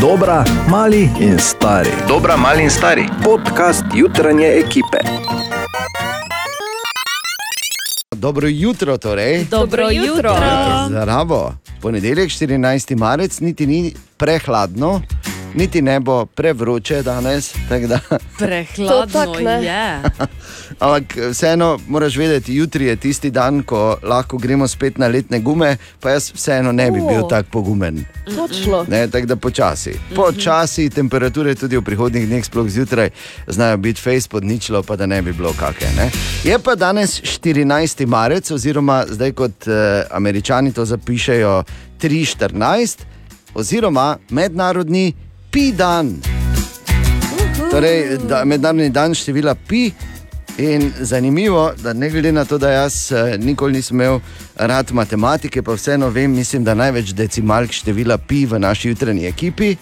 Dobra, mali in stari. Dobra, mali in stari. Podcast jutranje ekipe. Dobro jutro, torej. Dobro jutro. Zdravo. Ponedeljek, 14. marec, niti ni prehladno, niti ne bo prevroče danes. Da, Prehladno tak je. ampak vseeno moraš vedeti, jutri je tisti dan, ko lahko gremo spet na letne gume, pa jaz vseeno ne bi bil tako pogumen. Točno. Ne, tako da počasi. Počasi temperature tudi v prihodnih dneh, sploh zjutraj, znajo biti face pod ničlo, pa da ne bi bilo kakšne. ne. Je pa danes 14. marec, oziroma zdaj kot eh, američani to zapišejo 3.14, oziroma mednarodni pi dan. Torej, da, mednarodni dan števila pi. In zanimivo, da ne glede na to, da jaz eh, nikoli nisem imel rad matematike, pa vseeno vem, mislim, da največ decimalk števila pi v naši jutranji ekipi.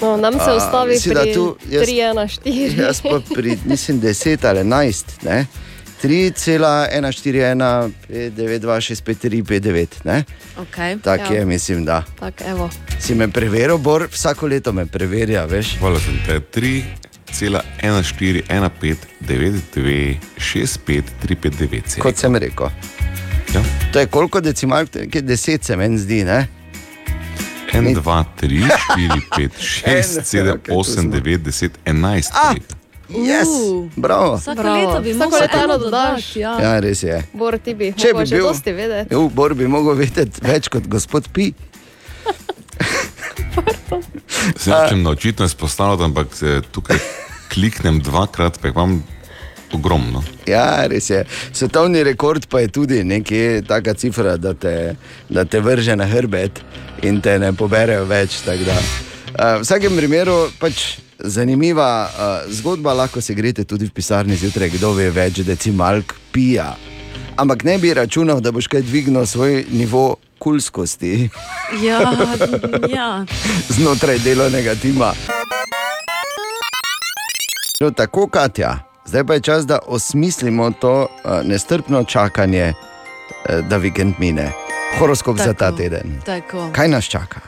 No, nam se A, ustavi misli, da pri tu jaz- 3, 1, 4. Jaz pa pri, mislim, 10 ali 11. Ne? 3,141, 9265359. ne? Okay. Tako Ja. je, mislim, da. Tak, evo. Si me preveril, Bor, vsako leto me preverja, veš. Hvala sem te 3,1415926535. Kot sem rekel. Ja. To je koliko decimalk, to je nekaj 10 se meni zdi. Ne? 1, 2, 3, 4, 5, 6, 7, Okej, tu 8, smo. 9, 10, 11. Yes, bravo. Vsako Bravo. leto bi eno dodati. dodaš. Ja. Ja, res je. Bor, ti bi, Če bi bil- dosti vedeti. V Bor bi mogel vedeti več kot gospod Pi. Se hočem naučiti izpostavljati, ampak se tukaj kliknem dvakrat, pa imam ogromno. Ja, res je. Svetovni rekord pa je tudi nekje taka cifra, da te, da te vrže na hrbet in te ne poberejo več. Uh, v vsakem primeru pač zanimiva uh, zgodba, lahko se greste tudi v pisarni zjutraj, kdo ve več decimalk pija. Ampak ne bi računal, da boš kaj dvignil svoj nivo kulskosti Ja, ja. znotraj delovnega tima. No, tako, Katja, zdaj pa je čas, da osmislimo to uh, nestrpno čakanje, uh, da vikend mine. Horoskop tako. za ta teden. Tako. Kaj nas čaka?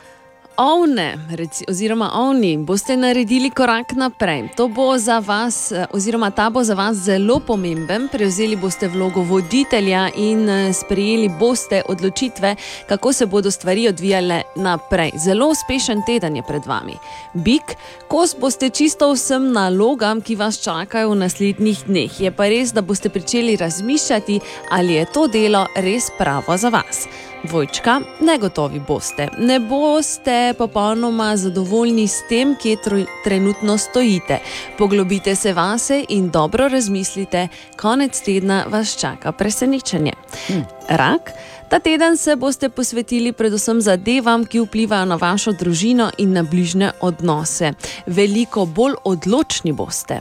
Ovne, reci, oziroma ovni, boste naredili korak naprej. To bo za vas, eh, oziroma ta bo za vas zelo pomemben. Prevzeli boste vlogo voditelja in eh, sprejeli boste odločitve, kako se bodo stvari odvijale naprej. Zelo uspešen teden je pred vami. Bik, kos boste čisto vsem nalogam, ki vas čakajo v naslednjih dneh. Je pa res, da boste pričeli razmišljati, ali je to delo res pravo za vas. Dvojčka, negotovi boste. Ne boste popolnoma zadovoljni s tem, kje trenutno stojite. Poglobite se vase in dobro razmislite, konec tedna vas čaka presenečenje. Rak. Ta teden se boste posvetili predvsem zadevam, ki vplivajo na vašo družino in na bližnje odnose. Veliko bolj odločni boste.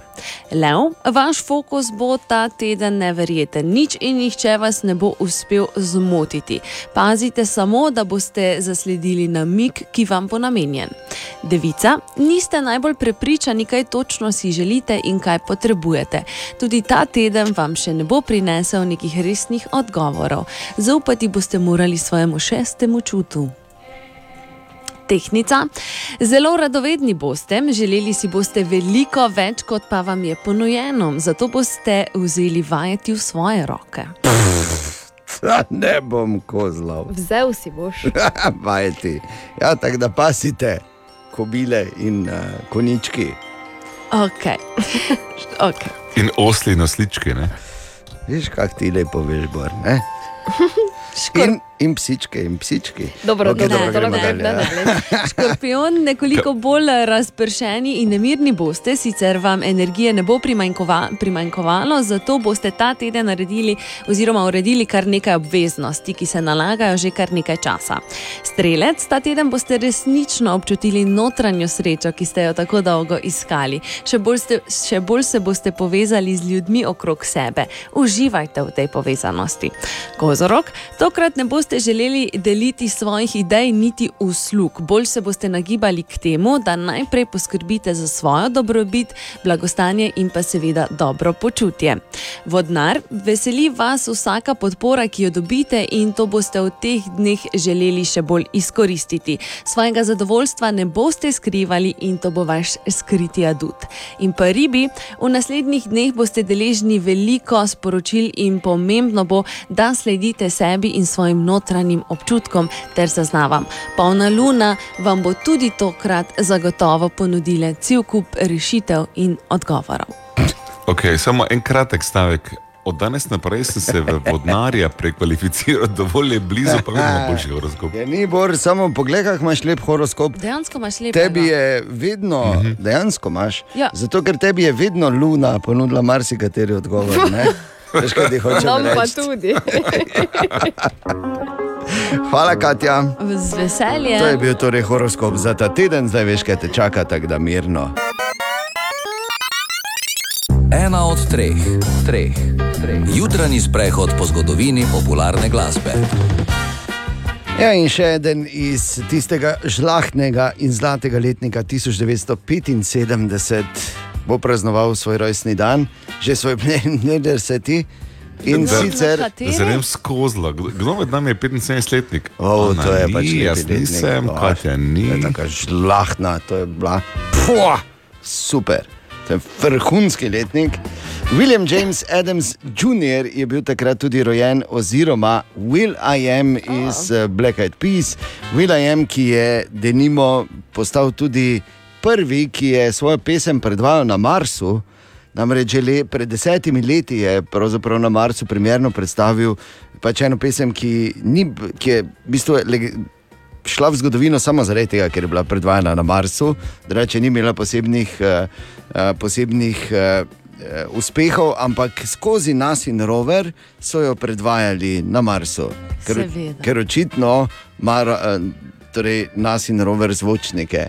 Lev, vaš fokus bo ta teden neverjeten, nič in nihče vas ne bo uspel zmotiti. Pazite samo, da boste zasledili namik, ki vam bo namenjen. Devica, niste najbolj prepričani, kaj točno si želite in kaj potrebujete. Tudi ta teden vam še ne bo prinesel nekih resnih odgovorov. Zaupati boste morali svojemu šestemu čutu. Tehnica. Zelo radovedni boste, želeli si boste veliko več, kot pa vam je ponujeno, zato boste vzeli vajeti v svoje roke. Ja, ne bom kozlov, Vzel si boš. vajeti. Ja, tako da pasite, kobile in uh, konički. Okay. Okay. In osli in oslički. Ne? Veš, kak ti lepo veš, Bor. Ne? In, in psičke, in psički. Dobro, Okej, dobro, dobro, gremo grem, dalje, ne, ne, ne. Škorpion, nekoliko bolj razpršeni in nemirni boste, sicer vam energije ne bo primanjkova, primanjkovalo, zato boste ta teden naredili oziroma uredili kar nekaj obveznosti, ki se nalagajo že kar nekaj časa. Strelec, ta teden boste resnično občutili notranjo srečo, ki ste jo tako dolgo iskali. Še bolj, ste, še bolj se boste povezali z ljudmi okrog sebe. Uživajte v tej povezanosti. Kozorok, tokrat ne boste boste želeli deliti svojih idej, niti uslug. Bolj se boste nagibali k temu, da najprej poskrbite za svojo dobrobit, blagostanje in pa seveda dobro počutje. Vodnar, veseli vas vsaka podpora, ki jo dobite, in to boste v teh dneh želeli še bolj izkoristiti. Svojega zadovoljstva ne boste skrivali in to bo vaš skriti adut. In pa ribi, v naslednjih dneh boste deležni veliko sporočil in pomembno bo, da sledite sebi in svojim notranjim občutkom ter zaznavam. Polna luna vam bo tudi tokrat zagotovo ponudila cel kup rešitev in odgovorov. Okay, samo en kratek stavek. Od danes naprej sem se v vodnarja prekvalificiral, dovolj je blizu, pa imamo boljši horoskop. Ja, ni bor, samo poglej, kako imaš lep horoskop. Dejansko imaš lepo. Tebi je vedno, Mhm. dejansko imaš. Ja. Zato, ker tebi je vedno luna ponudila marsikateri odgovor. Veš, kaj ti hočem Nam pa reči? tudi. Hvala, Katja. Z veseljem. To je bil torej horoskop za ta teden, zdaj veš, kaj te čaka, tako da mirno. Ena od treh, treh, treh. Jutranji sprehod po zgodovini popularne glasbe. Ja, in še eden iz tistega žlahtnega in zlatega letnika 1975 bo praznoval svoj rojstni dan, že svoj 40. In Da- sicer vem skozla. Kdo med nami je 75-letnik? O, Ona to je ni, pač lepi Jaz nisem, O, Katja To je ni. tako žlahtna, to je bila. Pua, super, to je vrhunski letnik. William James Adams Jr. je bil takrat tudi rojen, oziroma Will I Am iz uh, Black Eyed Peas. Will I Am, ki je denimo postal tudi prvi, ki je svojo pesem predvajal na Marsu. Namreč že pred desetimi leti je na Marsu primerno predstavil pač eno pesem, ki, ni, ki je v bistvu šla v zgodovino samo zaradi tega, ker je bila predvajana na Marsu, drugače ni imela posebnih, uh, posebnih uh, uspehov, ampak skozi nas in rover so jo predvajali na Marsu. Ker, Seveda. ker očitno uh, torej nas in rover zvočnike.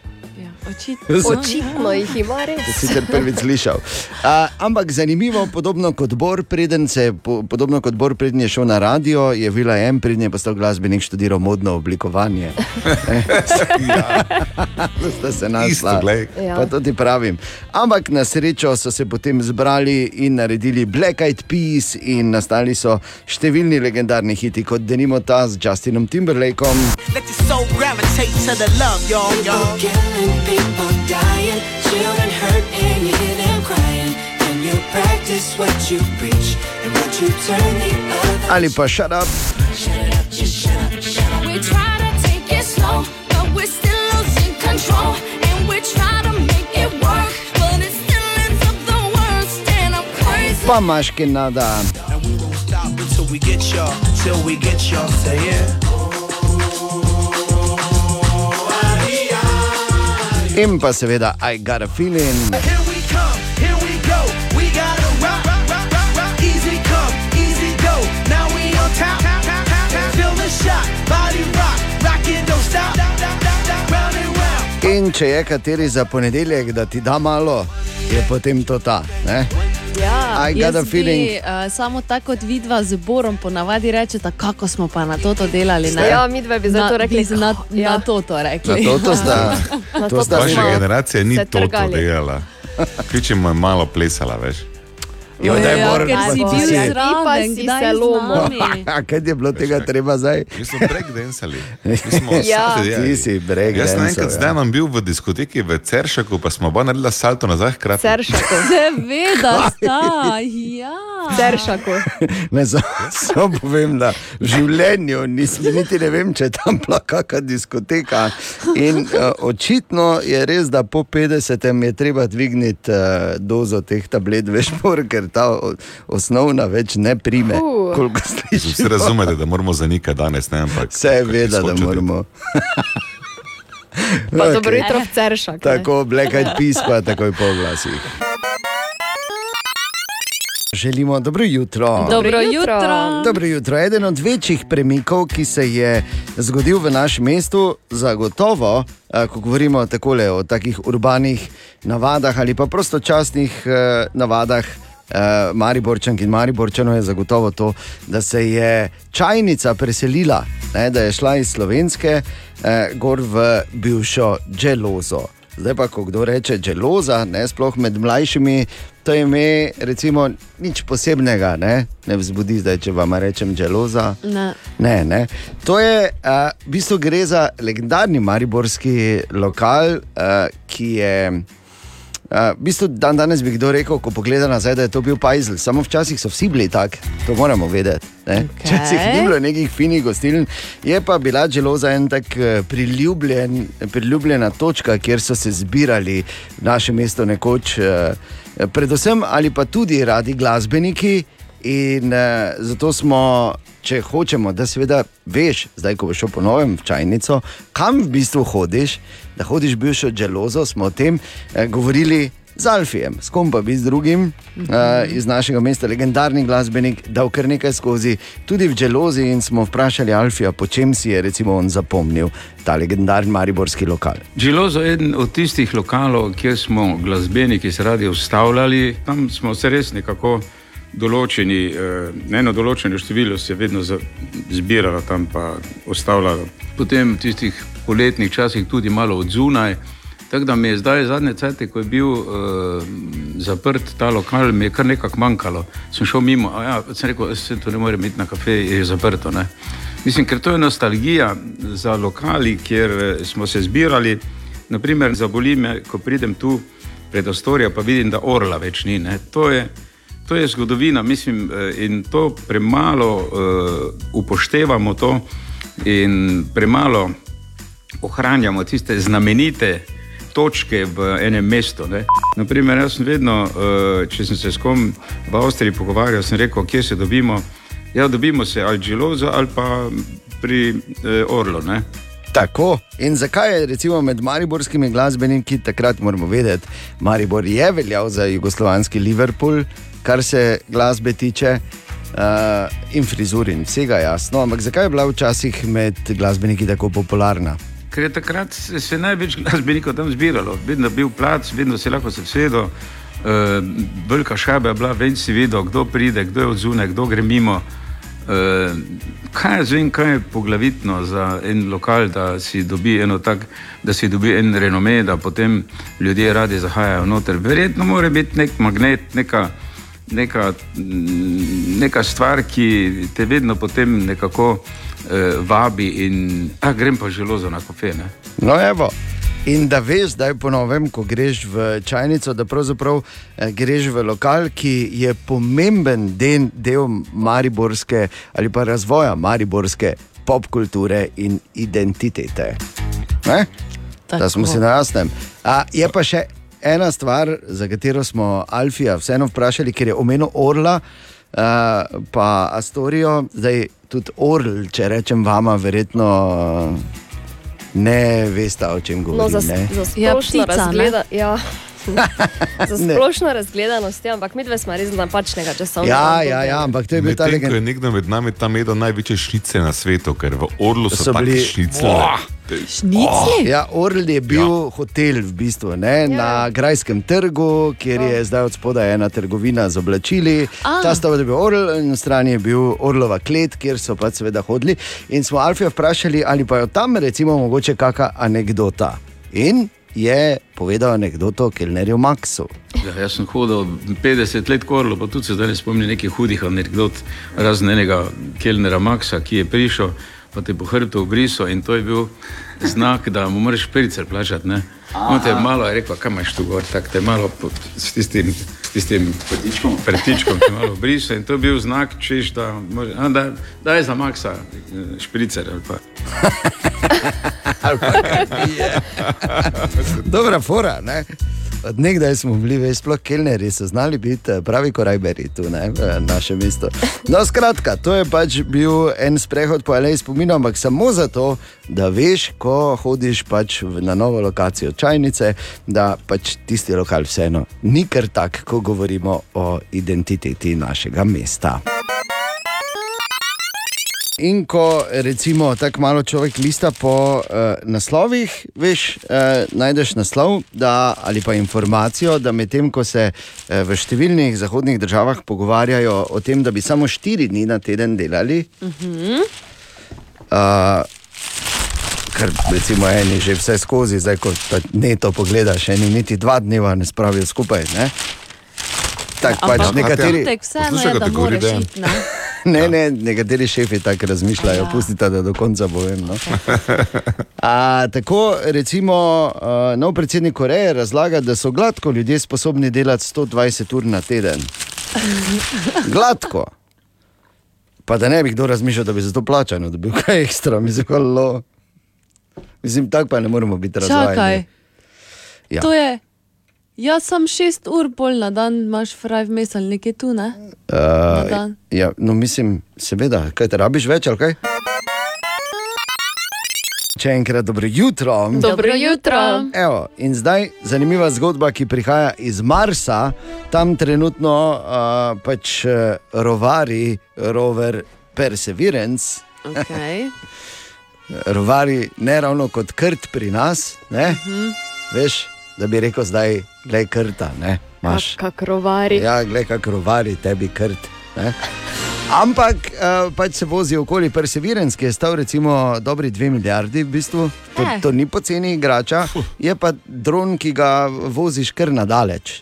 Očitno. Očitno jih ima res. Sicer prvič slišal. Uh, ampak zanimivo, podobno kot Bor, preden, se, po, podobno kot Bor, preden je šel na radio, je Vila M, preden je postal glasbenik, študiral modno oblikovanje. ja. Sta se našla. Ja. Pa to ti pravim. Ampak na srečo so se potem zbrali in naredili Black Eyed Peas, in nastali so številni legendarni hiti, kot denimo ta z Justinom Timberlakeom. Let your soul gravitate to the love, y'all, y'all. Killing people dying, children hurt, and you hear them crying. Can you practice what you preach and would you turn the other? Ali pa Shut Up. We try to take it slow, but we're still losing control, and we try to make it work, but it still ends up the worst, and I'm crazy. Pa Maški nada. And we won't stop until we get y'all, till we get y'all. Say yeah. Rock it, don't stop. Round and round. In če je kateri za ponedeljek, da ti da malo, je potem to ta. Ne? Ja. I got a feeling. Bi, uh, samo tako kot vidva z Borom ponavadi rečete, kako smo pa na to delali. Ne? Ja, midva bi zato na, rekli, bi na, ja. na to to rekli. Na to, to sta, Na to to sta Vaša generacija ni to trgali. delala. Kličemo je malo plesala, veš. Jo, daj, ja, Bor, ker pa si ti bil zraven, si se z lomil. kaj je bilo tega treba zdaj? Mi smo smo Ja. delali. Ti si breakdancev, Jaz sem enkrat ja. z Denom bil v diskoteki v Ceršaku, pa smo oba naredila salto nazaj hkrati. Ceršako. Seveda sta, ja. Ceršako. Ne, samo sam povem, da v življenju nisem, niti ne vem, če je tam bila kakšna diskoteka. In uh, očitno je res, da po 50-em je treba dvigniti uh, dozo teh tablet, veš, ker ta osnovna več ne prime, Uh. koliko Vsi slišiš. razumete, da moramo zanikati danes, ne, ampak. Seveda, da moramo. Pa Okej. dobro jutro v Ceršak. Tako, Black Eyed Peas pa takoj po glasih. Želimo dobro jutro. Dobro jutro. jutro. Dobro jutro. Eden od večjih premikov, ki se je zgodil v našem mestu, zagotovo, eh, ko govorimo takole, o takih urbanih navadah ali pa prostočasnih eh, navadah. Uh, Mariborčank in Mariborčanov je zagotovo to, da se je čajnica preselila ne, da je šla iz slovenske eh, gor v bivšo Dželozo. Zdaj pa, ko kdo reče Dželoza, ne, sploh med mlajšimi, to ime recimo nič posebnega, ne, ne vzbudi zdaj, če vam rečem Dželoza. Ne. Ne, ne. To je, uh, v bistvu gre za legendarni mariborski lokal, uh, ki je. Uh, v bistvu dan danes bi kdo rekel, ko pogleda nazaj, da je to bil Pajzel. Samo včasih so vsi bili tako, to moramo vedeti. Okay. Včasih ni bilo nekih finih gostiln, je pa bila Dželoza en tak eh, priljubljen, priljubljena točka, kjer so se zbirali v našem mestu nekoč, uh, predvsem ali pa tudi radi glasbeniki. In uh, zato smo, če hočemo, da seveda veš, zdaj ko boš šel po novem v čajnico, kam v bistvu hodiš, da hodiš bivšo Dželozo, smo o tem uh, govorili z Alfijem, s kom pa bi z drugim uh, iz našega mesta, legendarni glasbenik, dal kar nekaj skozi, tudi v Dželozi in smo vprašali Alfija, po čem si je recimo on zapomnil ta legendarni mariborski lokal. Džilozo je eden od tistih lokalov, kjer smo glasbeniki se radi ustavljali. Tam smo se res nekako določeni, eh, eno določeno število se je vedno zbiralo tam, pa ustavljalo. Potem v tistih poletnih časih tudi malo od zunaj. Tako da mi je zdaj zadnje cajt, ko je bil uh, zaprt ta lokal, mi je kar nekako manjkalo. Sem šel mimo, a ja, sem rekel, se to ne more biti na kafe, je zaprto. Ne? Mislim, ker to je nostalgija za lokali, kjer eh, smo se zbirali. Naprimer, zaboli me, ko pridem tu pred Ostorijo, pa vidim, da orla več ni. Ne? To je, to je zgodovina, mislim, eh, in to premalo uh, upoštevamo to in premalo ohranjamo tiste znamenite točke v enem mestu. Ne. Naprimer, jaz sem vedno, eh, če sem se s kom v Avstriji pogovarjal, sem rekel, kje se dobimo. Ja, dobimo se ali Džilozo ali pa pri eh, Orlu. Ne. Tako. In zakaj je recimo med mariborskimi glasbeniki takrat moramo vedeti, Maribor je veljal za jugoslovanski Liverpool, kar se glasbe tiče. Uh, in frizur in vsega jasno, ampak zakaj je bila včasih med glasbeniki tako popularna? Ker je takrat se, se največ glasbenikov tam zbiralo, vedno je bil plac, vedno si lahko se vsedel. Uh, velika šaba je bila, ven si videl, kdo pride, kdo je od zunaj, kdo gre mimo. Uh, kaj jaz vem, kaj je poglavitno za en lokal, da si dobi eno tak, da si dobi en renome, da potem ljudje radi zahajajo noter. Verjetno mora biti nek magnet, neka, neka, neka stvar, ki te vedno potem nekako eh, vabi in ah, grem pa želo za na kafe. Ne? No, evo. In da veš, da je ponovem, ko greš v čajnico, da pravzaprav eh, greš v lokal, ki je pomemben del, del mariborske ali pa razvoja mariborske popkulture in identitete. Ne? Da smo si na jasnem. A, je pa še ena stvar, za katero smo Alfija vseeno vprašali, ker je omenil Orla, uh, pa Astorijo, zdaj tudi Orl, če rečem vama, verjetno. Uh, Ne veste, o čem No, govorim. za, ne? za Ja, splošno ptica, ne? razgleda, ja. za splošno razgledanost, ja, ampak mi dve smo res napačnega časovnega. Ja, ja, ja, ampak to je bil ta Medtem ko je nekdo med nami tam jedel največje šnice na svetu, ker v Orlu so, So bili- šnice. Šnicli? Ja, Orl je bil ja. hotel v bistvu, ne, ja. na Grajskem trgu, kjer je zdaj od spodaj ena trgovina z oblačili. A. Ta stavba je bil Orl, in na strani je bil Orlova klet, kjer so pač seveda hodili. In smo Alfija vprašali, ali pa je tam recimo mogoče kakšna anekdota. In je povedal anekdoto o Kelnerju Maxu. Ja, jaz sem hodil 50 let korlo, pa tudi se zdaj ne spomnim nekih hudih anekdot, razen enega kelnera Maxa, ki je prišel, pa te po hrbtu obrisal in to je bil znak, da mu moraš pericer plačati. ne. On te je malo je rekel, kam imaš tu gor, tako te je malo po, s tistim, tistim prtičkom, prtičkom je malo obrisal in to je bil znak, češ, da, more, a, da daj za Maxa eh, špricer ali pa. Dobra fora, ne? Nekdaj smo bili, veš, sploh kelneri, so znali biti eh, pravi korajberi tu, ne, v našem mestu. No, skratka, to je pač bil en sprehod po Aleji spominov, ampak samo zato, da veš, ko hodiš pač na novo lokacijo čajnice, da pač tisti lokal vseeno ni kar tak, ko govorimo o identiteti našega mesta. In ko recimo tako malo človek lista po uh, naslovih, veš, uh, najdeš naslov da, ali pa informacijo, da medtem ko se uh, v številnih zahodnih državah pogovarjajo o tem, da bi samo štiri dni na teden delali, Uh, Ker recimo eni že vse skozi, zdaj ko ta neto pogledaš, eni niti dva dneva ne spravijo skupaj. Ne? Tako pač Ampak nekateri. občutek vseeno je, da moraš iti. Ne? Ne, ne, nekateri šefi tako razmišljajo, Ja. pustite, da do konca povem. No. A, tako, recimo, uh, nov predsednik Koreje razlaga, da so gladko ljudje sposobni delati 120 ur na teden. Gladko. Pa da ne bi kdo razmišljal, da bi za to plačano dobil kaj ekstra, mislim, halo. Mislim, tako pa ne moremo biti razvajeni. Čakaj, Ja. to je. Jaz sem šest ur pol na dan, imaš fraj vmes ali nekaj tu, ne? Uh, ja, no, mislim, seveda, kaj te rabiš več ali kaj? Če enkrat dobro jutro. Dobro jutro. Evo, in zdaj zanimiva zgodba, ki prihaja iz Marsa, tam trenutno uh, pač uh, rovari rover Perseverance, Okay. rovari ne ravno kot krt pri nas, ne? veš, da bi rekel zdaj, gledaj krta, ne, imaš. Kak rovari. Ja, gledaj, kako rovari tebi krt. Ne? Ampak uh, pač se vozi okoli Perseverance, ki je stal recimo dobri 2 milijardi, v bistvu. To, to ni poceni igrača, je pa dron, ki ga voziš kar nadaleč.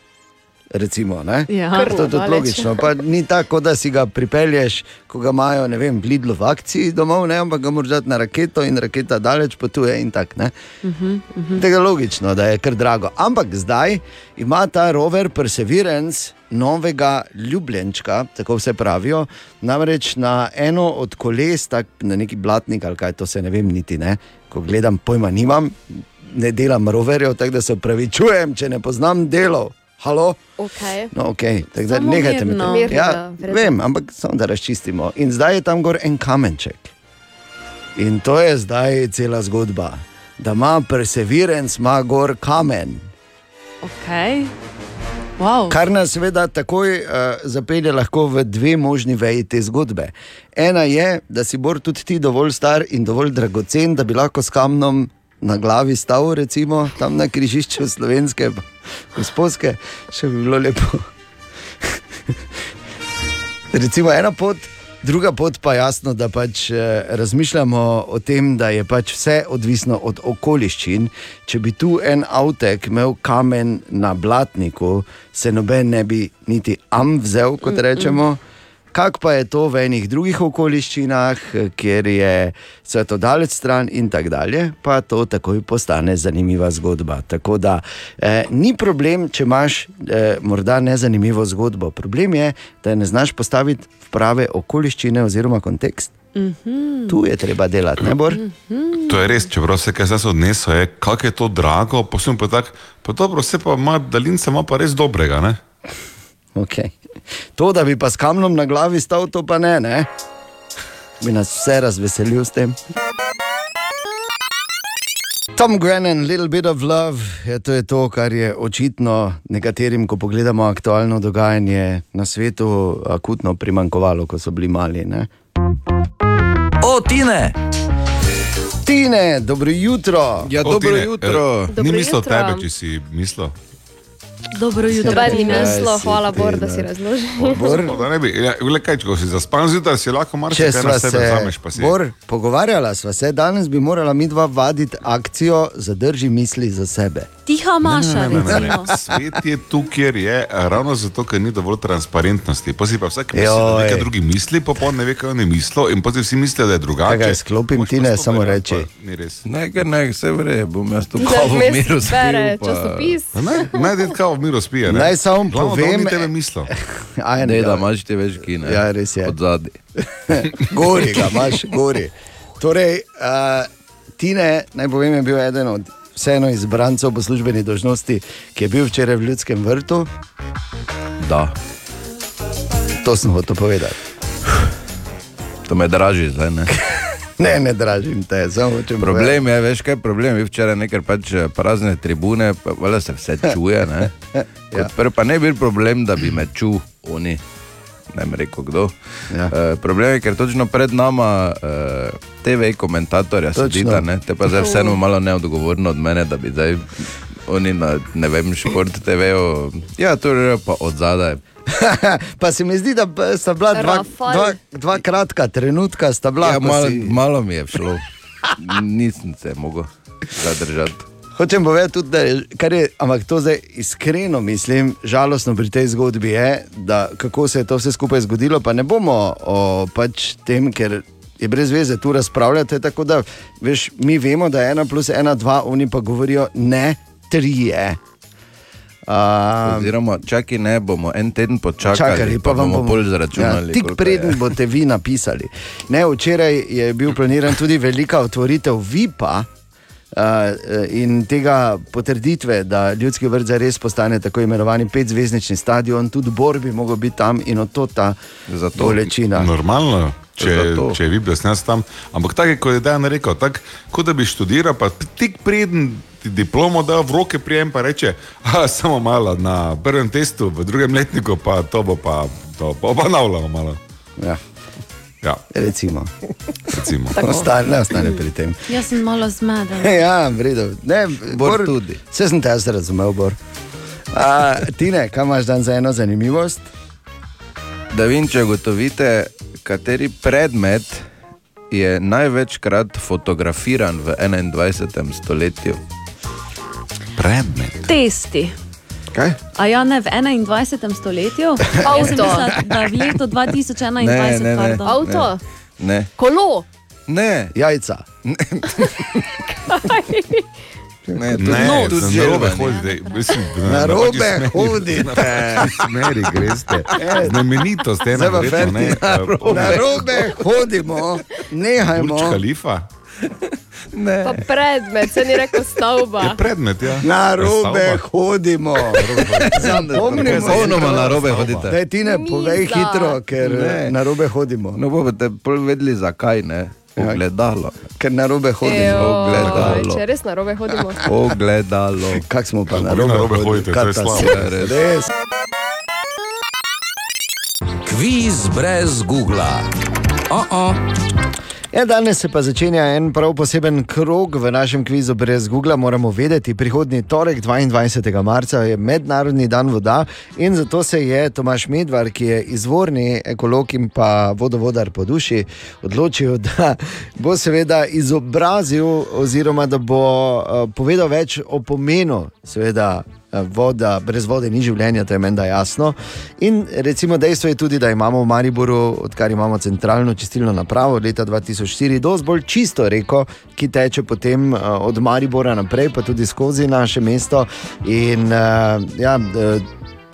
Recimo? Ja. Kar to je tudi logično. Pa ni tako, da si ga pripelješ, ko ga imajo, ne vem, v Lidlu v akciji domov, ne? ampak ga moraš dati na raketo in raketa daleč potuje in tako. ne. Tega je logično, da je kar drago. Ampak zdaj ima ta rover Perseverance novega ljubljenčka, tako vse pravijo. Namreč na eno od koles, tak, na neki blatnik ali kaj to se ne vem niti ne, ko gledam, pojma nimam, ne delam roverjev, tako da se upravičujem, če ne poznam delov. Halo? Okay. No, okay. tako da Samo nehajte me tam. Ja, vem, ampak samo da razčistimo. In zdaj je tam gor en kamenček. In to je zdaj cela zgodba. Da ima Perseverance, ima gor kamen. Okay. Wow. Kar nas seveda takoj uh, zapelje lahko v dve možni veji te zgodbe. Ena je, da si bor tudi ti dovolj star in dovolj dragocen, da bi lahko s kamnom na glavi stal, recimo tam na križišču slovenske, gospodske, še bi bilo lepo. recimo ena pot. Druga pot pa je jasno, da pač eh, razmišljamo o tem, da je pač vse odvisno od okoliščin. Če bi tu en avtek imel kamen na blatniku, se noben ne bi niti am vzel, kot rečemo. Kak pa je to v enih drugih okoliščinah, kjer je vse to daleč stran in tako dalje, pa to takoj postane zanimiva zgodba. Tako da eh, ni problem, če imaš eh, morda nezanimivo zgodbo. Problem je, da je ne znaš postaviti v prave okoliščine oziroma kontekst. Mm -hmm. Tu je treba delati, ne bor? To je res, čeprav se kaj zdaj odneslo, je, kako je to drago, posebno pa tako, pa dobro, vse pa ima, daljinca ima pa res dobrega, ne? Okay. To, da bi pa s kamnom na glavi stal, to pa ne, ne? Bi nas vse razveselil s tem. Tom Grennan, Little Bit of Love, je to, je to, kar je očitno nekaterim, ko pogledamo aktualno dogajanje na svetu, akutno primankovalo, ko so bili mali. Ne? O, Tine! Tine, dobro jutro. Ja, O, dobro Tine, jutro. eh, Ni Dobro mislil jutro. tebe, če si mislil. Dobro jutro. Dobar Tina. meslo, si hvala ti, Bor, da si razloži. Bor, Da ne bi, ja, le kaj, če si zaspan zjutraj, si lahko marsikaj na sebe se vzameš, pa si. Bor, pogovarjala sva se, danes bi morala mi dva vaditi akcijo Zadrži misli za sebe. Tiha Maša, Ne, ne, ne, ne. Svet je tu, kjer je, ravno zato, ker ni dovolj transparentnosti. Pa si pa vsak misli, da Joj. nekaj drugi misli, pa pa ne ve, kaj je mislil, in potem vsi mislijo, da je drugače. Čakaj, sklopim Tine, pa samo stopen, reči. pa. Ne, ker ne, vse vre, bom jaz tu Da kavo v miru bere spil. Pa... časopis. Pa Ne, naj kao v miru spije. ne. Naj samo Glavno, da povem- ni tebe mislil. Aj, Ne, da ja. imaš ti več kine. Ja, res je. Od zadnji. Gori ga, imaš gori. Torej, uh, Tine, naj povem, je bil eden od vseeno izbrancev po službeni dožnosti, ki je bil včeraj v Ljudskem vrtu. Da, To sem hotel povedati. to me draži zdaj. Ne? Ne, ne dražim te, samo hočem Problem je, veš kaj problem, je včeraj nekaj pač eh, prazne tribune, pa se vse čuje. Ne? Ja. Kot prvo pa ne bi bil problem, da bi me čul oni. Ne vem, rekel kdo. Ja. Uh, problem je, ker točno pred nama uh, TV komentatorja Točno. sedita, ne? te pa zdaj vseeno malo neodgovorno od mene, da bi zdaj oni na ne vem, šport TV-ju, ja, to je pa od zadaj. pa se mi zdi, da sta bila dva, dva, dva kratka trenutka, sta bila. Ja, malo, si- malo mi je šlo, nisem se mogel zadržati. Hočem povedati tudi, da je, kar je, ampak to zdaj iskreno mislim, žalostno pri tej zgodbi je, da kako se je to vse skupaj zgodilo, pa ne bomo o pač tem, ker je brez veze tu razpravljati. Tako da, veš, mi vemo, da je ena plus ena, dva, oni pa govorijo ne, tri je. Um, Oziroma, čakaj, ne bomo en teden počakali, Čakali, pa, pa bomo bolj zračunali. Ja, tik preden je. boste vi napisali. Ne, včeraj je bil planiran tudi velika otvoritev VIP-a. Uh, in tega potrditve, da ljudski vrt res postane tako imenovani petzvezdnični stadion, tudi Bor bi lahko bil tam in od to ta Zato- bolečina. Normalno, če, Zato. če je videl, da sem tam. Ampak tako je, kot je Dejan rekel, tako kot da bi študiral, pa tik preden ti diplomo da v roke prijem, pa reče, "A, samo malo na prvem testu, v drugem letniku pa to bo pa, to pa obnavljamo malo. Ja, Ja, recimo, recimo. ostane, ne ostane pri tem. Jaz sem malo zmeden. Ja, v redu. Ne, Bor tudi. Vse sem te jaz razumel, Bor. A, Tine, kaj imaš dan za eno zanimivost? Da vem, če ugotovite, kateri predmet je največkrat fotografiran v 21. stoletju. Predmet. Testi. Kaj? A ja, ne v 21. stoletju? Mislila, da v letu 2021. Ne, ne, ne. Avto, Ne, kolo. ne, Jajca. ne, tudi, Ne, tudi na robe ne. hodite. Mislim, na robe hodite. Smeri greste. Znamenitost je ne. na eh, Na robe hodimo, nehajmo. Burj Khalifa. Pa predmet, se ni rekel stavba. Je predmet, ja. Na robe hodimo. Zapomnimo. Popolnoma na robe hodite. Daj ti ne povej za. hitro, ker Ne. na robe hodimo. No, boste bolj vedeli, zakaj ne. Ja. Ogledalo. Ker na robe hodimo. Ejo, ogledalo. Če res na robe hodimo. Ogledalo. Kak smo pa na robe, na robe hodite, to je slabo. Res. Res. Kviz brez Google. Oh -oh. Ja, danes se pa začenja en prav poseben krog v našem kvizu brez Google. Moramo vedeti, prihodnji torek, 22. marca, je Mednarodni dan voda in zato se je Tomaš Medvar, ki je izvorni ekolog in pa vodovodar po duši, odločil, da bo seveda izobrazil oziroma da bo uh, povedal več o pomenu seveda, eh, Voda, brez vode ni življenja, to je menda jasno. In recimo dejstvo je tudi, da imamo v Mariboru, odkar imamo centralno čistilno napravo od leta 2004, dosti bolj čisto reko, ki teče potem uh, od Maribora naprej, pa tudi skozi naše mesto. In uh, ja,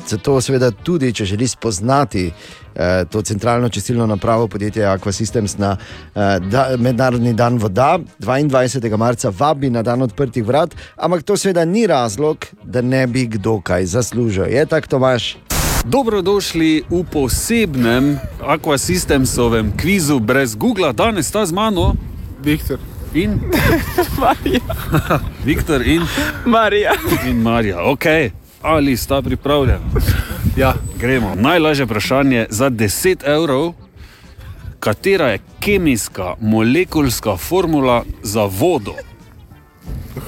zato seveda tudi, če želi spoznati eh, to centralno čistilno napravo podjetja Aquasystems na eh, da, Mednarodni dan voda, 22. marca vabi na dan odprtih vrat, ampak to seveda ni razlog, da ne bi kdo kaj zaslužil. Je tako, Tomaš? Dobrodošli v posebnem Aquasystemsovem kvizu brez Google. Danes sta z mano Viktor. in Marija. Viktor in Marija. In Marija, ok. Ali sta pripravljeni? Ja. Gremo. Najlažje vprašanje za 10 evrov. Katera je kemijska, molekulska formula za vodo?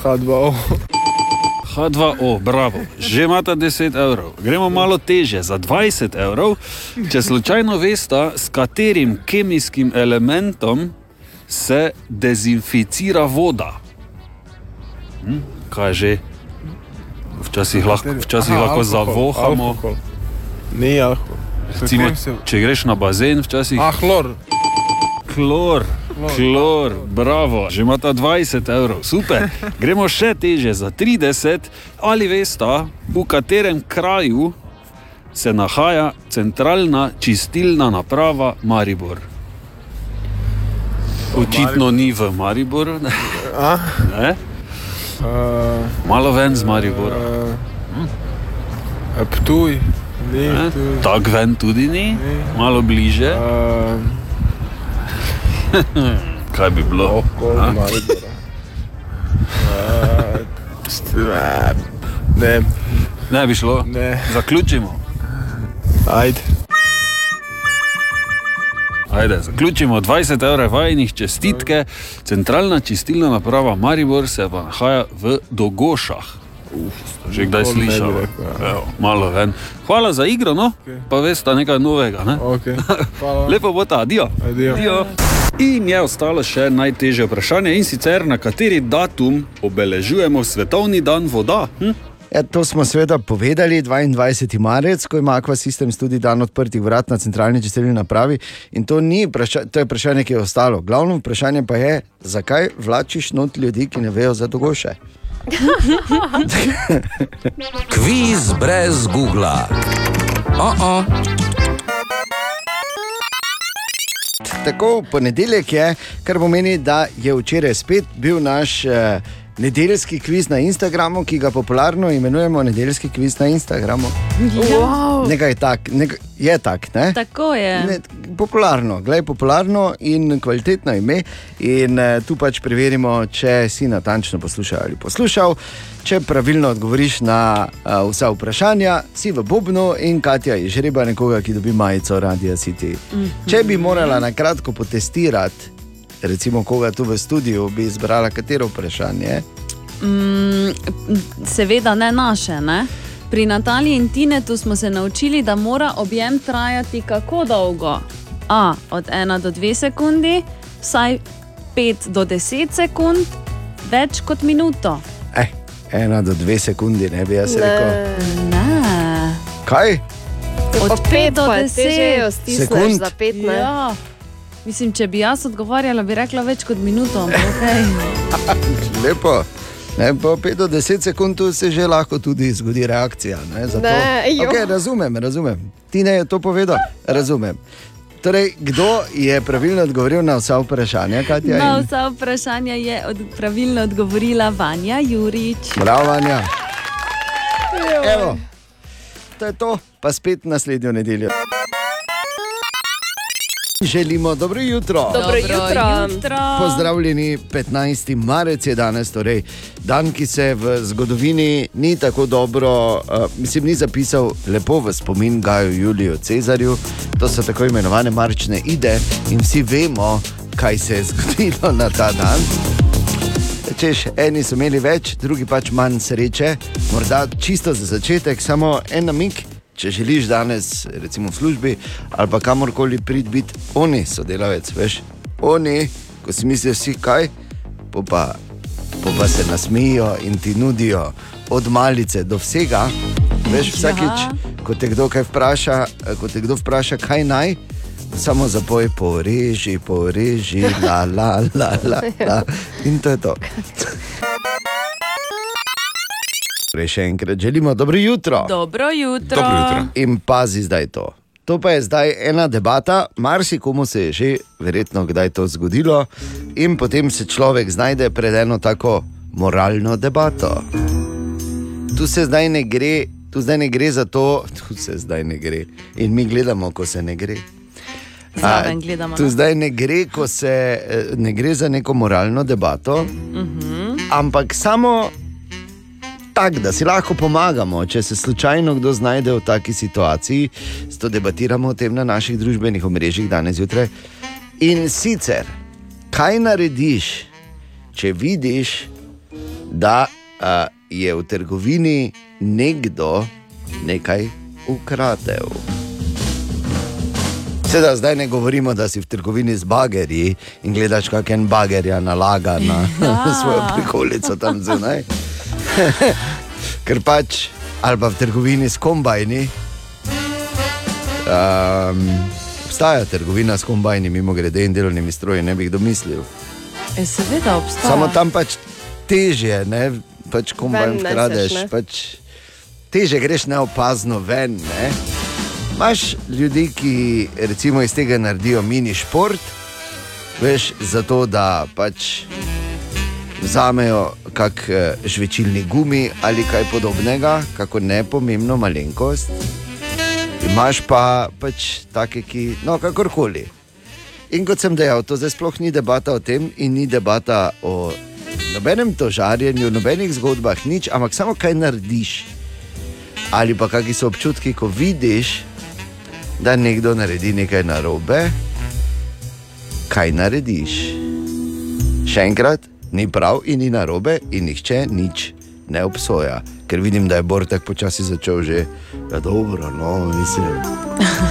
H2O. H2O, bravo, že imate 10 evrov. Gremo malo teže, za 20 evrov. Če slučajno veste, s katerim kemijskim elementom se dezinficira voda. Hm? Kaj že? Včasih lahko, včasih Aha, lahko alkohol, zavohamo. alkohol. Ni alkohol. Recimo, če greš na bazen, včasih. A, hlor. Klor, klor, bravo, že imata 20 evrov, super. Gremo še teže za 30. Ali veste, v katerem kraju se nahaja centralna čistilna naprava Maribor? Očitno ni v Mariboru, ne? Uh, malo ven z Maribora. uh, Ptuj. Ni, Ne? Ptuj. Tako ven tudi ni, malo bliže. Uh, Kaj bi bilo? okoli A? Maribora. Uh, ne, Ne bi šlo. ne. Zaključimo. Ajde. Ajde, zaključimo 20 evrov vajnih čestitke. Centralna čistilna naprava Maribor se pa nahaja v Dogošah. Že kdaj slišal? ja. Malo ven. Hvala za igro, no? pa veste nekaj novega. Ne? Okay. Lepo bo ta, adijo. Adijo. In je ostalo še najtežje vprašanje, in sicer na kateri datum obeležujemo Svetovni dan voda? Hm? Ja, to smo seveda povedali, 22. marec, ko ima Aqua Systems tudi dan odprtih vrat na centralni čistilni napravi. In to, to je vprašanje, ki je ostalo. Glavno vprašanje pa je, zakaj vlačiš not ljudi, ki ne vejo za dogoše. Kviz brez Google. Oh -oh. Tako ponedeljek je, kar pomeni, da je včeraj spet bil naš eh, nedeljski kviz na Instagramu, ki ga popularno imenujemo nedeljski kviz na Instagramu. Wow. Nekaj tak, nek, je tak, ne? Tako je. Ne, popularno, gledaj, popularno in kvalitetno ime. In uh, tu pač preverimo, če si natančno poslušal ali poslušal. Če pravilno odgovoriš na uh, vsa vprašanja, si v Bobnu in Katja je žreba nekoga, ki dobi majico Radio City. Mhm. Če bi morala na kratko potestirati, recimo koga tu v studiu, bi izbrala katero vprašanje. Mm, seveda ne naše. Ne? Pri Nataliji in Tinetu smo se naučili, da mora objem trajati kako dolgo. A od 1 do 2 sekundi, vsaj 5 do 10 sekund, več kot minuto. Eh, ena do dve sekundi, ne bi jaz Ne. rekel. Ne. Kaj? Od Pa 5 pet do pa je 10 težje jo stisneš Sekund? za pet, ne? Ja. Mislim, če bi jaz odgovarjala, bi rekla več kot minuto. ampak okej. Lepo. Ne, po 5 do 10 sekund se že lahko tudi zgodi reakcija. Ne, zato- Ne, okay, razumem, razumem. Ti ne je to povedal, razumem. Torej, kdo je pravilno odgovoril na vsa vprašanja, Katja? Na In... vsa vprašanja je od, pravilno odgovorila Vanja Jurič. Bravo, Vanja. Evo, to je to, pa spet naslednjo nedeljo. Želimo dobro jutro. Dobro jutro. jutro. Pozdravljeni, 15. marec je danes, torej dan, ki se v zgodovini ni tako dobro, uh, mislim, ni zapisal lepo v spomin Gaju Juliju Cezarju. To so tako imenovane marčne ide in vsi vemo, kaj se je zgodilo na ta dan. Češ, eni so imeli več, drugi pač manj sreče. Morda čisto za začetek, samo en namik. Če želiš danes, recimo v službi ali pa kamorkoli prid biti, oni sodelavec, veš, oni, ko si misliš, vsi kaj, pa, po pa se nasmejijo in ti nudijo od malice do vsega. Veš, vsakič, ko te kdo kaj vpraša, eh, ko te kdo vpraša, kaj naj, samo zapoj, poreži, poreži, la, la, la, la, la. In to je to. Torej, še enkrat želimo dobro jutro. Dobro jutro. In pazi zdaj to. To pa je zdaj ena debata, marsikomu se je že verjetno kdaj to zgodilo, in potem se človek znajde pred eno tako moralno debato. Tu se zdaj ne gre, tu zdaj ne gre za to, tu se zdaj ne gre. In mi gledamo, ko se ne gre. Gledamo, Tu no. zdaj ne gre, ko se, eh, ne gre za neko moralno debato, Mhm. ampak samo tako, da si lahko pomagamo, če se slučajno kdo znajde v taki situaciji, zato debatiramo o tem na naših družbenih omrežjih danes zjutraj. In sicer, kaj narediš, če vidiš, da a, je v trgovini nekdo nekaj ukradel? Seveda, zdaj ne govorimo, da si v trgovini z bagerji in gledaš, kako en bagerja nalaga na svojo prikolico tam zunaj. Ker pač, ali pa v trgovini s kombajni. Um, obstaja trgovina s kombajni, mimo grede in delovnimi stroji, ne bi jih domislil. E, seveda obstaja. Samo tam pač teže, ne pač kombajn Ven neseš, kradeš. ne? Pač teže greš neopazno ven. Ne? Imaš ljudi, ki recimo iz tega naredijo mini šport, veš, zato da pač vzamejo kak eh, žvečilni gumi ali kaj podobnega, kako nepomembno malenkost. Imaš pa pač take, ki, no, kakorkoli. In kot sem dejal, to zdaj sploh ni debata o tem in ni debata o nobenem tožarjenju, nobenih zgodbah, nič, ampak samo kaj narediš. Ali pa kakšni so občutki, ko vidiš, da nekdo naredi nekaj narobe, kaj narediš. Še enkrat, ni prav in ni narobe, in nihče nič ne obsoja. ker vidim, da je Bor tako počasi začel že. Ja, dobro, no, mislim.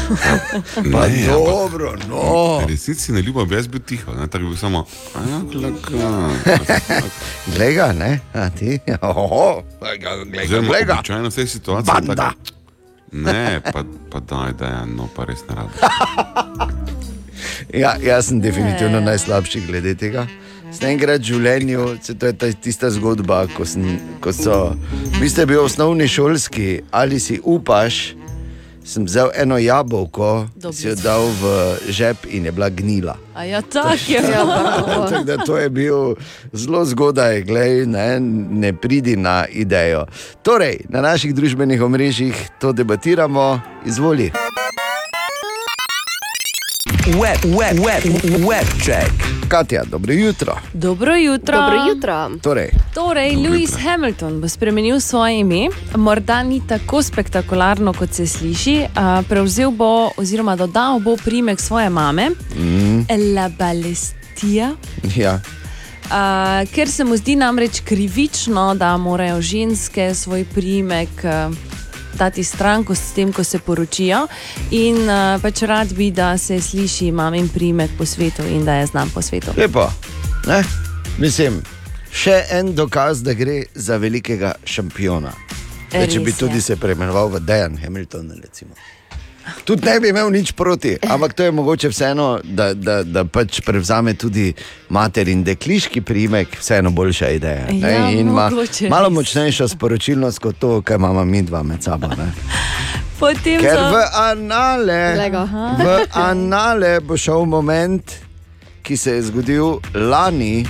Pa Ne, dobro, no. V resnici ne ljubim, bi jaz bil tiho, ne, tako bi bil samo. "A ja, glaka." Glej ga, ne, a ti, oho, glej ga, glej ga, Oziroma, glej ga. Običajno v teh situacijah. Banda. tako- Ne, pa, pa daj, da je, no pa res ne rado. Ja, jaz sem definitivno najslabši glede tega. Sem enkrat v življenju, to je ta, tista zgodba, ko, sem, ko so, vi ste bili osnovni šolski, ali si upaš, sem vzel eno jabolko, si jo dal v žep in je bila gnila. A ja, tako je. Tako da to je bil zelo zgodaj, glej, ne, ne pridi na idejo. Torej, na naših družbenih omrežjih to debatiramo, izvoli. Web, web, web, web check. Katja, dobro jutro. Dobro jutro. Dobro jutro. Torej, Torej, Lewis Hamilton bo spremenil svoje ime, morda ni tako spektakularno, kot se sliši. a, Prevzel bo, oziroma dodal bo primek svoje mame, mm, La Balestia. ja. Uh, ker se mu zdi namreč krivično, da morajo ženske svoj primek uh, dati stran, ko s tem, ko se poročijo, in uh, pač rad bi, da se sliši mamin primek po svetu in da je znan po svetu. Lepo. Ne? Mislim, še en dokaz, da gre za velikega šampiona. Zdaj, če bi tudi je. se preimenoval v Dejan Hamilton, recimo. Tudi ne bi imel nič proti, ampak to je mogoče vseeno, da, da, da pač prevzame tudi mater in dekliški primek, vseeno boljša ideja. ne, Ja, in ima malo močnejšo sporočilnost kot to, kar imamo mi dva med sabo. Ne. Potem Ker so- v anale, Glej ga. v anale bo šel moment, ki se je zgodil lani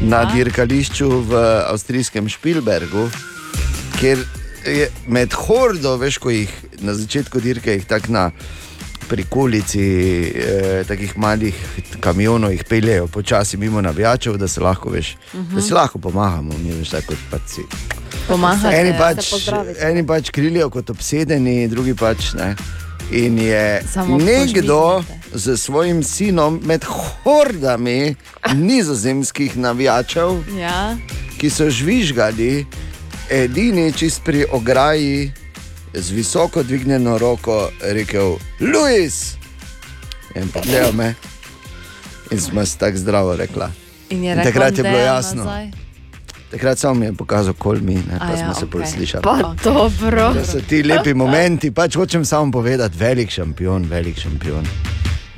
na Aha. dirkališču v avstrijskem Špilbergu, kjer je med hordo, veš, ko jih na začetku dirke jih tako na prikolici, eh, takih malih kamionov jih peljejo počasi mimo navijačev, da se lahko, veš, uh -huh. da si lahko pomagamo, mi veš, tako kot pač si. Pomahate, Eni pač, eni pač krilijo kot obsedeni, drugi pač ne. In je Samo nekdo z svojim sinom med hordami nizozemskih navijačev, Ja. ki so žvižgali, edini čist pri ograji, z visoko dvignjeno roko, rekel: Luis! In pogledal me in smo se tako zdravo rekla. In je In rekel, takrat je bilo "Dejan jasno. nazaj." Takrat samo mi je pokazal, kol mi, ne, pa A smo ja, se bolj okej. slišali. Pa dobro. To so ti lepi momenti, pač hočem samo povedati, velik šampion, velik šampion.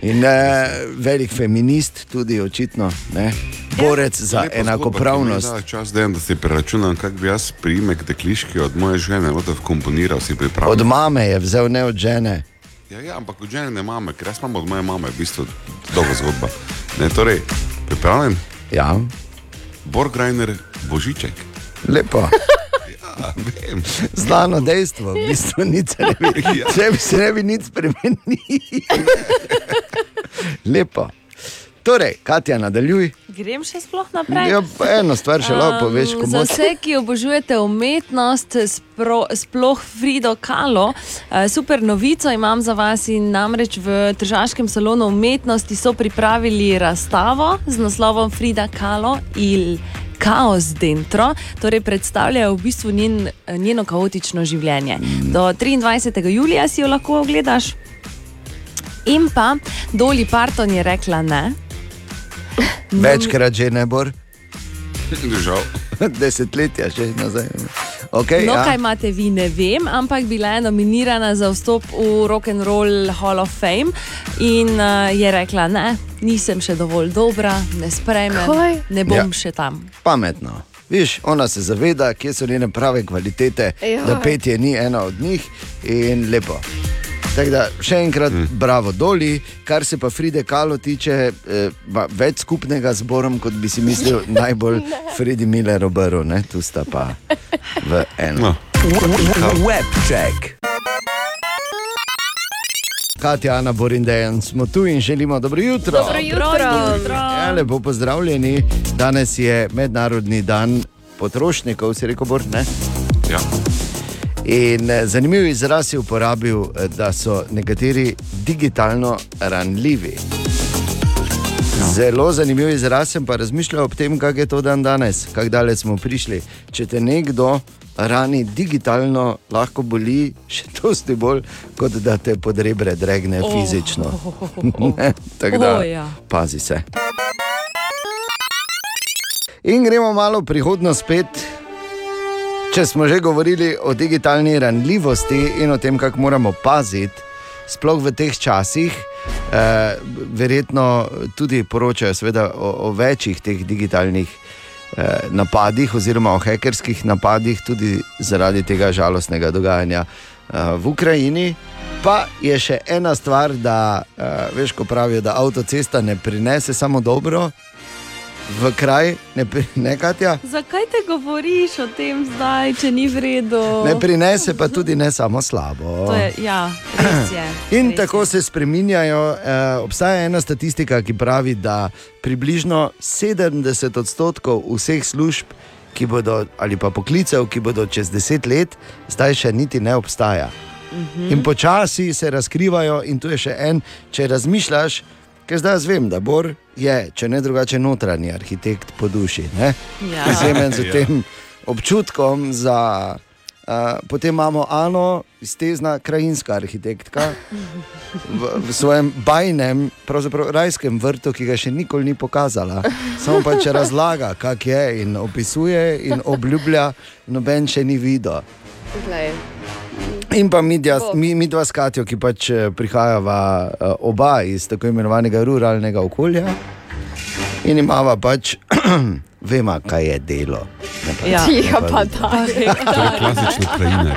In eh, velik feminist, tudi očitno, ne? borec za Lepa enakopravnost. zgodba, Čas, da, da si preračunam, kako bi jaz priimek dekliški od moje žene lahko komponiral, si pripravil. Od mame je vzel, ne od žene. Ja, ja, ampak od žene ne mame, ker jaz imam od moje mame, v bistvu dolga zgodba. Ne, torej, pripravljen? Ja. Borgrajner Božiček. Lepo. Ja, vem. Znano dejstvo, v bistvu nič ne bi, Ja. če bi se ne bi nič spremenil. Lepo. Torej, Katja, nadaljuj. Grem še sploh naprej. Ja, eno stvar še lahko poveš, Um, Za vse, ki obožujete umetnost, spro, sploh Frido Kalo, eh, super novico imam za vas in namreč v Tržaškem salonu umetnosti so pripravili razstavo z naslovom Frida Kalo il Kaos dentro, torej predstavljajo v bistvu njen, njeno kaotično življenje. Do 23. julija si jo lahko ogledaš. In pa Doli Parton je rekla ne. Večkrat že ne bor. Žal. Desetletja že nazaj. Okay, no, ja. kaj imate vi, ne vem, ampak bila je nominirana za vstop v Rock and Roll Hall of Fame in uh, je rekla: Ne, nisem še dovolj dobra, ne sprejmem, Kaj? ne bom Ja. ja. še tam. Pametno. Viš, ona se zaveda, kje so njene prave kvalitete, Joj. da petje ni ena od njih in lepo. Tako da še enkrat, mm. bravo doli, kar se pa Fride Kalo tiče, eh, ba, več skupnega z Borom, kot bi si mislil, najbolj Fredi Miller obrl, ne, tu sta pa v eno. No. Web check. Katja, Ana, Bor in Dejan smo tu in želimo dobro jutro. Dobro jutro. Ja, lepo pozdravljeni. Danes je mednarodni dan potrošnikov, si rekel, Bor, ne? Ja. In eh, zanimiv izraz je uporabil, eh, da so nekateri digitalno ranljivi. Zelo zanimiv izraz sem pa razmišljal o tem, kako je to dan danes, kako daleč smo prišli. Če te nekdo rani digitalno lahko boli še dosti bolj, kot da te pod rebre dregne Oh. fizično. Ne, Tako da, O, ja. pazi se. In gremo malo v prihodnost spet. Če smo že govorili o digitalni ranljivosti in o tem, kako moramo paziti, sploh v teh časih, eh, verjetno tudi poročajo seveda, o, o večjih teh digitalnih eh, napadih, oziroma o hekerskih napadih, tudi zaradi tega žalostnega dogajanja eh, v Ukrajini. Pa je še ena stvar, da eh, veš, ko pravijo, da avtocesta ne prinese samo dobro v kraj, ne, pri- ne Katja. Zakaj te govoriš o tem zdaj, če ni v redu? Ne prinese pa tudi ne samo slabo. To je, ja, res je. In tako se spreminjajo. Eh, obstaja ena statistika, ki pravi, da približno 70 odstotkov vseh služb, ki bodo, ali pa poklicev, ki bodo čez 10 let, zdaj še niti ne obstaja. Mhm. In počasi se razkrivajo, in tu je še en, če razmišljaš, ker zdaj jaz vem, da Bor je, če ne drugače, notranji arhitekt po duši. ne? Ja. Izjemen z Ja. tem občutkom za. Uh, potem imamo Ano, iztezna krajinska arhitektka v, v svojem bajnem, pravzaprav rajskem vrtu, ki ga še nikoli ni pokazala. Samo pač razlaga, kak je in opisuje in obljublja, noben še ni videl. Glej. In pa mi, dja, mi, mi dva s Katijo, ki pač eh, prihajava eh, oba iz tako imenovanega ruralnega okolja in imava pač, vemo, kaj je delo. Pa- Ja. Tiha pa daj. To je klasično krajinarje.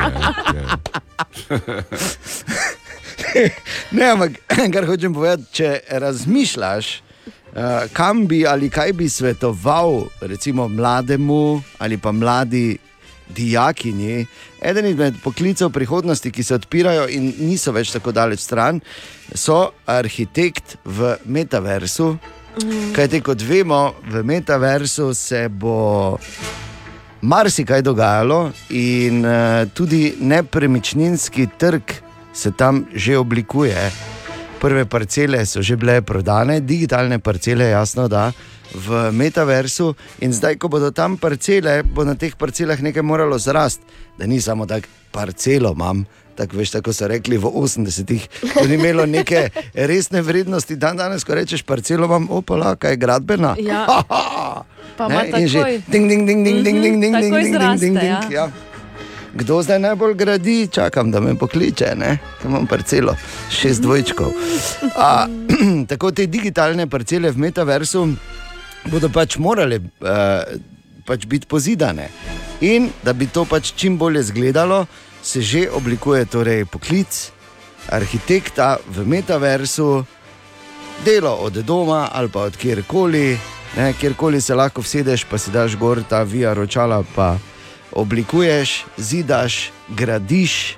Ne, ampak kar hočem povedati, če razmišljaš, uh, kam bi ali kaj bi svetoval, recimo mlademu ali pa mladi dijakinji, eden izmed poklicev prihodnosti, ki se odpirajo in niso več tako daleč stran, so arhitekt v metaversu. Kajti, kot vemo, v metaversu se bo marsikaj dogajalo, in uh, tudi nepremičninski trg se tam že oblikuje. Prve parcele so že bile prodane, digitalne parcele, jasno, da v metaversu. In zdaj, ko bodo tam parcele, bo na teh parcelah nekaj moralo zrasti, da ni samo tako parcelo imam. Tako veš, tako so rekli v 80-ih, to ni imelo neke resne vrednosti. Dan danes, ko rečeš parcelo, imam opala, kaj je gradbena. Ja. Pa Ne, ima in že takoj. ding, ding, ding, ding, ding, ding, ding, Mhm, ding, takoj ding, ding, zraste, ding, ja. ding, ja. Kdo zdaj najbolj gradi, čakam, da me pokliče, ne? Ker imam parcelo, šest dvojčkov. A, tako te digitalne parcele v metaversu bodo pač morale uh, pač biti pozidane. In da bi to pač čim bolje izgledalo, se že oblikuje torej poklic arhitekta v metaversu, delo od doma ali pa od kjerkoli, ne, kjerkoli se lahko vsedeš, pa si daš gor ta vija ročala, pa oblikuješ, zidaš, gradiš.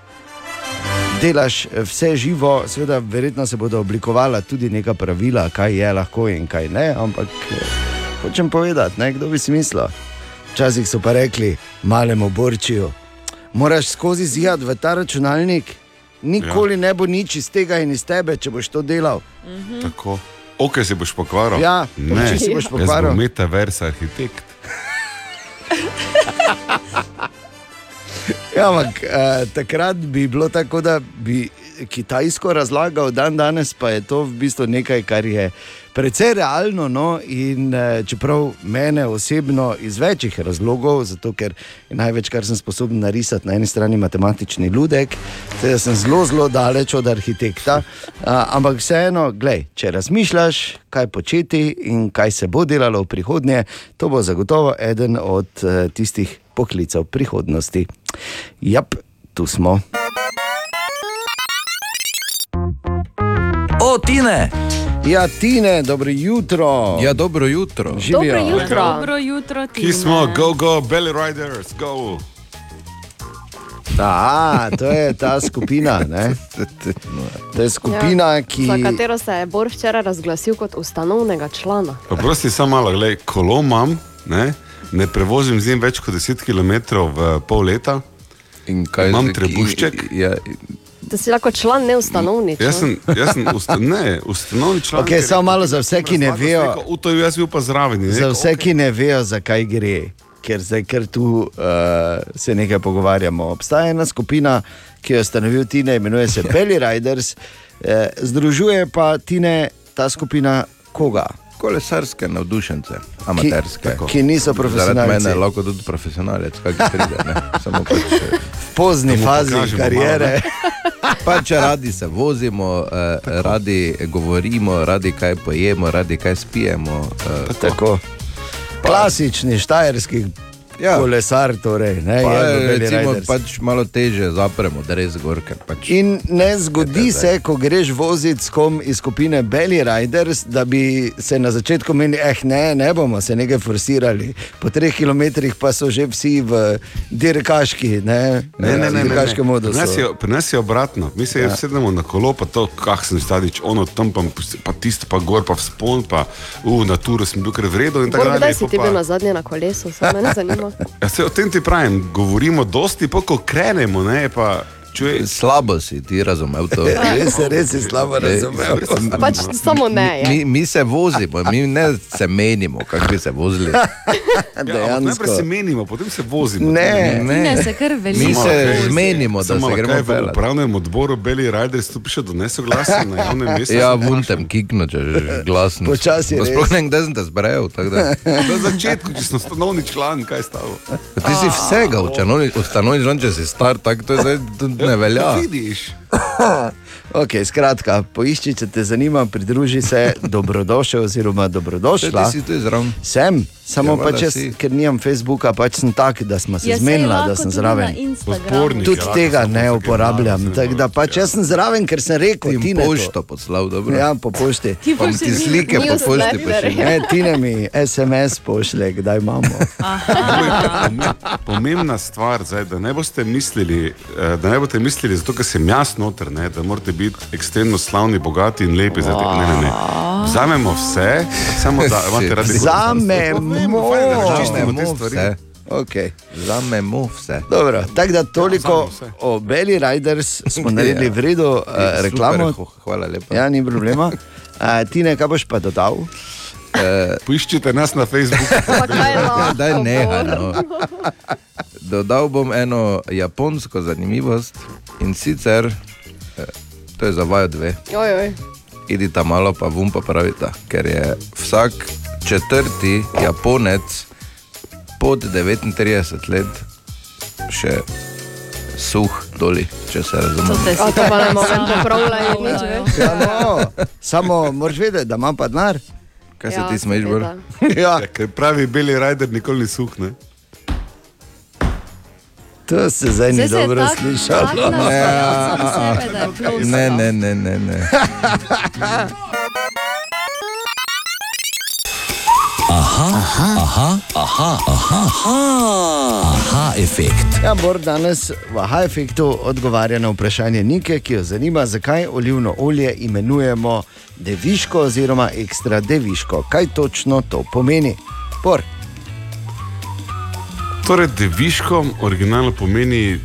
Delaš vse živo, seveda, verjetno se bodo oblikovala tudi neka pravila, kaj je lahko in kaj ne, ampak eh, hočem povedati, ne, kdo bi si mislil. Včasih so pa rekli, malemu borčiju, moraš skozi zid v ta računalnik, nikoli ja. ne bo nič iz tega in iz tebe, če boš to delal. Tako. Ok, si boš pokvaril. Ja, ne, oči si boš Jaz pokvaril. bom metaverse arhitekt. Ja, ampak eh, takrat bi bilo tako, da bi Kitajsko razlagal, dan danes pa je to v bistvu nekaj, kar je precej realno. No? In eh, čeprav mene osebno iz večjih razlogov, zato ker je največ, kar sem sposoben narisati, na eni strani matematični ludek, da sem zelo, zelo daleč od arhitekta. Ampak vseeno, glej, če razmišljaš, kaj početi in kaj se bo delalo v prihodnje, to bo zagotovo eden od eh, tistih poklicev prihodnosti. Jap, tu smo. O, Tine! Ja, Tine, dobro jutro. Ja, dobro jutro. Živijo. Dobro jutro, ti. Ki smo, go, go, belly riders, go. A, to je ta skupina. Ne? To je skupina, ki. Za katero se je Bor včeraj razglasil kot ustanovnega člana. Pa prosti, samo malo, gledaj, kolo imam, ne, ne prevozim z njim več kot 10 km v pol leta. kaj imam trebušček. Ja, Da si lahko član neustanovni. Jaz sem, jaz sem usta, ne, ustanovni član. Okay, ker- samo malo za vse, ki ne vejo. To jaz bil pa zraven. Za vse, ki ne vejo, zakaj gre. ker zdaj ker tu uh, se nekaj pogovarjamo. Obstaja ena skupina, ki jo je ustanovil Tine, imenuje se Belly Riders, eh, združuje pa Tine ta skupina koga? Kolesarske navdušence, amaterske. Ki- ki niso profesionalci. Zaradi mene je lahko tudi profesionalec, kaj pride. Ne? Samo pač, eh, V pozni fazi kariere. Pač radi se vozimo, eh, radi govorimo, radi kaj pojemo, radi kaj spijemo. Eh, Tako. Klasični štajerski ja. kolesar, torej, ne, Pa, je v Belly recimo, Riders. pač malo teže zapremo, da res gorke. Pač. In ne zgodi se, ko greš voziti s kom iz skupine Belly Riders, da bi se na začetku menili, eh, ne, ne bomo se nekaj forsirali. Po treh kilometrih pa so že vsi v dirkaški, ne, Ne, ne, ne, ne, dirkaškem ne. modusu. Pri nas je- Pri nas je obratno. Mi se Ja. ja. sedemo na kolo, pa to, kak sem stadič, ono tam, pa, pa tisto, pa gor, pa v spon, pa v naturo sem bil kar vredno. Kdaj si ti pa- bil na zadnje na kolesu, samo me zanima. Ja, se o tem ti pravim, govorimo dosti, pa ko krenemo, ne, pa čuje. Slabo si ti razumel to. Res, res si slabo razumel. Pač samo ne. Ja. Mi, mi se vozimo, mi ne se menimo, kako bi se vozili. Ja, ampak najprej se menimo, potem se vozimo. Ne, Ne, se kar veliko. Mi se zmenimo, da Samo se gremo v upravnem odboru Beli Riders tu piše do nesoglasja na javnem mestu. Ja, vuntem kikno, če že glasno. Počasi. Sploh ne vem, kdaj sem te zbrejal. da- Na začetku, če sem stanovni član, kaj je stalo? Ti si vsega ustanovi član, če si star, tako to zdaj tudi ne velja. Ja, vidiš. Okay, skratka, poišči, če te zanima, pridruži se, dobrodošel oziroma dobrodošla. Zraven. Sem, samo Ja, ja, pač jaz, si. ker nimam Facebooka, pač sem tak, da smo se Ja, zmenili, da sem zraven. Podpornik, Tudi ja, tega ne uporabljam. Tako da pač jaz sem zraven, ker sem rekel, Ti ne. pošto poslal, dobro. Ja, po pošti. Ti Pa ti slike po pošti pošilja. Ne, ti ne mi SMS pošle, kdaj imamo. Pomembna stvar, zdaj, da ne boste mislili, eh, da ne boste mislili, zato ker sem jaz noter, ne, da morate biti ekstremno slavni, bogati in lepi. Zdaj, ne, ne, ne. Vzamemo vse, samo da imate radi Vzamemo, Čistimo te stvari. vse. Okay. Zamemo vse. Dobro, tako da toliko vse. o Belly Riders smo naredili v redu uh, reklamo. Super, hvala lepa. Ja, ni problema. Uh, ti ne, kaj boš pa dodal? Poiščite nas na Facebooku. Daj nehaj. No. Dodal bom eno japonsko zanimivost in sicer, eh, to je za vaju dve, Oj, oj. idita malo pa vum pa pravita, ker je vsak četrti japonec pod 39 let še suh doli, če se To razume. to pa ne morem Ja. popravljati nič več. Ja, no, samo moraš vedeti, da imam pa denar. Kaj se Ja, ti bolj? seveda. Ja, Ja, ker pravi Beli Rider nikoli ni suh. Ne? to se zdaj ni se dobro slišalo. plus, Ne, ne, ne, ne. ne. Aha, aha, aha, aha, aha, aha, efekt. Ja, Bor danes v aha efektu odgovarja na vprašanje Nike, ki jo zanima, zakaj olivno olje imenujemo deviško oziroma ekstra deviško. Kaj točno to pomeni? Bor, Torej, deviško originalno pomeni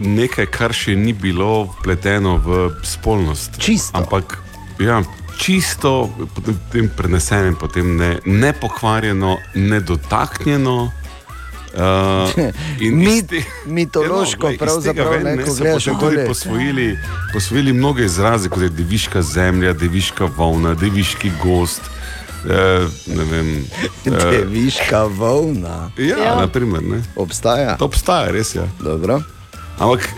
nekaj, kar še ni bilo vpleteno v spolnost. Čisto. Ampak ja, čisto, potem tem prenesenem, potem ne, nepokvarjeno, nedotaknjeno. Uh, in iz Mit, te- mitološko, Ja, no, glej, iz pravzaprav, ven, ne, ko gledaš tudi posvojili, posvojili mnoge izraze, kot je deviška zemlja, deviška volna, deviški gost. Ne vem. Uh, deviška volna ja, Ja. ja. naprimer. Ne. obstaja. To obstaja, res je. Ja. Dobro. Ampak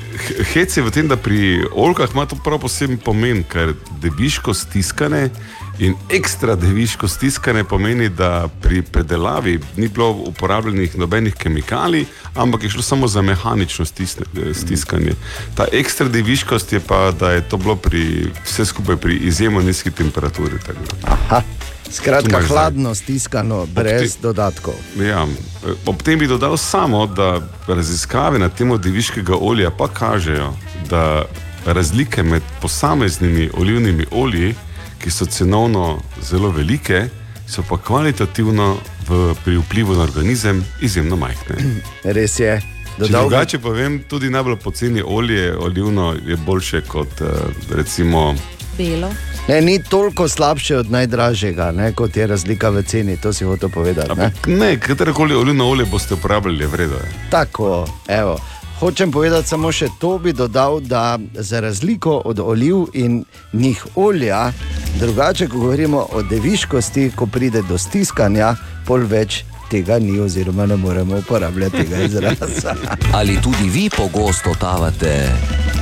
hec je v tem, da pri oljkah ima to prav poseben pomen, ker deviško stiskane in ekstra deviško stiskane pomeni, da pri predelavi ni bilo uporabljenih nobenih kemikalij, ampak je šlo samo za mehanično eh, stiskanje. Ta ekstra deviškost je pa, da je to bilo pri, vse skupaj pri izjemno nizki temperaturi. tako. Aha. Skratka, hladno stiskano, brez ti- dodatkov. Ja, ob tem bi dodal samo, da raziskave na temo deviškega olja pa kažejo, da razlike med posameznimi olivnimi olji, ki so cenovno zelo velike, so pa kvalitativno v, pri vplivu na organizem izjemno majhne. Res je. Dodal drugače povem, tudi najbolj poceni olje olivno je boljše kot eh, recimo uspelo. Ne, ni toliko slabše od najdražjega, ne, kot je razlika v ceni, to si hotel povedati. Ne? Ne, katerokoli olivno olje boste uporabljali, je vredno. je. Tako, evo. Hočem povedati samo še to, bi dodal, da za razliko od oliv in njih olja, drugače, ko govorimo o deviškosti, ko pride do stiskanja, pol več tega ni, oziroma ne moremo uporabljati tega izraza. Ali tudi vi pogosto totavate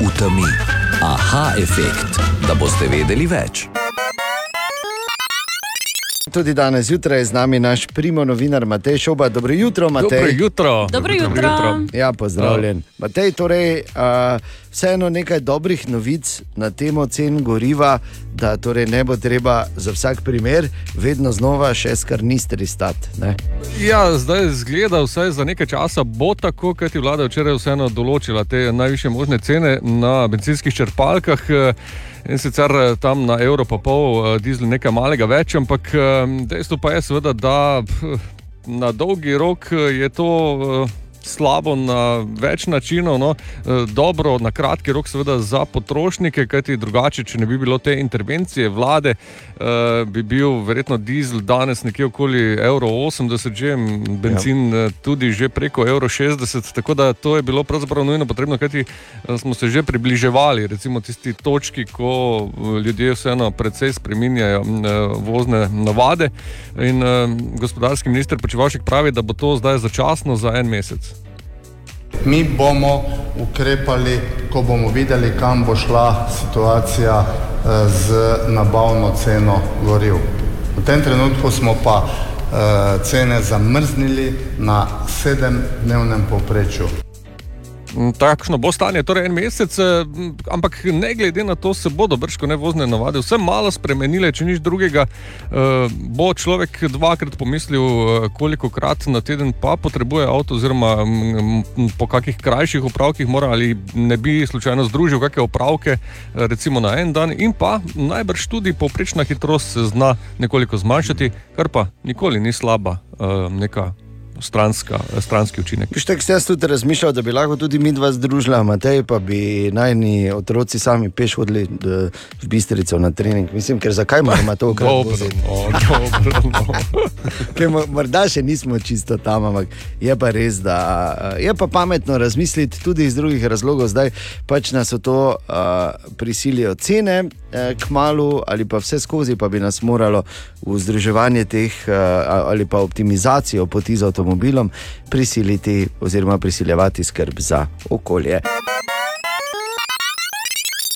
v temi? Aha, efekt, da boste vedeli več. Tudi danes zjutraj je z nami naš primo novinar Matej Šoba. Dobro jutro, Matej. Dobro jutro. Dobro jutro. Ja, pozdravljen. Matej, torej, uh, vseeno nekaj dobrih novic na temo cen goriva, da torej ne bo treba za vsak primer vedno znova še skarnistri stati. ne? Ja, zdaj zgleda, vsaj za nekaj časa bo tako, ker ti vlada včeraj vseeno določila te najviše možne cene na benzinskih črpalkah. eh, In sicer eh, tam na evro pa pol, eh, dizel nekaj malega več, ampak eh, dejstvo pa je seveda, da na dolgi rok je to eh, slabo na več načinov. No. Eh, Dobro, na kratki rok, seveda za potrošnike, kajti drugače, če ne bi bilo te intervencije vlade, eh, bi bil verjetno dizel danes nekje okoli evro 80, že benzin ja. tudi že preko evro 60. Tako da to je bilo pravzaprav nujno potrebno, kajti smo se že približevali recimo tisti točki, ko ljudje vseeno precej spreminjajo vozne navade. In gospodarski minister Počevalšek pravi, da bo to zdaj začasno za en mesec. Mi bomo ukrepali, ko bomo videli, kam bo šla situacija eh, z nabavno ceno goriv. V tem trenutku smo pa eh, cene zamrznili na sedemdnevnem povprečju. Takšno bo stanje, torej en mesec, eh, ampak ne glede na to, se bodo brško nevozne navade vse malo spremenile, če nič drugega. eh, Bo človek dvakrat pomislil, eh, koliko krat na teden pa potrebuje avto, oziroma po kakih krajših opravkih mora ali ne bi slučajno združil kakšne opravke, recimo na en dan, in pa najbrž tudi povprečna hitrost se zna nekoliko zmanjšati, kar pa nikoli ni slaba neka stranska, stranski učinek. Viš, tako sem tudi razmišljal, da bi lahko tudi mi dva združila, Matej, pa bi najni otroci sami peš hodili v Bistrico na trening. Mislim, ker zakaj moramo to ukvarjati? no, dobro, no. Morda še nismo čisto tam, ampak je pa res, da eh, je pa pametno razmisliti tudi iz drugih razlogov. Zdaj pač nas v to uh, prisilijo cene uh, k malu ali pa vse skozi, pa bi nas moralo v združevanje teh uh, ali pa optimizacijo poti z avtomobilom prisiliti oziroma prisiljevati skrb za okolje.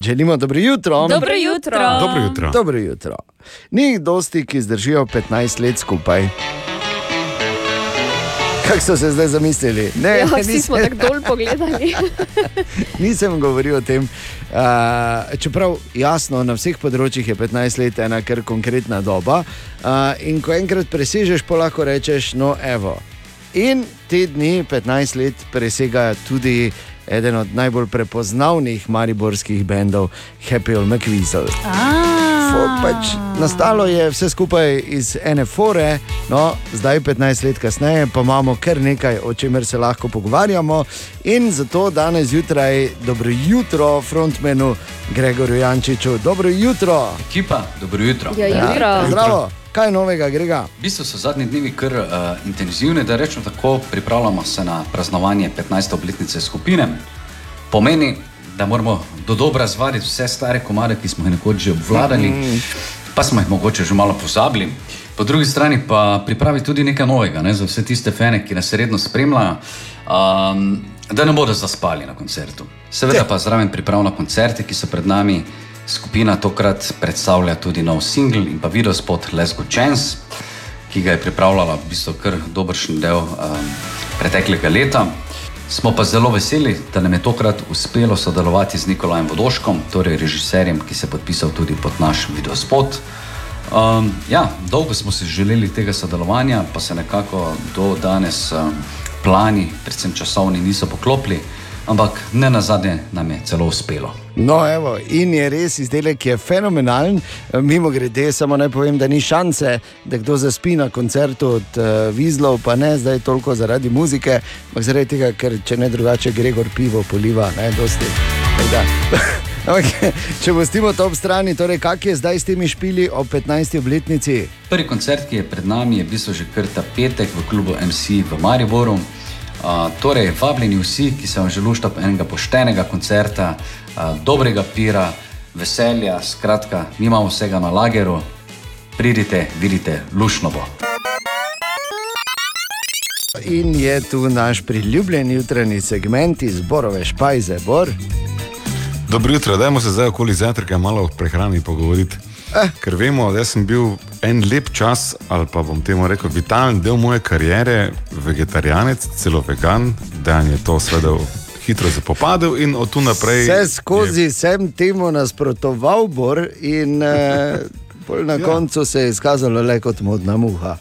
Želimo dobro jutro. Dobro jutro. Dobro jutro. Dobro jutro. Ni jih dosti, ki zdržijo 15 let skupaj. Kako so se zdaj zamislili? Ne, Ja, ne, vsi smo tako dol pogledali. nisem govoril o tem. Uh, čeprav jasno, na vseh področjih je 15 let ena kar konkretna doba. Uh, in ko enkrat presežeš, pa lahko rečeš, no, evo. In te dni, 15 let, presegajo tudi eden od najbolj prepoznavnih mariborskih bendov, Happy Old McWeasel. Fo- Pač nastalo je vse skupaj iz ene fore, no, zdaj 15 let kasneje pa imamo kar nekaj, o čemer se lahko pogovarjamo. In zato danes zjutraj dobro jutro frontmenu Gregorju Jančiču. Dobro jutro. Ekipa, dobro jutro. Ja, jutro. Zdravo, kaj novega, Grega? V bistvu so zadnji dnevi kar uh, intenzivni, da rečemo tako, pripravljamo se na praznovanje 15. obletnice skupine. Pomeni, da moramo do dobra zvaditi vse stare komade, ki smo jih nekoč že obvladali, Mhm. pa smo jih mogoče že malo pozabili. Po drugi strani pa pripravi tudi nekaj novega ne, za vse tiste fene, ki nas redno spremljajo, um, da ne bodo zaspali na koncertu. Seveda pa zraven priprav na koncerte, ki so pred nami. Skupina tokrat predstavlja tudi nov singl in pa video spot Let's Go Chance, ki ga je pripravljala v bistvu kar dobršen del um, preteklega leta. Smo pa zelo veseli, da nam je tokrat uspelo sodelovati z Nikolajem Vodoškom, torej režiserjem, ki se je podpisal tudi pod naš videospot. Um, ja, dolgo smo si želeli tega sodelovanja, pa se nekako do danes um, plani, predvsem časovni, niso poklopili, ampak ne na zadnje nam je celo uspelo. No, evo, in je res izdelek, ki je fenomenalen. Mimo grede, samo naj povem, da ni šanse, da kdo zaspi na koncertu od uh, Vizlov, pa ne zdaj toliko zaradi muzike, ampak zaradi tega, ker če ne drugače, Gregor pivo poliva, ne dosti. Okay. Če pustimo to ob strani, torej, kak je zdaj s temi špili ob 15. obletnici? Prvi koncert, ki je pred nami, je v bistvu že kar ta petek v klubu MC v Mariboru. Uh, torej, vabljeni vsi, ki se vam želijo enega poštenega koncerta, uh, dobrega pira, veselja, skratka, mi imamo vsega na lageru, pridite, vidite, lušno bo. In je tu naš priljubljen jutranji segment iz Borove špajze, Bor. Dobro jutro, dajmo se zdaj okoli zajtrka malo o prehrani pogovoriti. Eh. Ker vemo, da sem bil en lep čas, ali pa bom temu rekel, vitalen del moje kariere, vegetarijanec, celo vegan, da je to seveda hitro zapopadel in od tu naprej. Vse skozi je... sem temu nasprotoval, Bor, in eh, na ja. koncu se je izkazalo le kot modna muha.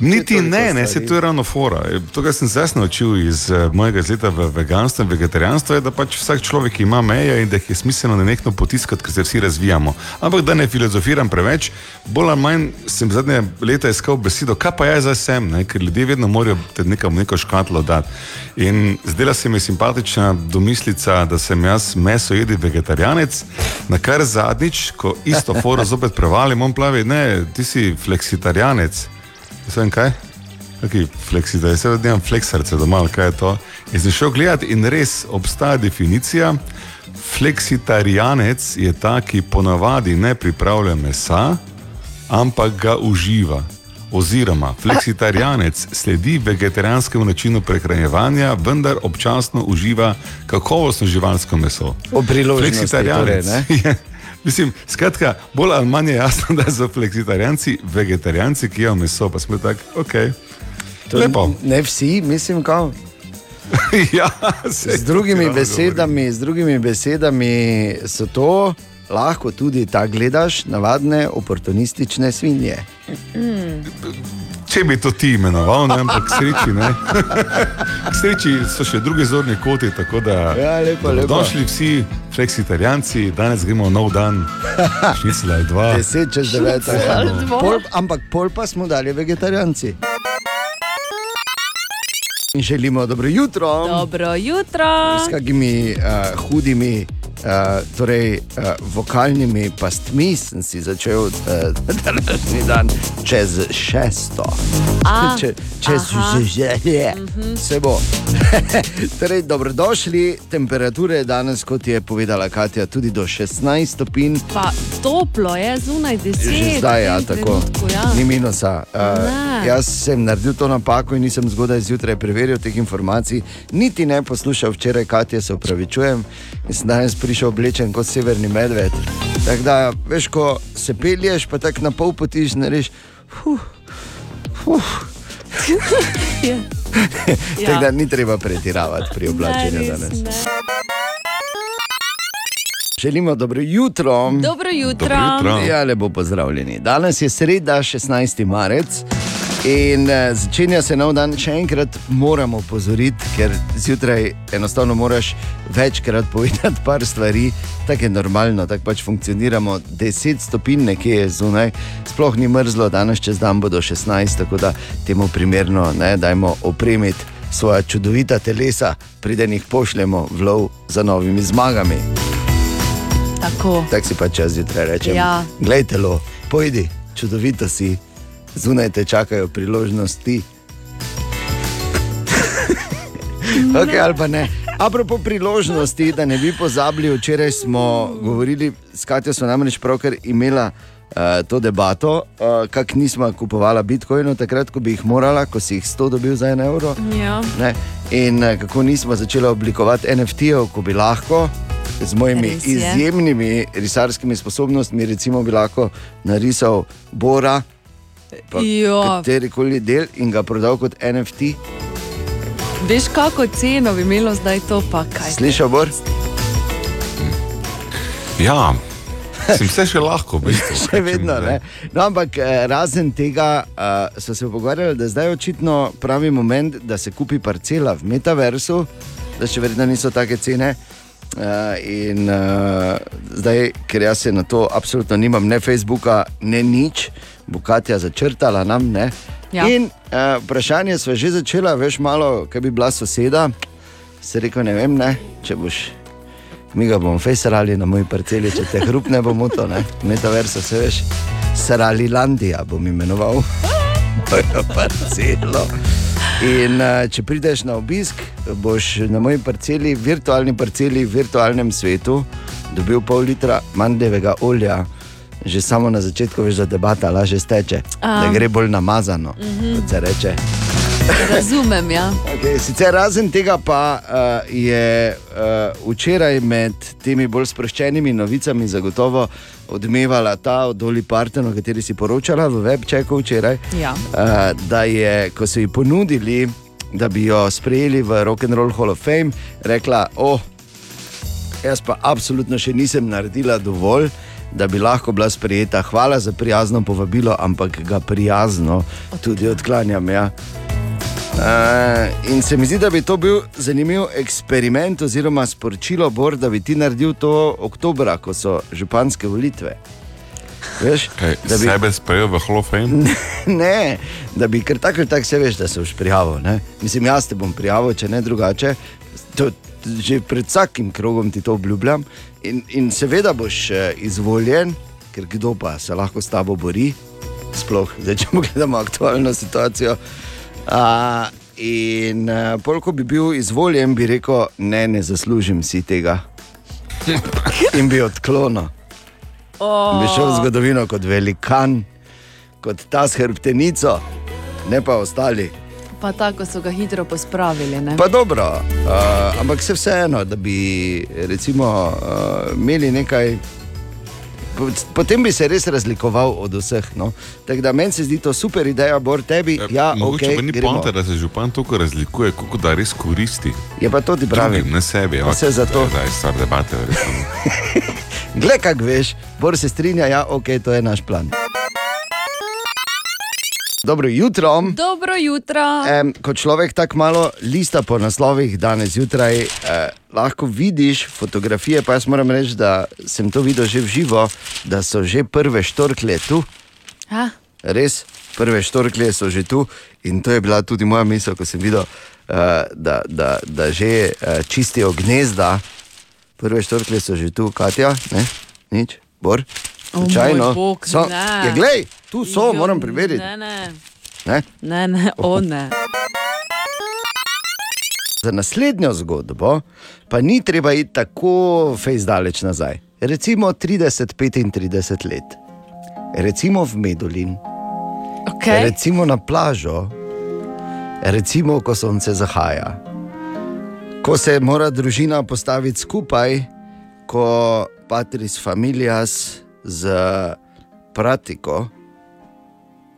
Niti ne, ne, se to je ravno fora. To, kar sem se jaz naučil iz uh, mojega leta v veganstvu in vegetarijanstvu, je, da pač vsak človek ima meje in da jih je smiselno nenehno potiskati, ker se vsi razvijamo. Ampak da ne filozofiram preveč, bolj ali manj sem zadnje leta iskal besedo, kaj pa jaz zdaj sem, ne? ker ljudje vedno morajo te nekam neko škatlo dati. In zdela se mi je simpatična domislica, da sem jaz meso jedi vegetarijanec, na kar zadnjič, ko isto foro zopet prevalim, on pravi, ne, ti si fleksitarijanec. Vem kaj? Okay, fleksi, da je vse odnjem fleksarce doma, kaj je to. In sem šel gledati in res obstaja definicija. Fleksitarijanec je ta, ki ponavadi ne pripravlja mesa, ampak ga uživa. Oziroma, fleksitarijanec sledi vegetarijanskemu načinu prehranjevanja, vendar občasno uživa kakovostno živalsko meso. Fleksitarijanec torej, je. Mislim, skratka, bolj ali manj je jasno, da so fleksitarijanci, vegetarijanci, ki jedo meso, pa smo tako, ok. Lepo. Ne vsi, mislim, kao. ja, z, drugimi besedami, z drugimi besedami so to lahko tudi tako gledaš, navadne oportunistične svinje. Mm. Če bi to ti imenoval, ne, ampak k sreči, ne. k sreči so še druge zorne koti, tako da ja, lepo, lepo. došli vsi fleksitarijanci, danes gremo nov dan, šnicla je dva. Deset čez devet, pol, ampak pol pa smo dalje vegetarijanci. In želimo dobro jutro. Dobro jutro. S kakimi uh, hudimi Uh, torej, uh, vokalnimi pastmi sem si začel uh, današnji dan čez šesto. A, Če, čez želje, se bo. torej, dobrodošli, temperature danes, kot je povedala Katja, tudi do 16 stopinj. Pa toplo je zunaj 10. Že zdaj je ja, tako, trenutku, ja. ni minusa. Uh, jaz sem naredil to napako in nisem zgodaj zjutraj preveril teh informacij, niti ne poslušal včeraj, Katja, se upravičujem. In sem danes prišel oblečen kot severni medved. Tako da, veš, ko se pelješ, pa tako na pol poti znaš. Huh, huh. Ja. Tako da ni treba pretiravati pri oblačenju Ne, res danes. ne. Želimo dobro jutro. Dobro jutro. Dobro jutro. Ja, lepo pozdravljeni. Danes je sreda, 16. marec. In eh, začenja se nov dan, še enkrat moramo opozoriti, ker zjutraj enostavno moraš večkrat povedati par stvari, tako je normalno, tako pač funkcioniramo. 10 stopinj nekje je zunaj, sploh ni mrzlo, danes čez dan bodo 16, tako da temu primerno ne, dajmo opremiti svoja čudovita telesa, preden jih pošljemo v lov za novimi zmagami. Tako. Tako si pa čas zjutraj rečem. Ja. Glej, telo, pojdi, čudovito si, zunaj te čakajo priložnosti. okay, ali pa ne. Apropo priložnosti, da ne bi pozabili, včeraj smo govorili, s Katjo smo namreč pravkar imela uh, to debato, uh, kako nismo kupovala bitcoinov, takrat, ko bi jih morala, ko si jih 100 dobil za 1 evro. Ja. Ne? In eh, kako nismo začeli oblikovati NFT-jev, ko bi lahko z mojimi Res je. izjemnimi risarskimi sposobnostmi, recimo, bi lahko narisal Bora. Kateri koli del in ga prodal kot NFT. Veš, kako ceno bi imelo zdaj to, pa kaj? Slišal Bor? Ja, sem vse še lahko, v bistvu. Še vedno ne. No, ampak eh, razen tega uh, so se pogovarjali, da zdaj je očitno pravi moment, da se kupi parcela v metaversu, da še verjetno niso take cene. Uh, in uh, zdaj, ker jaz se na to absolutno nimam, ne Facebooka, ne nič, bo Katja začrtala nam. Ne? Ja. In uh, vprašanje smo že začela, veš malo, kaj bi bila soseda. Se rekel, ne vem, ne, če boš mi ga bomo fejsarali na moji parceli, če te hrup ne bo moto, ne? metaverso se veš, Saralilandija bom imenoval mojo parcelo. In uh, če prideš na obisk, boš na moji parceli, virtualni parceli, v virtualnem svetu, dobil pol litra mandevega olja. Že samo na začetku veš, da debata lažje steče, A. da gre bolj namazano, Mhm. kot se reče. Razumem, ja. Okay, sicer razen tega pa uh, je uh, včeraj med temi bolj sproščenimi novicami zagotovo odmevala ta od Doli Parton, o kateri si poročala v webčeku včeraj. Ja. Uh, da je, ko so ji ponudili, da bi jo sprejeli v Rock and Roll Hall of Fame, rekla: Oh, jaz pa absolutno še nisem naredila dovolj. Da bi lahko bila sprejeta, hvala za prijazno povabilo, ampak ga prijazno tudi odklanjam. Ja. Uh, in se mi zdi, da bi to bil zanimiv eksperiment, oziroma sporočilo, Bor, da bi ti naredil to oktobra, ko so županske volitve. Veš, Kaj, da bi, Sebe sprejel v Hall of Fame? ne, da bi kar tako ali tako se veš, da se boš prijavil. Ne? Mislim, jaz te bom prijavil, če ne drugače. To, že pred vsakim krogom ti to obljubljam. In, in seveda boš eh, izvoljen, ker kdo pa se lahko s tabo bori, sploh zdaj, če pogledamo aktualno situacijo. A, in uh, polk bi bil izvoljen, bi rekel, ne, ne zaslužim si tega. In bi odklonil. Oh. Bi šel v zgodovino kot velikan, kot ta s hrbtenico, ne pa ostali. Pa tako so ga hitro pospravili. Ne? Pa dobro, uh, ampak se vseeno, da bi recimo, uh, imeli nekaj. po- Potem bi se res razlikoval od vseh. No. Tako da meni se zdi to super ideja, Bor, tebi. Ja, Mogoče okay, pa ni poanta, da se župan toliko razlikuje, kako da res koristi. Je pa to ti. Drugim, ne sebi. Pa vse zato. Da je stvar debate. Glej, kaj veš, Bor se strinja, ja, ok, to je naš plan. Dobro jutro. Dobro jutro. Um, ko človek tako malo lista po naslovih danes zjutraj, eh, lahko vidiš fotografije. Pa jaz moram reči, da sem to videl že v živo, da so že prve štorklje tu. Ha? Res, prve štorklje so že tu. In to je bila tudi moja misel, ko sem videl, uh, da, da, da že uh, čistijo gnezda. Prve štorklje so že tu, Katja, ne? nič, bor. Slučajno. bog, so, ne. ja, glej, tu so, Jo, moram preveriti. Ne, ne, Ne? ne, ne, o ne. Za naslednjo zgodbo pa ni treba iti tako fejs daleč nazaj. Recimo 30-35 let, recimo v Medulin, Okay. recimo na plažo, recimo ko sonce zahaja, ko se mora družina postaviti skupaj, ko patris familias z pratiko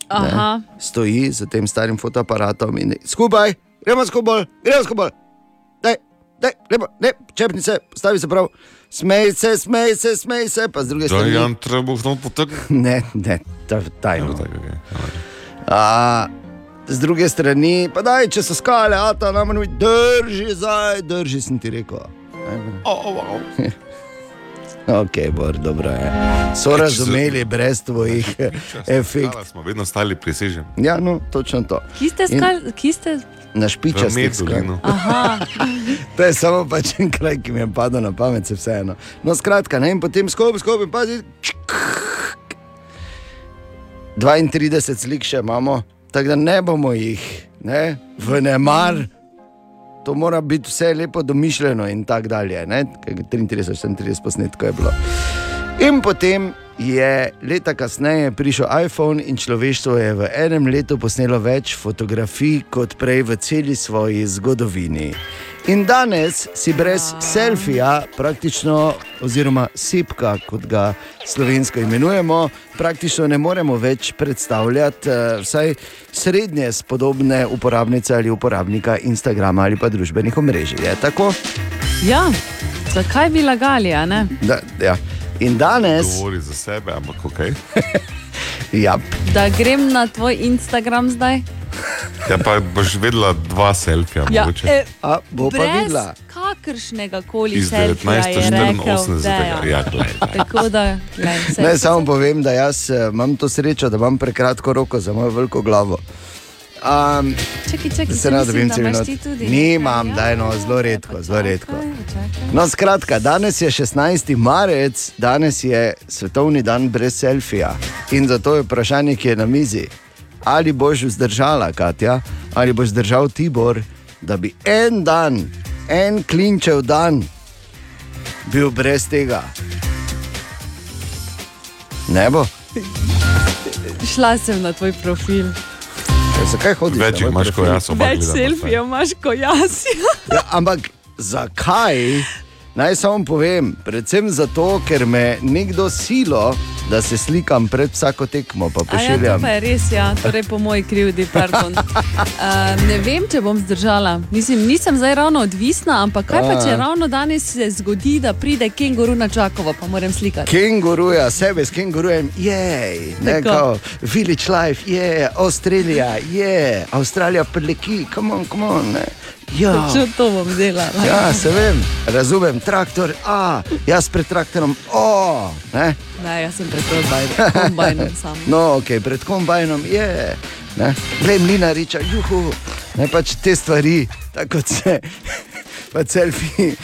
Aha. ne, stoji z tem starim fotoaparatom in skupaj, gremo skupaj, gremo skupaj. Daj, daj, lepo, ne, čepnice, stavi se prav, smej se, smej se, smej se, pa z druge Da, strani. Jan, treba znovu potegniti. Ne, ne, ta, tajno. A, z druge strani, pa daj, če so skale, a ta nam reče, drži zdaj, drži, sem ti rekel. Ok, bor, dobro je. So razumeli brez tvojih efektov. Hvala, smo vedno stali prisežem. Ja, no, točno to. Kje ste, In skal, kje ste? Na špičastih Medulinu. skal. Aha. To je samo pač en kraj, ki mi je padel na pamet, se vseeno. No, skratka, ne, in potem skupaj, skupaj, pazi. 32 slik še imamo, tako da ne bomo jih, ne, v nemar. To mora biti vse lepo domišljeno in tako dalje. ne, kaj 33, 34 posnetkov je bilo. In potem je leta kasneje prišel iPhone in človeštvo je v enem letu posnelo več fotografij kot prej v celi svoji zgodovini. In danes si brez selfija, praktično, oziroma sepka, kot ga slovensko imenujemo, praktično ne moremo več predstavljati eh, vsaj srednje spodobne uporabnice ali uporabnika Instagrama ali pa družbenih omrežij. Je tako? Ja, zakaj bi lagali, a ne? Da, ja. In danes, Govori za sebe, ampak ok. ja, Da grem na tvoj Instagram zdaj? Ja, pa boš vedela dva selfija. Ja, mogoče. e, A, bo pa videla. kakršnega koli Iz selfija je rekel, 1984. Dejan. Ja, glej. Tako da, glej, Ne, samo povem, da jaz eh, imam to srečo, da imam prekratko roko za mojo veliko glavo. Um, Čakaj, čakaj, se ne mislim, dobim da civilno. imaš tudi Nimam, daj no, zelo redko, zelo redko. No, skratka, danes je 16. marec, danes je svetovni dan brez selfija. In zato je vprašanje, ki je na mizi. Ali boš vzdržala, Katja, ali boš zdržal Tibor, da bi en dan, en klinčev dan bil brez tega? Ne bo? Šla sem na tvoj profil. Ja, zakaj hodiš? Več imaš kot jaz, Več selfijev imaš kot jaz. Ja, ampak zakaj? Naj samo povem, predvsem zato, ker me nekdo silo, da se slikam pred vsako tekmo, pa ja, to pa je res, ja, torej po moji krivdi, pardon. Uh, ne vem, če bom zdržala. Mislim, nisem zdaj ravno odvisna, ampak kaj pa, če ravno danes se zgodi, da pride kenguru na Čakovo, pa moram slikati. Kenguruja, sebe s kengurujem, je, ne kao, village life, je, Avstralija, je, Avstralija preleki, come on, come on. Ne. Ja. Točno to bom delala. Ja, se vem, razumem, traktor, a, jaz pred traktorom, o, ne. Ne, jaz sem pred kombajnom, kombajnom. No, ok, pred kombajnom je, ne, glej, mlinariča, juhu, ne pač te stvari, tako kot se. Pa selfie,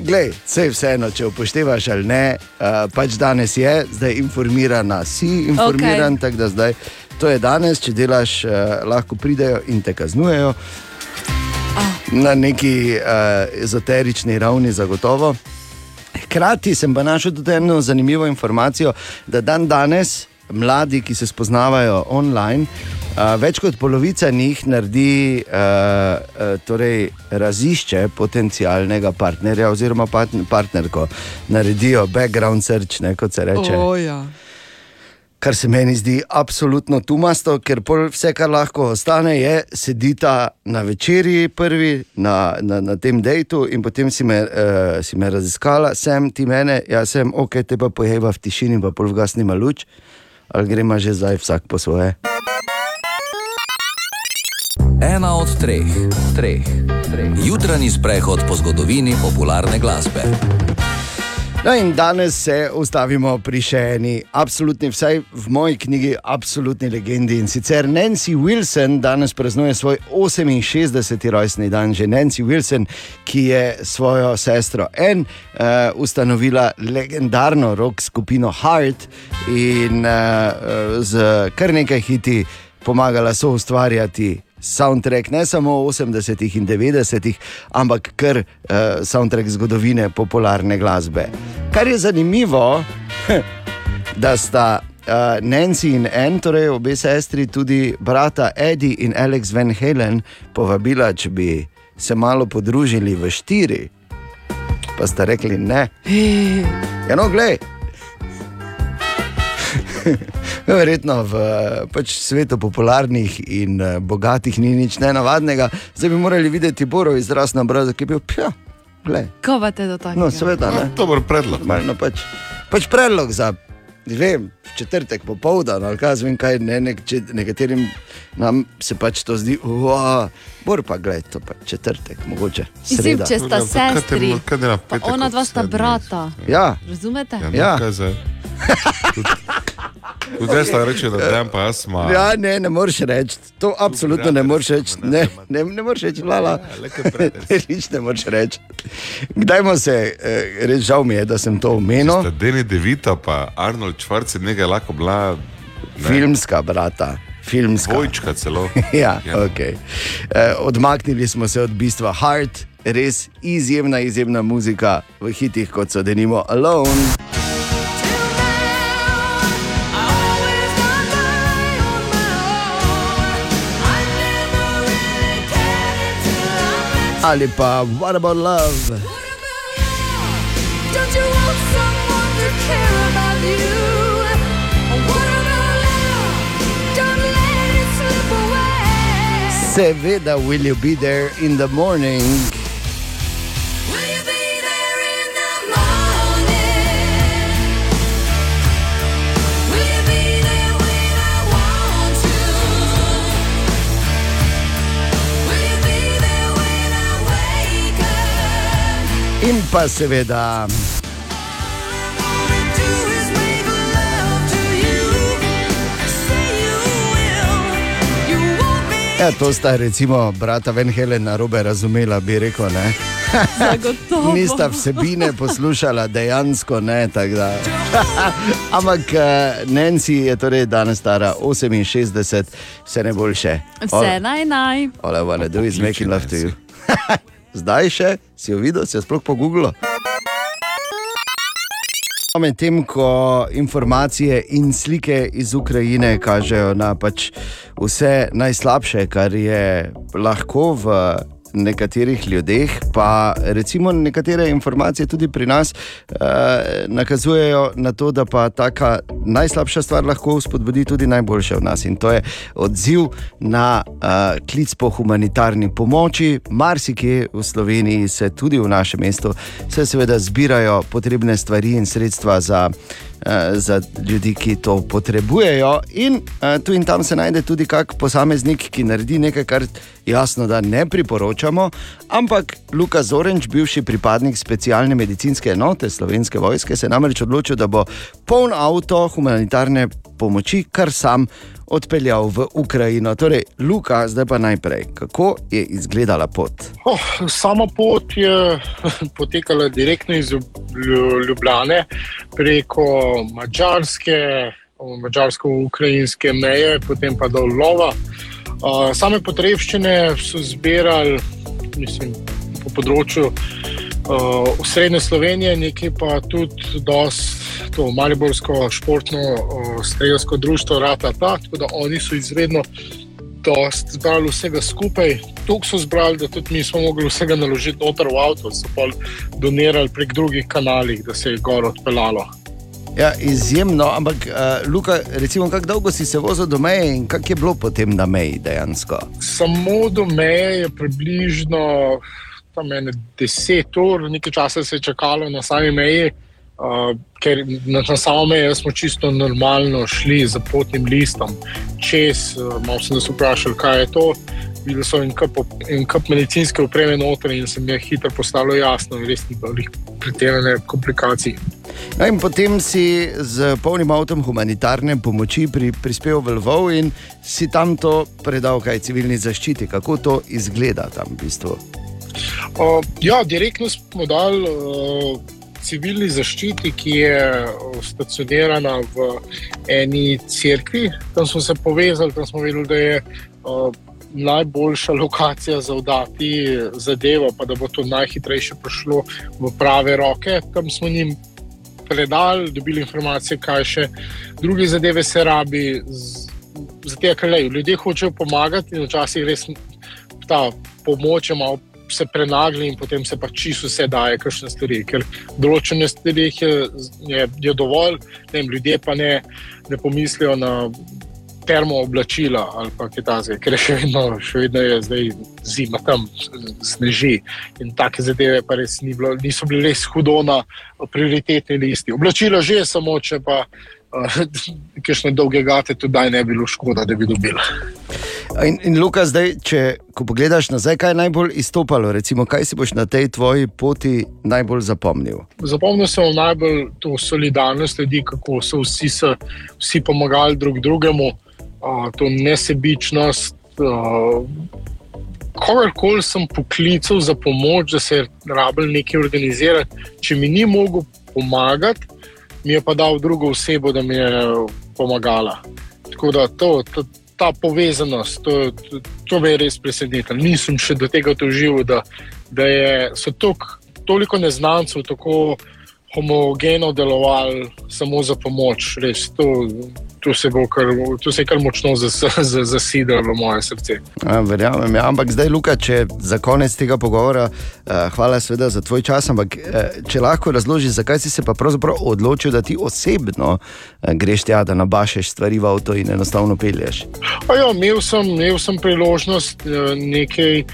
glej, vse vseeno, če upoštevaš ali ne, uh, pač danes je, zdaj informirana, si informiran, okay. tako da zdaj to je danes, če delaš, uh, lahko pridejo in te kaznujejo. Na neki uh, ezoterični ravni, zagotovo. Hkrati sem pa našel tudi eno zanimivo informacijo, da dan danes mladi, ki se spoznavajo online, uh, več kot polovica njih naredi, uh, uh, torej razišče potencialnega partnerja oziroma partn partnerko, naredijo background search, ne, kot se reče. O, ja. Kar se meni zdi absolutno tumasto, ker vse, kar lahko ostane, je sedita na večerji, prvi na, na, na tem dejtu, in potem si me, uh, si me raziskala, sem ti mene, jaz sem ok, te pa pojeva v tišini, pa pol vgasnima luč, ali gremo že zdaj vsak po svoje. Ena od treh, treh, treh. Jutranji sprehod po zgodovini popularne glasbe. No in danes se ustavimo pri še eni absolutni, vsaj v moji knjigi, absolutni legendi. In sicer Nancy Wilson danes praznuje svoj 68. rojstni dan, že Nancy Wilson, ki je svojo sestro Anne uh, ustanovila legendarno rock skupino Heart in uh, z kar nekaj hiti pomagala so ustvarjati. Soundtrack ne samo 80-ih in 90-ih, ampak kar uh, soundtrack zgodovine popularne glasbe. Kar je zanimivo, da sta uh, Nancy in Anne, torej obe sestri, tudi brata Eddie in Alex Van Halen, povabila, če bi se malo podružili v štiri. Pa sta rekli ne. Ja, no, glej. Verjetno v pač, svetu popularnih in uh, bogatih ni nič nenavadnega. Zdaj bi morali videti Borov izraz na obrazu, ki je bil pja. Glej. Ko pa te dotakne? No, seveda, ne. Dober predlog. No, pač, pač predlog za ne vem, četrtek popoldan ali kaj, zvem, kaj ne, nek, če, nekaterim nam se pač to zdi, wow, bor pa gled, to pa četrtek, mogoče. Mislim, Sreda. če sta sestri, dela pa ona dva sta brata. Ja. Razumete? Ja, no, kaj zdaj? Tudi jaz tam rečem, da grem pa jaz ma. Ja, ne, ne moreš reči, to absolutno ne moreš reči. Ne, ne, ne moreš reči, lala. Nič ne moreš reči. Kdaj smo se, eh, res žal mi je, da sem to omenil. Sta Deni Devita pa Arnold Schwarzenegger lahko bila ne, Filmska, brata. Filmska. dvojčka celo. ja, okay. eh, odmaknili smo se od bistva Heart, res izjemna, izjemna muzika v hitih, kot so denimo Alone. Ali pa What About Love? Don't you want someone to care about you? Seveda, will you be there in the morning? Will you Ja, to sta recimo brata Van Helen na robe razumela, bi rekel. Ne? Zagotovo. Nista vsebine poslušala, dejansko ne. tako da. Ampak eh, Nancy je torej danes stara 68, vse ne boljše. Vse naj naj. All I wanna do is make love to you. Zdaj še si jo videl, si jo sploh pogooglil. Medtem ko informacije in slike iz Ukrajine kažejo na pač vse najslabše, kar je lahko v nekaterih ljudeh, pa recimo nekatere informacije tudi pri nas eh, nakazujejo na to, da pa taka najslabša stvar lahko spodbudi tudi najboljše v nas. In to je odziv na eh, klic po humanitarni pomoči. Marsikje v Sloveniji se tudi v našem mestu se seveda zbirajo potrebne stvari in sredstva za. Eh, Za ljudi, ki to potrebujejo, in uh, tu in tam se najde tudi kak posameznik, ki naredi nekaj, kar jasno, da ne priporočamo. Ampak Luka Zorenč, bivši pripadnik specialne medicinske enote slovenske vojske, se je namreč odločil, da bo poln avto humanitarne pomoči kar sam odpeljal v Ukrajino. Torej, Luka, zdaj pa najprej, kako je izgledala pot? Oh, sama pot je potekala direktno iz Lju- Ljubljane preko Mačarske, mačarsko-ukrajinske meje, potem pa do Lova. Uh, same potrebščine so zbirali mislim, po področju uh, srednje Slovenije, nekaj pa tudi dost, to Mariborsko športno uh, strelsko društvo Ratata, tako da oni so izredno dost zbrali vsega skupaj. Tuk so zbrali, da tudi mi smo mogli vsega naložiti noter v avto, so pa donirali prek drugih kanalih, da se je gor odpeljalo. Ja, izjemno, ampak uh, Luka, recimo, kako dolgo si se vozil do meje in kako je bilo potem na meji dejansko? Samo do meje je približno tam ene 10 ur, nekaj časa se je čakalo na sami meji, uh, ker na, na samo mejo smo čisto normalno šli z potnim listom čez. Uh, malo sem se vprašal, kaj je to. Videli so en kup, en kup medicinske opreme noter in se mi je hitro postalo jasno, res ni bilo pretirane komplikacije. No, in potem si z polnim avtom humanitarne pomoči pri, prispel v Lvov in si tam to predal, kaj civilni zaščiti. Kako to izgleda tam v bistvu? Uh, ja, direktno smo dali uh, civilni zaščiti, ki je uh, stacionirana v eni cerkvi. Tam smo se povezali, tam smo videli, da je uh, najboljša lokacija za oddati zadevo, pa da bo to najhitrejše prišlo v prave roke. Tam smo njim predali, dobili informacije, kaj še druge zadeve se rabi. Zato, ker ljudje hočejo pomagati in včasih res ta pomoč je malo se prenagli in potem se pa čisto vse daje, kakšne stvari. Ker določene stvari je, je, je dovolj, vem, ljudje pa ne, ne pomislijo na termo oblačila ali pa takega, ker je še vedno, še vedno je zdaj zima tam, sneži in take zadeve pa res ni bilo, niso bile res hudo na prioritetni listi. Oblačila že, samo če pa uh, kakšne dolge gate tudi ne bi bilo škoda, da bi dobila. In, in Luka, zdaj, če ko pogledaš nazaj, kaj je najbolj izstopalo, recimo, kaj si boš na tej tvoji poti najbolj zapomnil? Zapomnil sem najbolj to solidarnost ljudi, kako so vsi, se, vsi pomagali drug drugemu, uh, to nesebičnost. Uh, Kogarkoli sem poklical za pomoč, da se je rabil nekaj organizirati, če mi ni mogel pomagati, mi je pa dal drugo osebo, da mi je pomagala. Tako da to, to, ta povezanost, to, to, to me je res presenetilo. Nisem še do tega doživel, da, da je, so tok, toliko neznancev tako homogeno delovali samo za pomoč. Res, to, to, se kar, to se je kar močno zas- zas- zasidalo v moje srce. A, verjamem, ja. ampak zdaj, Luka, če za konec tega pogovora, uh, hvala seveda za tvoj čas, ampak uh, če lahko razložiš, zakaj si se pa pravzaprav odločil, da ti osebno uh, greš tja, da nabašeš stvari v avto in enostavno pelješ. Pa ja, imel, sem, imel sem priložnost eh, nekaj.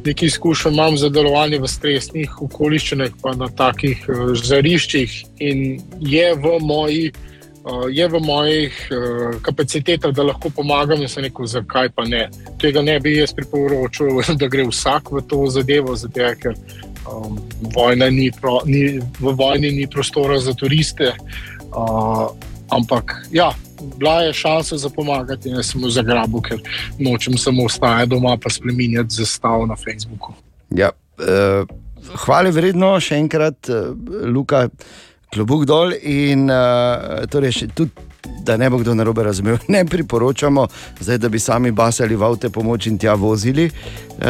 Nekaj izkušenj imam za delovanje v stresnih okoliščinah, pa na takih uh, žariščih, in je v, moji, uh, je v mojih uh, kapacitetah, da lahko pomagam, in sem rekel, zakaj pa ne. Tega ne bi jaz priporočil, da gre vsak v to zadevo, zato ker um, vojna ni pro, ni, v vojni ni prostora za turiste. Uh, ampak ja, bila je šansa za pomagati in jaz sem jo zagrabil, ker nočem samo ostajati doma pa spremenjati zastav na Facebooku. Ja, uh, hvale vredno še enkrat, uh, Luka, klobuk dol. In, uh, torej še, tudi, da ne bo kdo narobe razumel, ne priporočamo, zdaj, da bi sami basali v avte pomoč in tja vozili. Uh,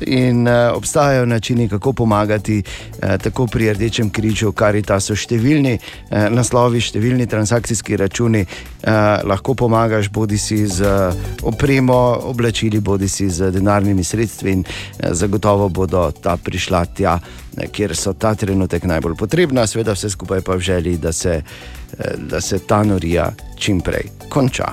in uh, obstajajo načini, kako pomagati, uh, tako pri Rdečem križu, kar je ta so številni uh, naslovi, številni transakcijski računi. Uh, lahko pomagaš, bodi si z opremo, oblačili, bodi si z denarnimi sredstvi, in uh, zagotovo bodo ta prišla tja, kjer so ta trenutek najbolj potrebna, seveda vse skupaj pa v želji, da se, eh, da se ta norija čim prej konča.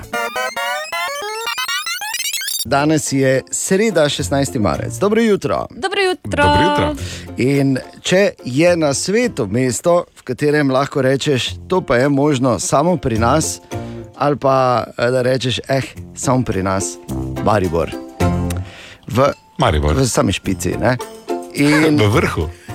Danes je sreda, 16. marec. Dobro jutro. Dobro jutro. Dobro jutro. In če je na svetu mesto, v katerem lahko rečeš, to pa je možno samo pri nas, ali pa eh, da rečeš, eh, samo pri nas, Maribor. V, Maribor. v sami špici. Ne? In, v vrhu.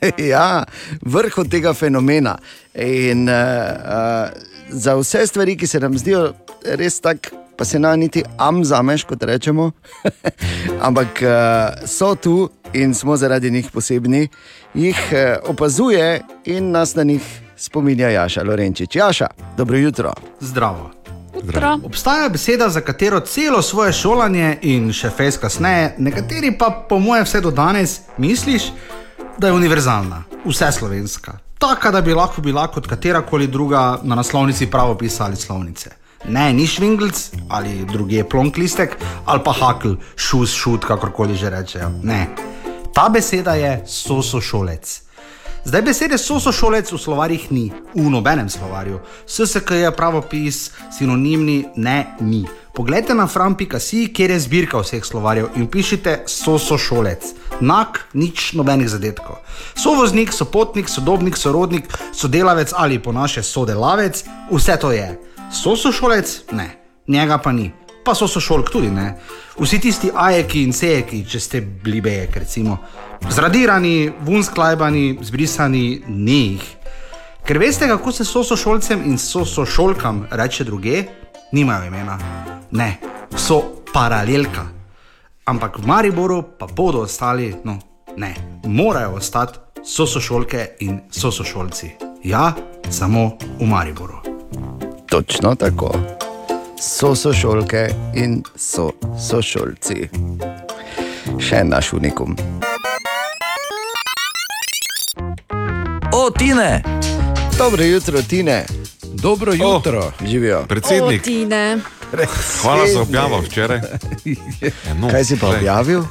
ja, vrhu tega fenomena. In uh, uh, za vse stvari, ki se nam zdijo res tako, pa se na niti am zameš, kot rečemo, ampak uh, so tu in smo zaradi njih posebni, jih uh, opazuje in nas na njih spominja Jaša Lorenčič. Jaša, dobro jutro. Zdravo. Jutro. Obstaja beseda, za katero celo svoje šolanje in še fejs kasneje, nekateri pa, po mojem, vse do danes misliš, da je univerzalna, vse slovenska. Taka, da bi lahko bila kot katerakoli druga na naslovnici pravopisa ali slovnice. Ne, ni švinglc ali drugi plonklistek ali pa hakl, šus, šut, kakorkoli že rečejo. Ne. Ta beseda je sosošolec. Zdaj besede sosošolec v slovarjih ni, v nobenem slovarju. SSK je pravopis, sinonimni, ne, ni. Poglejte na fram.si, kjer je zbirka vseh slovarjev in pišite sosošolec. Nak, nič nobenih zadetkov. Sovoznik, sopotnik, sodobnik, sorodnik, sodelavec ali po naše sodelavec, vse to je. Sosošolec? Ne, njega pa ni. Pa sosošolk tudi ne. Vsi tisti ajeki in sejeki, če ste bili bejek, recimo. Zradirani, vunsklajbani, zbrisani, ni jih. Ker veste, kako se sosošolcem in sosošolkam reče druge, nimajo imena. Ne, so paralelka. Ampak v Mariboru pa bodo ostali, no, ne, morajo ostati sosošolke in sosošolci. Ja, samo v Mariboru. Točno tako. So sošolke in so sošolci. Še naš unikum. O, Tine! Dobro jutro, Tine. Dobro jutro. Živijo. Predsednik, Tine. hvala za objavo včeraj. Ja, no, Kaj si pa objavil?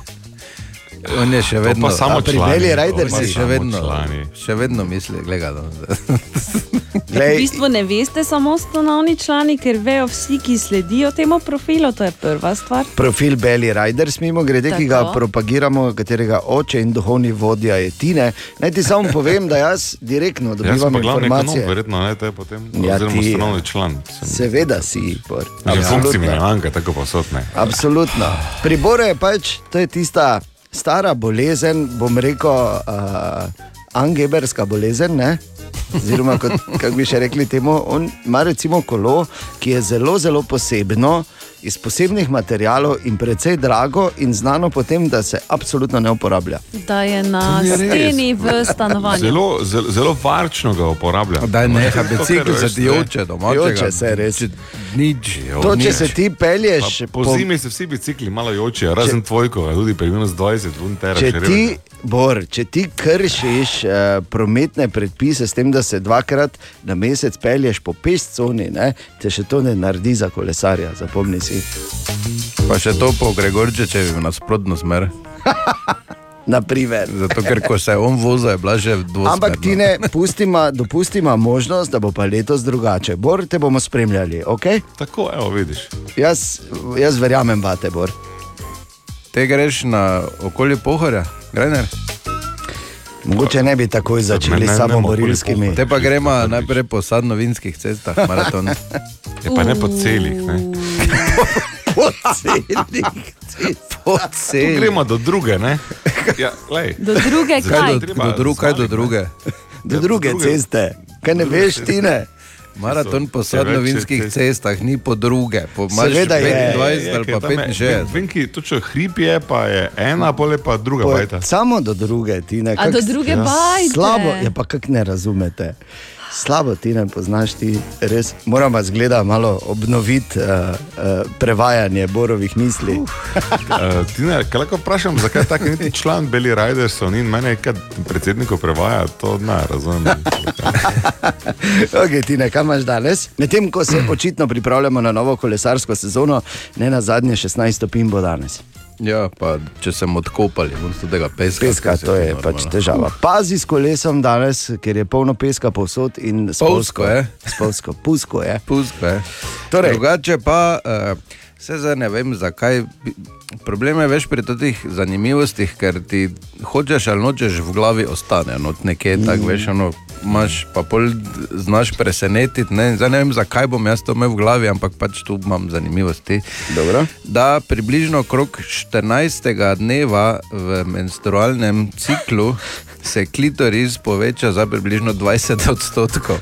On je še vedno pa samo pri Riders pa si še vedno, člani. še vedno misli, gledaj. V Glej, bistvu ne veste samo stanovni člani, ker vejo vsi, ki sledijo temu profilu, to je prva stvar. profil Belly Riders, mimo grede, ki ga Tako. propagiramo, katerega oče in duhovni vodja je Tine. Naj ti samo povem, da jaz direktno Jaz dobivam pa glavni ekonom, informacije. verjetno ne, to je potem, Ja, oziroma ti- ustanovni član. Sem- Seveda si, Bor. Absolutno. manjka, tako posod ne. Absolutno. Pri Boru je pač to je tista stara bolezen, bom rekel, uh, angeberska bolezen. Ne? Oziroma, kako bi še rekli temu, on ima recimo kolo, ki je zelo, zelo posebno, iz posebnih materijalov in precej drago, in znano potem, da se absolutno ne uporablja. Da je na res. steni v stanovanju. Zelo, zelo, zelo varčno ga neha, Zato, ker, bicikl za ti ne, joče doma. Joče se res. Nič. To, če nič. se ti pelješ Pa Po zimi se vsi bicikli malo jočijo, razen tvojko, tudi pri minus 20, vuntera. Če ti, Bor, če ti kršiš uh, prometne predpise s tem, da se dvakrat na mesec pelješ po pešconi, ne, te še to ne naredi za kolesarja, zapomni si. Pa še to po Gregorčičevi v nasprotno smer. Naprimer. Zato, ker ko se je on vozil, je bila že dvosmerna. Ampak ti ne pustima, dopustima možnost, da bo pa letos drugače. Bor, te bomo spremljali, ok? Tako, evo, vidiš. Jaz, jaz verjamem, vate, Bor. Te greš na okolje pohorja, Grener? Mogoče ne bi takoj začeli s ne, samo ne, okoli borilskimi. Te pa gremo najprej po sadnovinskih cestah, maraton. Je pa ne po celih. Ne. po celih. Po celih. gremo do druge, ne? Ja, lej. Do druge Zdaj kaj? Do, do, dru, kaj do druge? Do druge ceste, kaj ne veš, ti ne. Maraton po sadnovinskih cestah ni po druge, po Seveda je. 25 ali pa 65. Venki, točno hrib je, pa je ena, pole pa druga Po- bajta. Samo do druge, ti ne. A do druge bajte? Slabo, ja pa kak ne razumete. Slabo ti ne poznaš, ti res moramo zgleda malo obnoviti uh, uh, prevajanje borovih misli. Uh. Uh, Tina, kaj lahko vprašam, zakaj tako niti član Beli Ridersov ni in mene, kaj predsedniku prevaja, to ne razumem. okay, Tine, kaj imaš danes? Medtem ko se očitno pripravljamo na novo kolesarsko sezono, ne na zadnje 16 stopinj bo danes. Ja, pa če sem odkopali, bom tudi tega peska. Peska, to je pač težava. Pazi s kolesom danes, ker je polno peska povsod in Spolsko je. Spolsko, pusko je. Pusko je. Torej. Drugače pa, uh, vse zdaj ne vem, zakaj. Problem je več pri teh zanimivostih, ker ti hočeš ali nočeš v glavi ostane. No, nekje mm. tako veš, ono, imaš pa pol znaš presenetiti. Ne? Zdaj ne vem, zakaj bom jaz to imel v glavi, ampak pač tu imam zanimivosti. Dobro. Da približno okrog 14. dneva v menstrualnem ciklu se klitoris poveča za približno 20 odstotkov.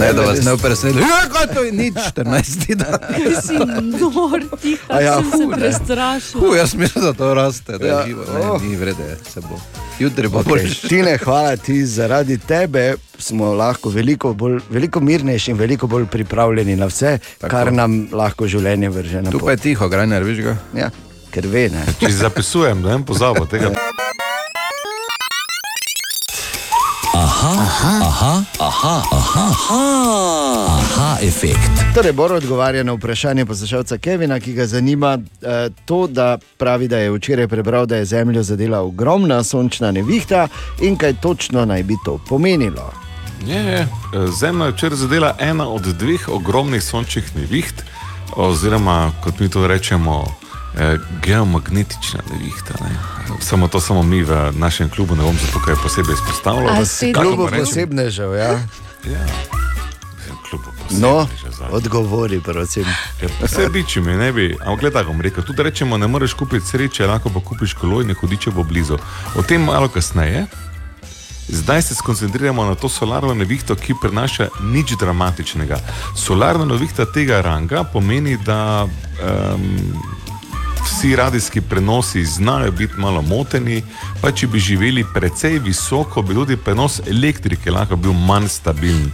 Ne, da vas ne preseneti. Ja, kaj to je nič, 14 dan. Kaj si nor, tiho, A ja, sem se hu, ne. prestrašila. Hu, jaz mislim, da to raste, da je Ja, živo. Ne, oh. ni vrede, se bo. Jutri bo Okay. boljše. Tine, hvala ti, zaradi tebe smo lahko veliko, bolj, veliko mirnejši in veliko bolj pripravljeni na vse, Tako. kar nam lahko življenje vrže na Tu pa je tiho, grajner, veš ga? Ja, ker ve, ne. Če zapisujem, ne pozabo tega. Aha, aha, aha, aha, aha, aha, aha efekt. Torej, Bor odgovarja na vprašanje poslušalca Kevina, ki ga zanima eh, to, da pravi, da je včeraj prebral, da je Zemljo zadela ogromna sončna nevihta in kaj točno naj bi to pomenilo. Je, je. Zemlja je včeraj zadela ena od dveh ogromnih sončnih neviht, oziroma kot mi to rečemo, geomagnetična nevihta. Ne. Samo to samo mi v našem klubu ne bom zato kaj posebej izpostavljal. A Kako si pa klubu rečem? posebnežev, ja. Ja. Klubu No, odgovori, prosim. Ja, Vse biči mi ne bi, ampak gledaj, bom rekel, tudi rečemo, ne moreš kupiti sreče, lahko pa kupiš kolo in ne hudiče bo blizu. O tem malo kasneje. Zdaj se skoncentriramo na to solarno nevihto, ki prinaša nič dramatičnega. Solarna nevihta tega ranga pomeni, da um, vsi radijski prenosi znajo biti malo moteni, pa če bi živeli precej visoko, bi tudi prenos elektrike lahko bil manj stabilen.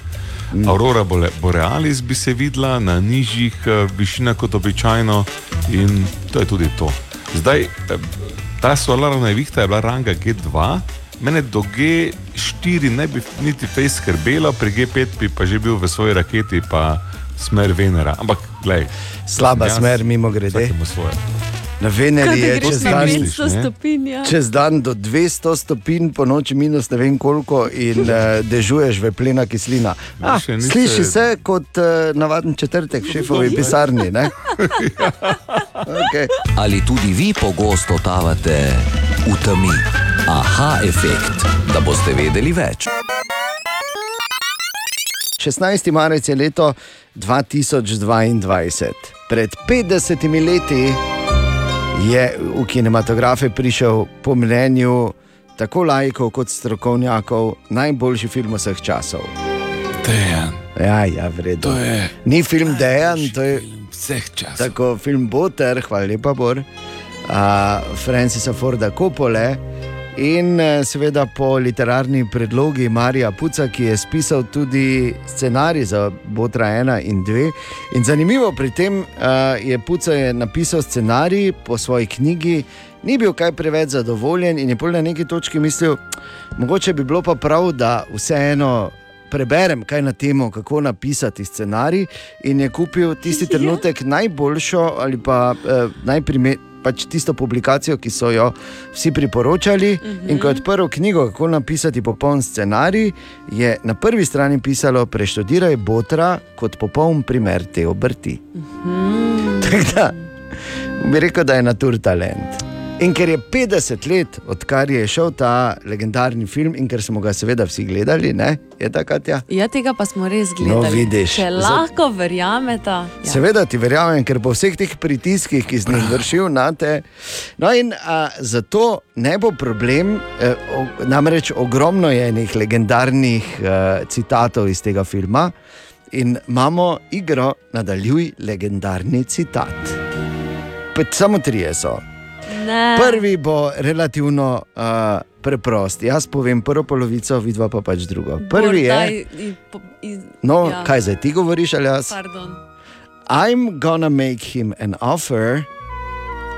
Aurora borealis bi se videla na nižjih eh, višinah kot običajno, in to je tudi to. Zdaj, eh, ta solarna nevihta je bila ranga G2, mene do G4 ne bi niti fej skrbelo, pri G5 bi pa že bil v svoji raketi, pa smer Venera. Ampak, gledaj, Slaba smer, mimo grede. Na Veneri je čez dan, 500 stopinj. Ja. čez dan do 200 stopinj, po noči minus ne vem koliko in uh, dežuješ v plena kislina. Ah, še niste- sliši se kot uh, navaden četrtek v šefovi pisarni. ne? okay. Ali tudi vi pogosto totavate v temi? Aha efekt, da boste vedeli več. 16. marec je leto 2022. Pred 50 leti je v kinematografe prišel, po mnenju tako laikov kot strokovnjakov, najboljši film vseh časov. Dejan. Ja, ja, vredno. Je Ni film Dejan, to je vseh časov. tako film Boter, hvala lepa, Bor, a, Francisa Forda Kopole. In eh, seveda po literarni predlogi Marija Puca, ki je spisal tudi scenarij za Botra 1 in 2. In zanimivo pri tem uh, je Puca je napisal scenarij po svoji knjigi, ni bil kaj preveč zadovoljen in je pol na neki točki mislil, mogoče bi bilo pa prav, da vseeno. Preberem kaj na temo, kako napisati scenarij, in je kupil tisti trenutek najboljšo ali pa eh, najprimer. Pač tisto publikacijo, ki so jo vsi priporočali. Uh -huh. In ko je odprl knjigo, kako napisati popoln scenarij, je na prvi strani pisalo: Preštudiraj Botra kot popoln primer te obrti. Tako da bi rekel, da je natur talent. In ker je 50 let, odkar je šel ta legendarni film, in ker smo ga seveda vsi gledali, ne? je tako, Katja? Ja, tega pa smo res gledali. vidiš. Če lahko verjamete. Ja. Seveda ti verjamem, ker po vseh teh pritiskih, ki sem jih vršil na te. No, in a, zato ne bo problem, e, o, namreč ogromno je enih legendarnih e, citatov iz tega filma. In imamo igro, nadaljuj legendarni citat. Pet, samo trije so. Ne. Prvi bo relativno uh, preprost. Jaz povem prvo polovico, vidva pa pač drugo. Prvi je. No, ja. kaj zdaj ti govoriš, ali jaz? Pardon. I'm gonna make him an offer.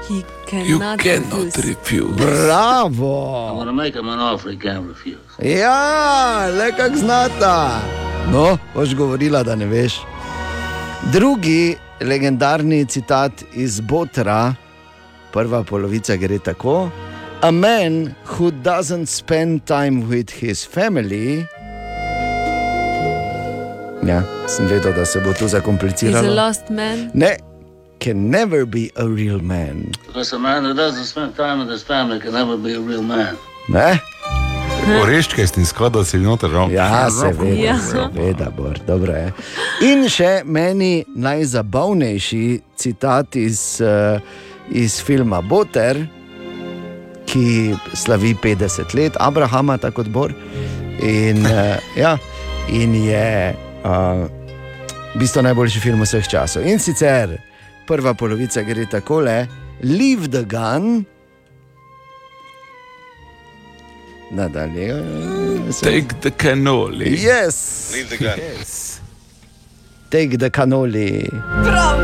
He cannot refuse. refuse. Bravo! I'm gonna make him an offer he can't refuse. Ja, le kak znata. No, boš govorila, da ne veš. Drugi legendarni citat iz Botra, prva polovica gre tako: A man who doesn't spend time with his family. Ja, sem vedel, da se bo to He's a zakompliciralo. lost man. Ne, can never be a real man. Because a man who doesn't spend time with his family can never be a real man. Ne? Oreščke si skladal, si noter žal. Ja, seveda, Ja. seveda, bor, dobro je. In še meni najzabavnejši citat iz, uh, iz filma Boter, ki slavi 50 let, Abrahama, tako kot Bor. In, uh, ja, in je uh, v bistvu najboljši film vseh časov. In sicer prva polovica gre takole: Leave the gun. Nadalje. Take the cannoli. Yes. Leave the gun. Yes. Take the cannoli. Prav,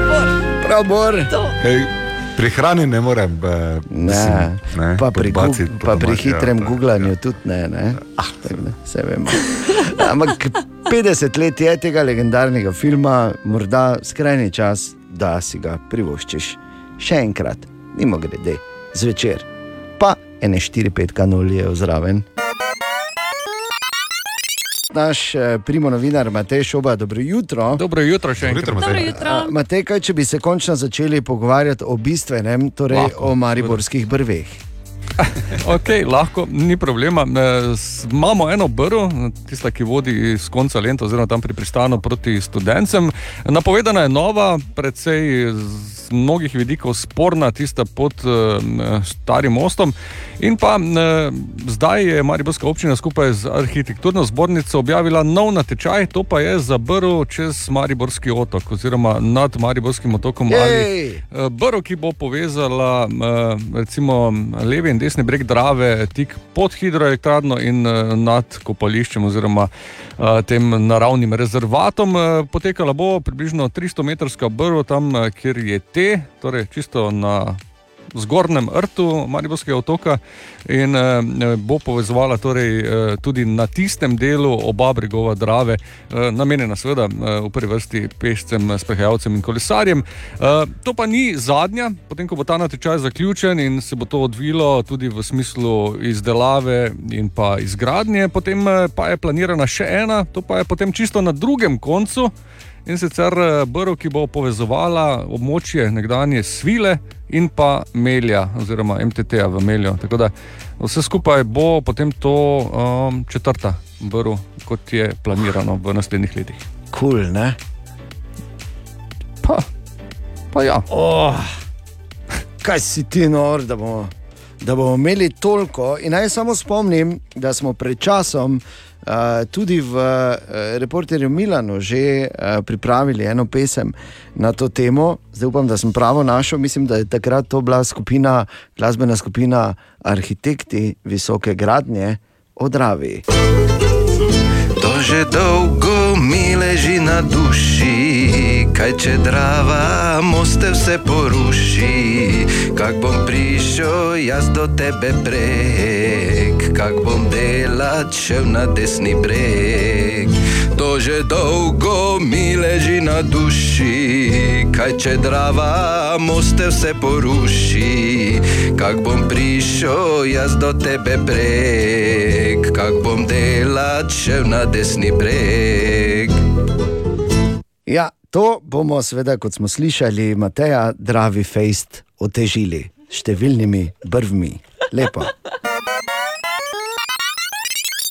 Prav, bor. Hej, pri hrani ne morem. eh, Ne, mislim, ne, pa pri, gu- pa pri ja, hitrem tako, googlanju tudi ne, ne? Ah, tako da, se vemo. Ampak 50 let je tega legendarnega filma, morda skrajni čas, da si ga privoščiš. Še enkrat, mimo grede, zvečer, pa ene 4-5 kanolijev zraven. Naš eh, primo novinar Matej Šoba, dobro jutro. Dobro jutro še enkrat. Dobro jutro. A, Matej, kaj če bi se končno začeli pogovarjati o bistvenem, torej Lahko, o mariborskih brveh? Okay, lahko, ni problema. E, Imamo eno brvo, tista, ki vodi iz konca lenta, oziroma tam pri pristanu proti študencem. Napovedana je nova, precej z mnogih vidikov sporna, tista pod e, starim mostom. In pa e, zdaj je Mariborska občina skupaj z arhitekturno zbornico objavila nov natečaj, to pa je za brvo čez Mariborski otok, oziroma nad Mariborskim otokom. Ali, Jej! Eh, Brv, ki bo povezala recimo, levi in desni breg Drave, tik pod hidroelektrarno in eh, nad kopališčem oziroma eh, tem naravnim rezervatom. Eh, Potekala bo približno 300-metrska brv tam, kjer je te, torej čisto na zgornjem rtu Mariborskega otoka in eh, bo povezovala torej, eh, tudi na tistem delu oba bregova Drave, eh, namenjena seveda v prvi vrsti pešcem, sprehajalcem in kolesarjem. To pa ni zadnja, potem ko bo ta natečaj zaključen in se bo to odvilo tudi v smislu izdelave in pa izgradnje, potem pa je planirana še ena, to pa je potem čisto na drugem koncu. In sicer brv, ki bo povezovala območje nekdanje Svile in pa Melja, oziroma MTT-ja v Meljo. Tako da vse skupaj bo potem to um, četrta brv, kot je planirano v naslednjih letih. Kul, cool, ne? Pa, pa ja. Oh, kaj si ti nor, da bomo, da bomo imeli toliko. In naj samo spomnim, da smo pred časom tudi v uh, reporterju Milanu že uh, pripravili eno pesem na to temo. Zdaj upam, da sem pravo našel. Mislim, da je takrat to bila skupina, glasbena skupina Arhitekti visoke gradnje odravi. To že dolgo mi leži na duši, kaj če drava moste vse poruši. Kak bom prišel jaz do tebe prek, kak bom delat šel na desni breg. To že dolgo mi leži na duši, kaj če drava moste vse poruši. Kak bom prišel jaz do tebe prek, kak bom delat šel na desni breg. Ja, to bomo, seveda, kot smo slišali, Mateja, Dravi Fejst, otežili. številnimi brvmi. Lepo.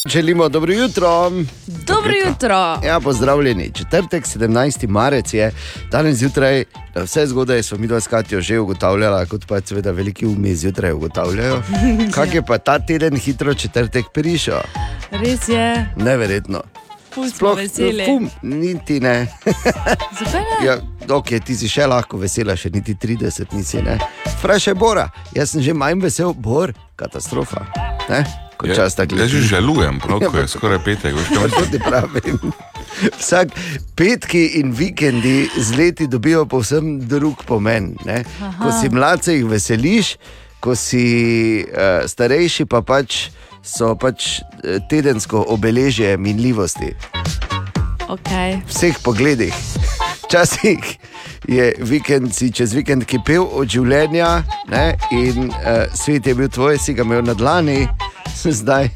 Želimo dobro jutro. Dobro jutro. Ja, pozdravljeni. Četrtek, 17. marec je danes zjutraj, vse zgodaj smo mi dva s Katijo že ugotavljali, kot pa seveda veliki umi zjutraj ugotavljajo. Kak je pa ta teden hitro četrtek prišel? Res je, Neverjetno. pustimo veseli. fum, niti ne. Zakaj ne? Ja, ok, ti si še lahko vesela, še niti 30 nisi. Vprašaj Bora, jaz sem že manj vesel, Bor, katastrofa. Ne? Ja, čas tako jaz že žalujem, ko je skoraj petek. veš, kaj To ti pravim. Vsak petki in vikendi z leti dobijo povsem drug pomen. Ne? Ko si mlad, se jih veseliš, ko si uh, starejši, pa pač so pač eh, tedensko obeležje minljivosti Okay. vseh pogledih. Včasih je vikend, si čez vikend kipel od življenja ne? in uh, svet je bil tvoj, si ga imel na dlani, zdaj.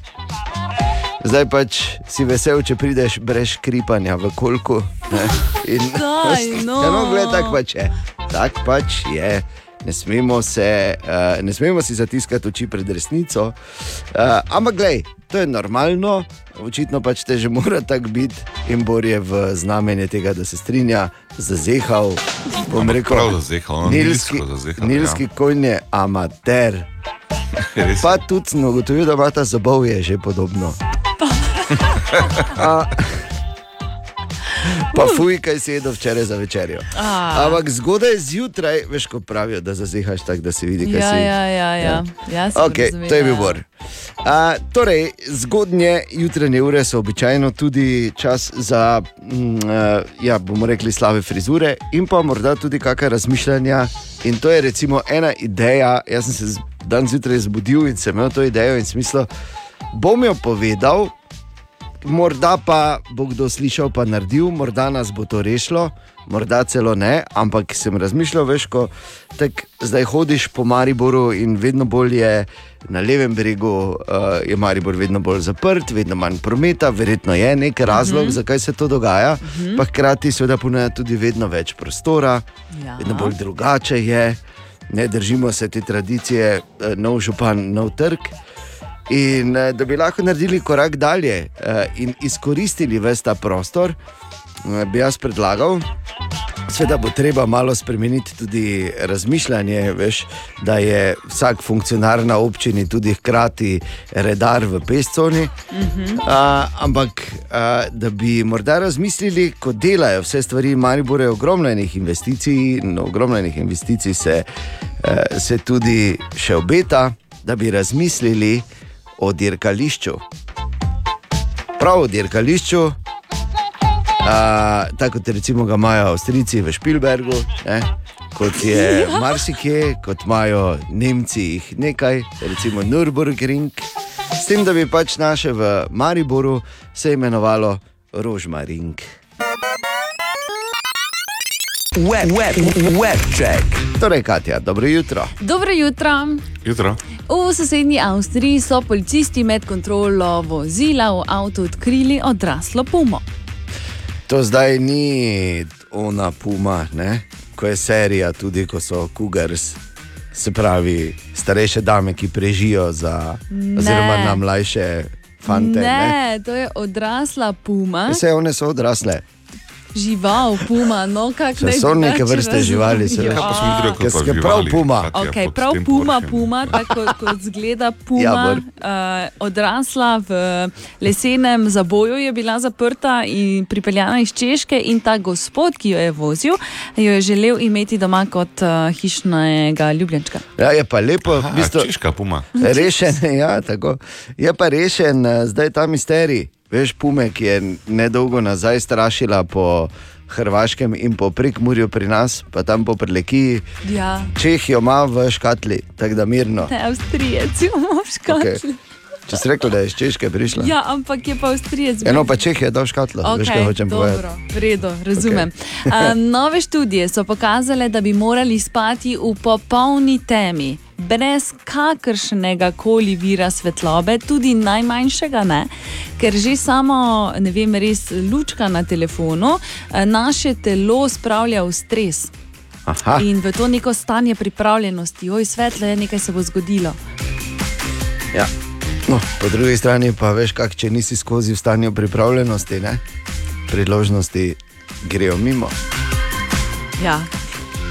Zdaj pač si vesel, če prideš brez škripanja v kolku. ne. In, Daj, no. Ja, no, gled, tak pač je. Tak pač je. Ne smemo, se, uh, ne smemo si zatiskati oči pred resnico. Uh, ampak, glej, to je normalno, očitno pač te že mora tako biti in Bor je v znamenje tega, da se strinja, zazehal. Bom rekel, prav zazehal, no, nilski, zazehal, nilski ja. konj je amater. Res. Pa tudi sem ugotovil, da ima ta zobovje že podobno. A, pa fuj, kaj si jedel včeraj za večerjo. A. Ampak zgodaj zjutraj, veš, ko pravijo, da zazehaš tako, da se vidi, kaj Ja, si. ja, ja, ja. Jaz sem Okay, razumela, to je bil ja. Bor. A, torej, zgodnje jutranje ure so običajno tudi čas za, mm, eh, ja, bomo rekli, slave frizure in pa morda tudi kakšna razmišljanja. In to je recimo ena ideja. Jaz sem se danes zjutraj zbudil in sem imel to idejo in smisel, bom jo povedal. Morda pa bo kdo slišal, pa naredil, morda nas bo to rešilo, morda celo ne, ampak sem razmišljal, veš, ko tak, zdaj hodiš po Mariboru in vedno bolj je na levem bregu, uh, je Maribor vedno bolj zaprt, vedno manj prometa, verjetno je nek razlog, mm -hmm. zakaj se to dogaja, mm. -hmm. pa hkrati seveda ponuja tudi vedno več prostora, Ja. vedno bolj drugače je, ne držimo se te tradicije, eh, nov župan, nov trg. In eh, da bi lahko naredili korak dalje eh, in izkoristili ves ta prostor, eh, bi jaz predlagal, Sveda bo treba malo spremeniti tudi razmišljanje, veš, da je vsak funkcionar na občini tudi hkrati redar v pesconi. Mhm. A, ampak a, da bi morda razmislili, ko delajo vse stvari, Maribor je ogromno enih investicij, in ogromno enih investicij se, eh, se tudi še obeta, da bi razmislili o dirkališču. Prav o dirkališču, a, tako kot recimo ga imajo Avstrijci v Špilbergu. Ne? Kot je Ja. marsikje, kot imajo Nemci jih nekaj, recimo Nürburgring, s tem, da bi pač naše v Mariboru se imenovalo Rožmaring. Web, web, web check. Torej, Katja, dobro jutro. Dobro jutro. Jutro. V sosednji Avstriji so policisti med kontrolo vozila v avtu odkrili odraslo pumo. To zdaj ni ona puma, ne? ko je serija, tudi ko so Cougars, se pravi starejše dame, ki prežijo za, Ne. oziroma na mlajše fante. Ne? ne, to je odrasla puma, Vse one so odrasle. Žival puma, no kako naj So neke vrste živali. Ja. Pa smo drugo kot ske prav puma. Katja, Okay, prav puma, puma, tako kot zgleda puma, Ja, ja, uh, odrasla v lesenem zaboju, je bila zaprta in pripeljana iz Češke. In ta gospod, ki jo je vozil, jo je želel imeti doma kot uh, hišnega ljubljenčka. Ja, je pa lepo, Aha, v bistvu, češka puma. Rešen, ja, tako. Je pa rešen eh, zdaj ta misterij. Veš, pume, ki je nedolgo nazaj strašila po Hrvaškem in po Prekmurju pri nas, pa tam po Prelekiji. Ja, Čeh jo ima v škatli, tako da mirno. ne, Avstrijec imamo v škatli. Okay. Če si rekel, da je iz Češke prišla. Ja, ampak je pa Avstrijec. Eno pa Čeh je dal škatlo, okay, veš, kaj hočem dobro, povedati. v redu, razumem. Okay. Uh, nove študije so pokazale, da bi morali spati v popolni temi, brez kakršnega koli vira svetlobe, tudi najmanjšega ne, ker že samo, ne vem, res lučka na telefonu eh, naše telo spravlja v stres. Aha. In v to neko stanje pripravljenosti, oj, svetlo je, nekaj se bo zgodilo. Ja. No, po drugi strani pa veš, kak, če nisi skozi v stanju pripravljenosti, ne? priložnosti grejo mimo. Ja,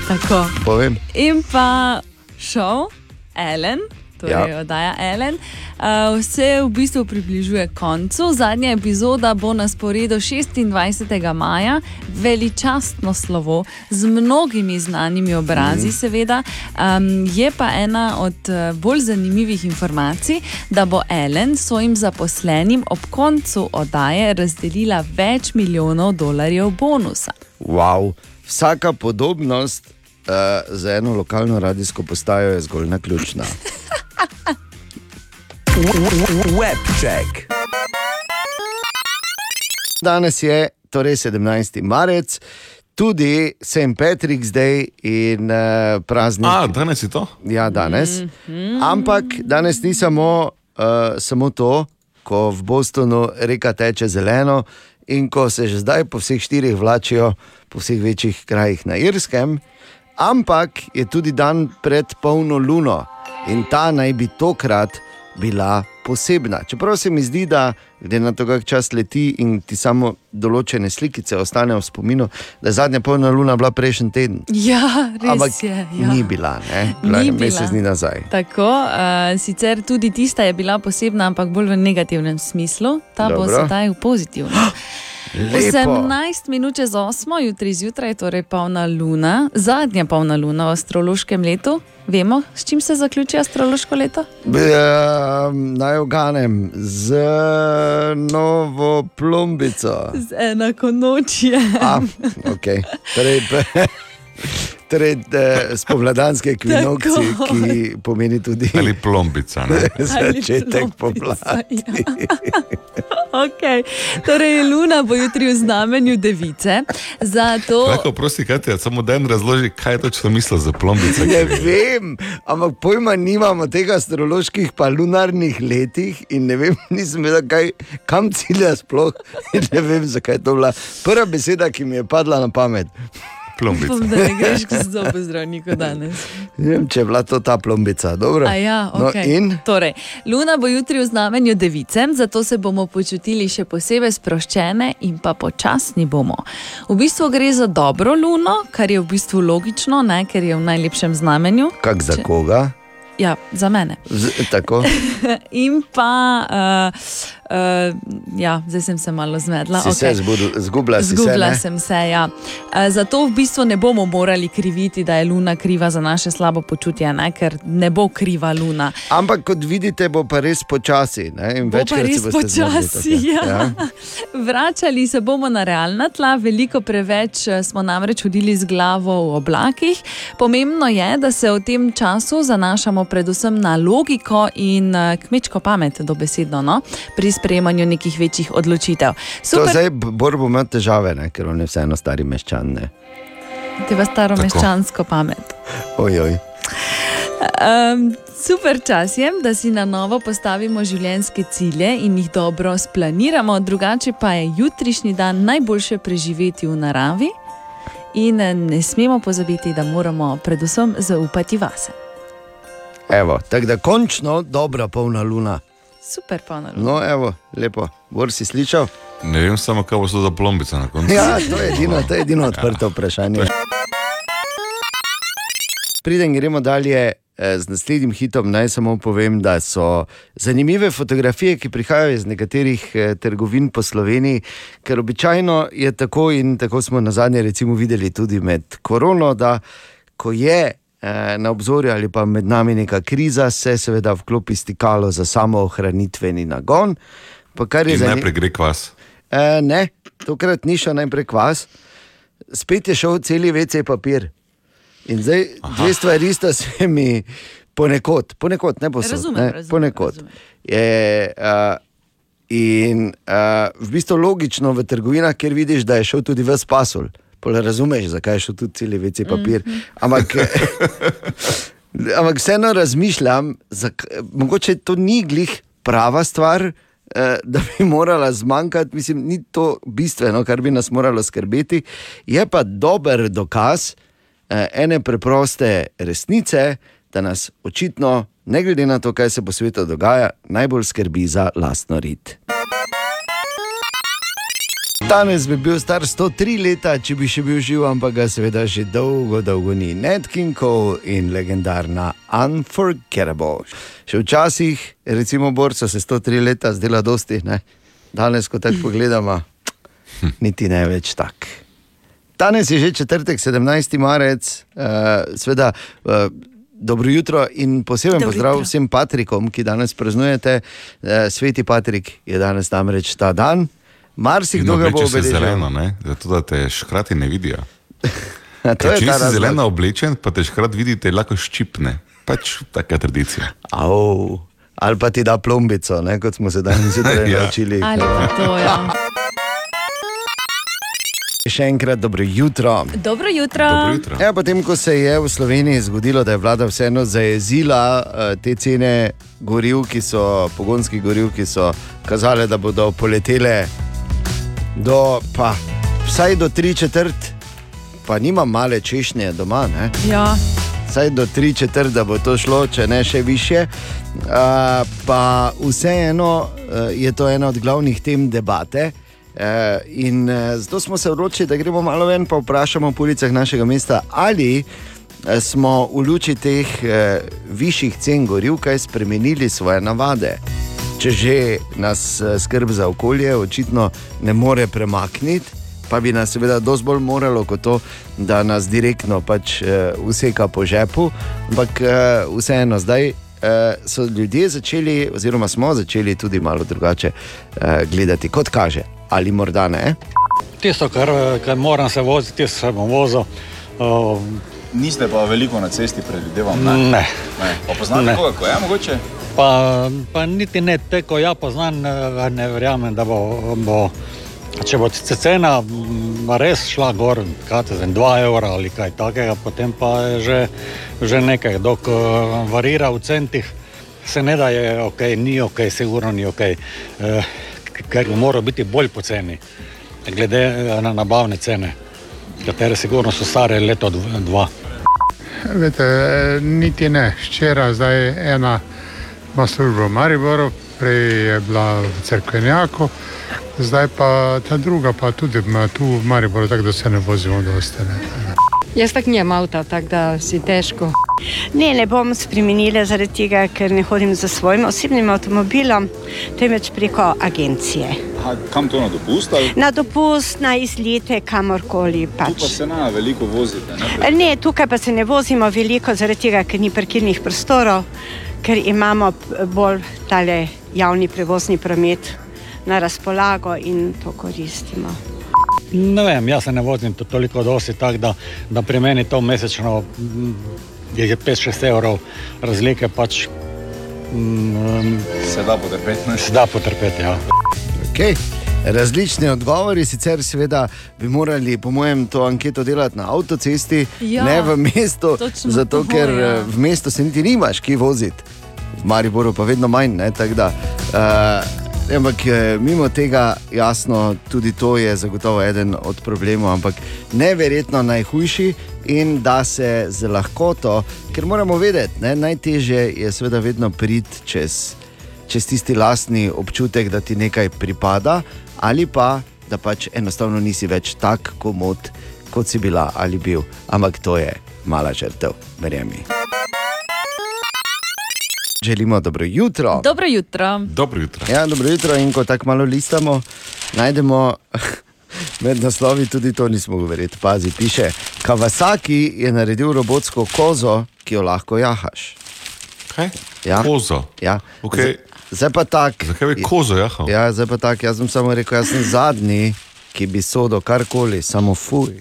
tako. Povem. In pa šov, Ellen, torej Ja. ja. oddaja Ellen. Uh, vse v bistvu približuje koncu. Zadnja epizoda bo na sporedu 26. maja, veličastno slovo z mnogimi znanimi obrazi, mm. seveda. Um, je pa ena od uh, bolj zanimivih informacij, da bo Ellen svojim zaposlenim ob koncu oddaje razdelila več milijonov dolarjev bonusa. Wow. Vsaka podobnost uh, za eno lokalno radijsko postajo je zgolj naključna. Webcheck. Danes je torej 17. marec, tudi St. Patrick's Day in uh, praznik. A, danes je to? Ja, danes. Ampak danes ni samo, uh, samo to, ko v Bostonu reka teče zeleno in ko se že zdaj po vseh štirih vlačijo po vseh večjih krajih na Irskem, ampak je tudi dan pred polno luno in ta naj bi tokrat bila posebna. Čeprav se mi zdi, da glede na to, kako čas leti in ti samo določene slikice ostanejo v spominu, da je zadnja polna luna bila prejšnji teden. Ja, res Ampak je. Ja. ni bila, ne? bila Ni je mesec dni nazaj. Tako, uh, sicer tudi tista je bila posebna, ampak bolj v negativnem smislu, ta bo Dobro. sedaj v pozitivnem. Lepo. 18 minut čez 8, jutri zjutraj, torej polna luna, zadnja polna luna v astrološkem letu. Vemo, s čim se zaključi astrološko leto? Uh, naj oganem z novo plombico. Z enako nočje. A, okay. torej, torej, spomladanski ekvinokci, Tako. ki pomeni tudi Ali plombica. Ne? začetek pomladi. Okay. Torej, luna bo jutri v znamenju device. Zato... Lahko prosti, kaj ti je, samo da en razloži, kaj točno misliš za plombico. Ne vem, ampak pojma nimamo teh astroloških, pa lunarnih letih in ne vem, nisem vedel, kaj, kam cilja sploh. Ne vem, zakaj je to bila prva beseda, ki mi je padla na pamet. Plombica. Upam, da ne greš k zobozdravniku danes. Ne vem, če je bila to ta plombica. Dobro. A ja, no, okay. in torej, Luna bo jutri v znamenju device, zato se bomo počutili še posebej sproščene in pa počasni bomo. V bistvu gre za dobro luno, kar je v bistvu logično, ne, ker je v najlepšem znamenju. kak za koga? Ja, za mene. Z, tako. in pa, uh, uh, ja, zdaj sem se malo zmedla. Si se zbudil- zgubila si se, sem se, ja. Uh, zato v bistvu ne bomo morali kriviti, da je Luna kriva za naše slabo počutje, ne? ker ne bo kriva Luna. Ampak kot vidite, bo pa res počasi. Bo pa res se boste zmedli počasi. tako. Ja. Vračali se bomo na realna tla, veliko preveč eh, smo namreč hodili z glavo v oblakih. Pomembno je, da se v tem času zanašamo predvsem na logiko in kmečko pamet, dobesedno, no? pri sprejemanju nekih večjih odločitev. To zdaj Bor bo imel težave, ne? ker on je vseeno stari meščan. Ne? Teba staro meščansko pamet. Oj, oj. Um, super čas je, da si na novo postavimo življenjske cilje in jih dobro splaniramo, drugače pa je jutrišnji dan najboljše preživeti v naravi. In eh, ne smemo pozabiti, da moramo predvsem zaupati vase. Evo, tako da končno dobra polna luna. Super, na No, evo, lepo. Bor si slišal? Ne vem samo, kaj bo to za plombica na koncu. Ja, to je edino, to je edino odprto vprašanje. Preden gremo dalje eh, z naslednjim hitom, naj samo povem, da so zanimive fotografije, ki prihajajo iz nekaterih eh, trgovin po Sloveniji, ker običajno je tako in tako smo na zadnje recimo videli tudi med korono, da ko je na obzorju ali pa med nami neka kriza, se seveda vklopi stikalo za samo ohranitveni nagon. Pa kar je zanim- najprej gre kvas. E, ne, tokrat ni šel najprej kvas, spet je šel celi WC papir. In zdaj dve stvari sta se mi ponekod, ponekod ne posod, Razumem, ne, razumem, ponekod. Je, uh, in uh, v bistvu logično v trgovinah, kjer vidiš, da je šel tudi v spasul. Pole razumeš, zakaj je šel tudi celi WC papir. Mhm. Ampak, ampak vseeno razmišljam, zak, mogoče to ni glih prava stvar. eh, Da bi morala zmanjkati, mislim, ni to bistveno, kar bi nas moralo skrbeti. Je pa dober dokaz, eh, ene preproste resnice, da nas očitno, ne glede na to, kaj se po svetu dogaja, najbolj skrbi za lastno rit. Danes bi bil star 103 leta, če bi še bil živ, ampak ga seveda že dolgo, dolgo ni. Ned King Cole in legendarna Unforgettable. Še včasih, recimo, borca se 103 leta zdela dosti, ne? danes, ko tako pogledamo, niti ne več tak. Danes je že četrtek, 17. marec, uh, sveda. Uh, Dobro jutro in poseben Dobro pozdrav jutro. vsem Patrikom, ki danes praznujete. Eh, Sveti Patrik je danes namreč ta dan. Marsikdo ga bo Obleče obeležil. zeleno, ne? zato da te škrati ne vidijo. Ker je če ta nisi razlog. zeleno oblečen, pa te škrat vidite, lahko ščipne. Pač taka tradicija. Au, ali pa ti da plombico, ne, kot smo se danes zjutraj Ja. naučili. Ali pa to, ja. Še enkrat dobro jutro. Dobro jutro. Ja, potem, ko se je v Sloveniji zgodilo, da je vlada vseeno zajezila uh, te cene goriv, ki so pogonskih goriv, ki so kazale, da bodo poletele do, pa, vsaj do tri četrt, pa nima male češnje doma. Ne? Ja. Vsaj do tri četrt, da bo to šlo, če ne še više. Uh, pa vseeno uh, je to ena od glavnih tem debate. Uh, in uh, zato smo se odločili, da gremo malo ven, pa vprašamo po ulicah našega mesta, ali uh, smo v luči teh uh, višjih cen goriv kaj spremenili svoje navade. Če že nas uh, skrb za okolje očitno ne more premakniti, pa bi nas seveda dosti bolj moralo kot to, da nas direktno pač uh, useka po žepu, ampak uh, vseeno zdaj. So ljudje začeli, oziroma smo začeli tudi malo drugače gledati, kot kaže, ali morda ne. Tisto, kar, kar moram se voziti, tisto se bom vozil. Uh, Niste pa veliko na cesti, predvidevam. Ne. ne. ne. Poznate koga, ko je mogoče? Pa, pa niti ne te, ko ja poznam, ne, verjamem, da bo, bo če bo cena mm, res šla gor, kaj znam, 2 evra ali kaj takega, potem pa je že, že nekaj, dok uh, varira v centih, se ne da je ok, ni ok, sigurno ni ok, uh, ker bi moral biti bolj poceni, glede eh, na nabavne cene, katere sigurno so stare leto dv- dva. Vete, eh, niti ne. Včeraj zdaj ena ima službo v Mariboru, prej je bila v Cerkvenjaku, zdaj pa ta druga pa tudi tu v Mariboru, tako da se ne vozimo dosti. Ne. Jaz tako nimam avta, tako da si težko. Ne, ne bom spremenila zaradi tega, ker ne hodim za svojim osebnim avtomobilom, temveč preko agencije. Aha, kam to na dopust? Ali? Na dopust, na izlete, kamorkoli Tu pa pač. se na veliko vozite. Ne? Ne, tukaj pa se ne vozimo veliko, zaradi tega, ker ni parkirnih prostorov, ker imamo bolj tale javni prevozni promet na razpolago in to koristimo. Ne vem, jaz se ne vozim to toliko dosti, tako da, da pri meni to mesečno je 5-6 evrov razlike, pač mm, Se da potrpeti. ne? se da potrpeti. Ja. Okay. Različni odgovori, sicer seveda bi morali, po mojem, to anketo delati na avtocesti, Ja, ne v mestu, točno zato to, ker ja. eh, v mestu se niti nimaš, ki voziti. V Mariboru pa vedno manj. Ne, tako da, uh, ampak eh, mimo tega, jasno, tudi to je zagotovo eden od problemov, ampak neverjetno najhujši in da se z lahkoto, ker moramo vedeti, ne, najtežje je seveda vedno priti čez čez tisti lastni občutek, da ti nekaj pripada, ali pa da pač enostavno nisi več tak komod, kot si bila ali bil. Ampak to je mala žrtev, verjemi. Želimo dobro jutro. Dobro jutro. Dobro jutro. Ja, dobro jutro. In ko tako malo listamo, najdemo med naslovi tudi to, nismo govorili. Pazi, piše: Kawasaki je naredil robotsko kozo, ki jo lahko jahaš. Kaj? Ja. Kozo. Ja. Okej. Zdaj pa tako. Zakaj bi kozo jahal? Ja, zdaj pa tako. Jaz sem samo rekel, jaz sem zadnji, ki bi sodo karkoli, samo fuj.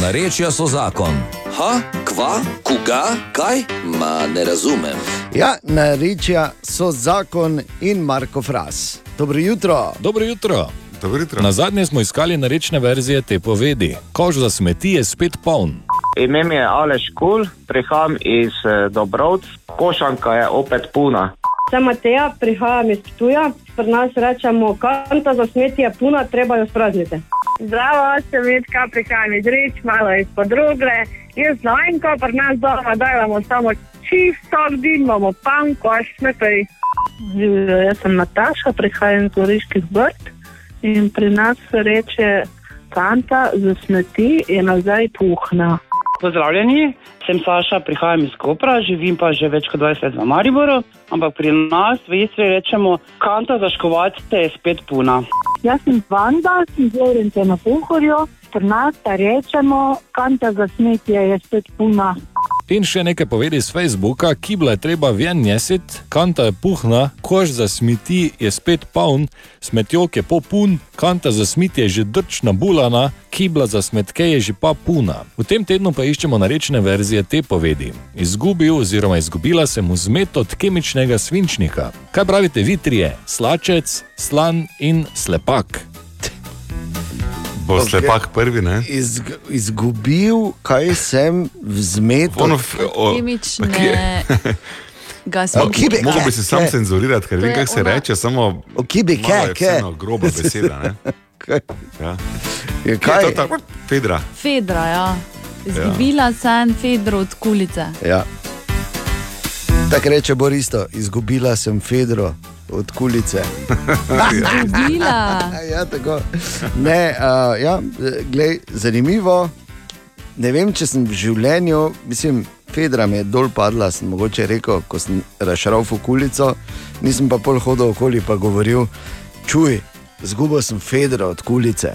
Narečja so zakon. Ha, kva, koga, kaj? Ma ne razumem. Ja, narečja so zakon in Marko Fras. Dobro jutro. Dobro jutro. Dobro jutro. Na zadnje smo iskali narečne verzije te povedi. Kož za smeti je spet poln. Ime mi je Aleš Kul, prihajam iz eh, Dobrovc, košanka je opet puna. Sem Mateja, prihajam iz Ptuja. Pri nas rečemo, kanta za smetje puna, treba jo sprazniti. Zdravo, sem Vidka, prihajam iz Rič, malo iz podrugle. Jaz znam, ko pri nas doma delamo samo čisto, din imamo pan, koš, smeti. Živijo, jaz sem Nataša, prihajam iz Goriških brd in pri nas se reče kanta za smeti je nazaj puhna. Pozdravljeni, sem Saša, prihajam iz Kopra, živim pa že več kot 20 let v Mariboru, ampak pri nas v Istri rečemo, kanta za škovatce je spet puna. Jaz sem Vanda, sem z Lorenco na Pohorju, pri nas pa rečemo, kanta za smetje je spet puna. In še nekaj povedi z Facebooka, kibla je treba ven jesit, kanta je puhna, koš za smeti je spet poln, smetjok je popun, kanta za smeti je že drčna bulana, kibla za smetke je že pa puna. V tem tednu pa iščemo narečne verzije te povedi. Izgubil oziroma izgubila sem vzmet od kemičnega svinčnika. Kaj pravite vi trije? Slačec, slan in slepak. Bo okay. slepak prvi, ne? Izg, izgubil, kaj sem vzmet. Ono, f- o- Kemične. Okibe, Mogoče bi se sam ke. cenzurirati, ker vem, kako se ona- reče, samo. Okibe, ke, ke. vseeno Groba beseda, ne? Ja. Je Kaj kaj? je to? ta- Fedra. Fedra, ja. Izgubila sem Fedro od kulice. Ja. Tako reče Boristo, izgubila sem Fedro od kulice. Izgubila. ja, tako. Ne, uh, ja, glej, zanimivo. Ne vem, če sem v življenju, mislim, Fedra mi je dol padla, sem mogoče rekel, ko sem rašral v kulico, nisem pa pol hodil okoli in govoril, čuj, zgubil sem Fedra od kulice.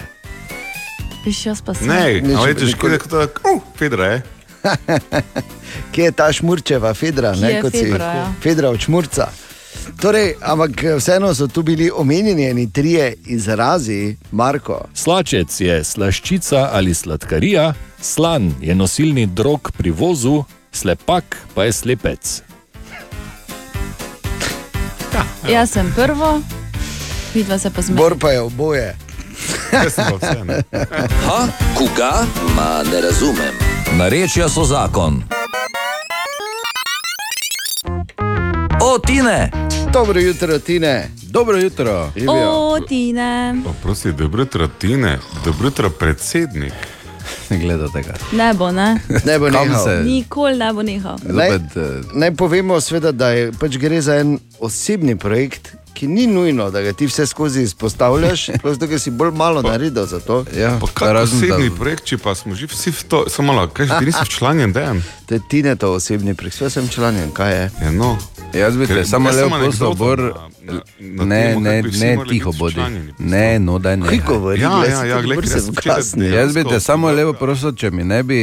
Piš jaz pa sem. Ne, Nič- a veš, nikoli- kot da uh, Fedra je. Kje je ta šmurčeva Fedra, Kje ne kot si Fedra, ja. Fedra od šmurca. Torej, ampak vseeno so tu bili omenjeni eni trije izrazi, Marko. Slačec je slaščica ali sladkarija, slan je nosilni drog pri vozu, slepak pa je slepec. Jaz sem prvo, vidva se pa zmeda. Bor pa je oboje. Ha, koga? Ma ne razumem. Narečja so zakon. O, Tine! Dobro jutro, Tine. Dobro jutro. O, Tine. Prosti, dobro jutro, Tine, dobro jutro, predsednik. Ne gledate ga. Ne bo, ne? Ne bo nehal. se- Nikoli ne bo nehal. Naj, eh, naj povemo, sveda, da je, pač gre za en osebni projekt, ki ni nujno, da ga ti vse skozi izpostavljaš, prosto, ker si bolj malo naredil za to. Ja, Pa kaj osebni projekt, če pa smo že vsi v to, samo malo, kaj ti nisi včlanjen, dejan? To je Tine to osebni projekt, vse sem članjen, kaj je. Ja, no. Jaz bi te samo sem prosil, Bor, na- na- ne, temo, ne, ne, tiho bodi. Ne, no, da ne. Kaj govori, Ja, ja, ja, ker se zgasne. Jaz bi te samo lepo prosil, če mi ne bi,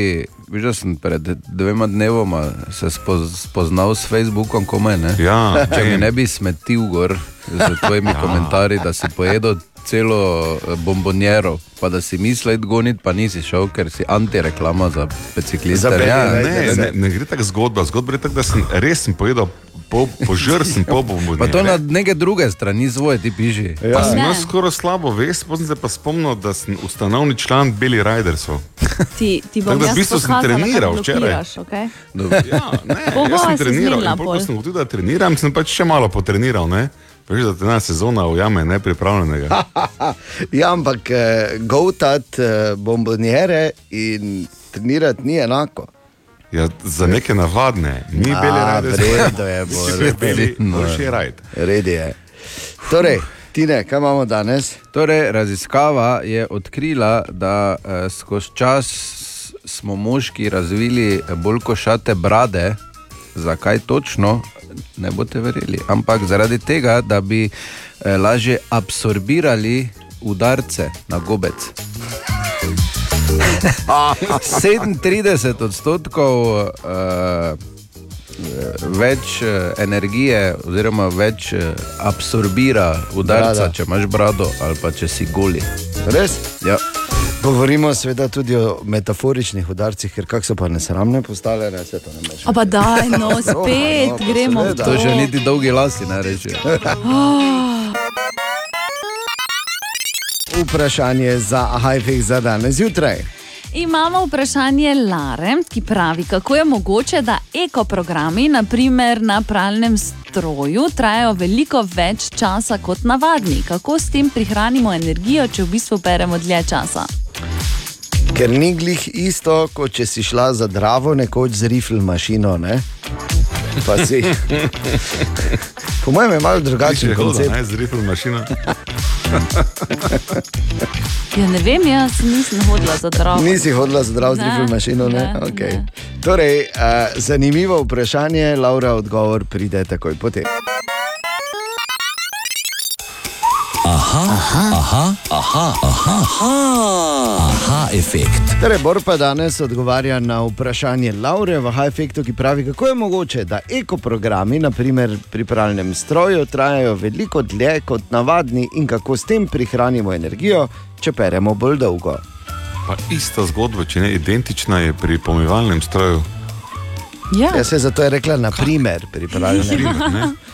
videl sem pred dvema dnevoma se spoz, spoznal s Facebookom, komaj ne. Ja, če mi ne bi smetil gor z tvojimi ja. komentarji, da si pojedel celo eh, bombonjero, pa da si mislil goniti, pa nisi šel, ker si antireklama za bicikliste. Ja, Ne, ne, ne gre tako zgodba. Zgodba je tako, da sem res sem povedal, po, požrl sem po bombonjeru. Pa to na neke druge strani svoje ti piši. Pa sem imel skoraj slabo vest, potem se pa spomnil, da sem ustanovni član Beli Ridersov. Ti, ti bom Tako da v bistvu sem treniral včeraj. Okay? Ja, ne, Bova jaz sem se treniral in pol, ko sem tudi, da treniram, sem pač še malo potreniral. Ne? Veš, da te ena sezona ujame nepripravljenega. Ja, ampak eh, govtat eh, bombonjere in trenirati ni enako. Ja, za neke navadne, beli radi v redu je, Bor. beli, No. boljši rajd. Red je. Torej, Tine, kaj imamo danes? Torej, raziskava je odkrila, da eh, skozi čas smo moški razvili bolj košate brade. Zakaj točno? Ne boste verjeli. Ampak zaradi tega, da bi eh, lažje absorbirali udarce na gobec. 37 odstotkov uh, več uh, energije, oziroma več uh, absorbira udarca, Brada. če imaš brado ali pa če si goli. Res? Ja. Govorimo seveda tudi o metaforičnih udarcih, ker kako so pa nesramne postale, ne se to ne more. A pa daj, no, spet no, pa gremo seveda. to. To že niti dolgi lasi ne reče. Vprašanje za Hajfek za danes zjutraj. Imamo vprašanje Lare, ki pravi, kako je mogoče, da ekoprogrami, naprimer na pralnem stroju, trajajo veliko več časa kot navadni. Kako s tem prihranimo energijo, če v bistvu peremo dlje časa? Ker ni glih isto, kot če si šla za dravo nekoč z rifle mašino. Ne? Pa si. Po mojem je malo drugačen koncept. Ne, z rifle mašino. Ja, ne vem, jaz nisem hodila za dravo. Nisi hodila za zdrav z Ne, rifle mašino, ne? ne, Okay. Torej, uh, zanimivo vprašanje, Laura, odgovor pride takoj potem. Aha, aha, aha, aha, aha, aha, aha efekt. Torej, Bor pa danes odgovarja na vprašanje Laure v High-Effectu, ki pravi, kako je mogoče, da ekoprogrami, naprimer pri pralnem stroju, trajajo veliko dlje kot navadni in kako s tem prihranimo energijo, če peremo bolj dolgo. Pa ista zgodba, če ne identična, je pri pomivalnem stroju. Ja. Jaz se zato je rekla, na primer, pri pralnem Naprimer, ne.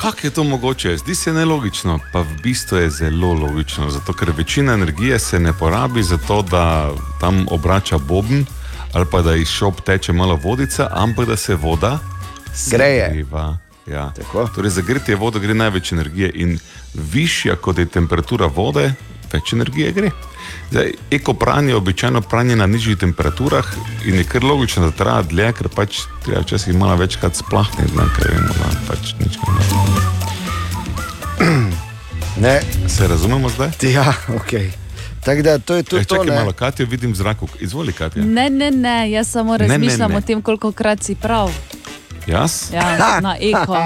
Kako je to mogoče? Zdi se nelogično, pa v bistvu je zelo logično. Zato, ker večina energije se ne porabi za to, da tam obrača boben ali pa da iz šop teče malo vodica, ampak da se voda Greje. segreva. Ja. Torej, za gretje vode gre največ energije in višja kot je temperatura vode, več energije gre. Zdaj, eko pranje je običajno pranje na nižjih temperaturah in je kar logično, da traja dlje, ker pač treba včasih malo večkrat splahniti, ne, ker vemo, da pač nič ne. Se razumemo zdaj? Ja, ok. Tako da to je tudi E, to. čakaj ne. malo, Katja, vidim v zraku. Izvoli, Katja. Ne, ne, ne, jaz samo Ne, ne, razmišljam ne. o tem, koliko krat si prav. Jaz? Ja, na eko.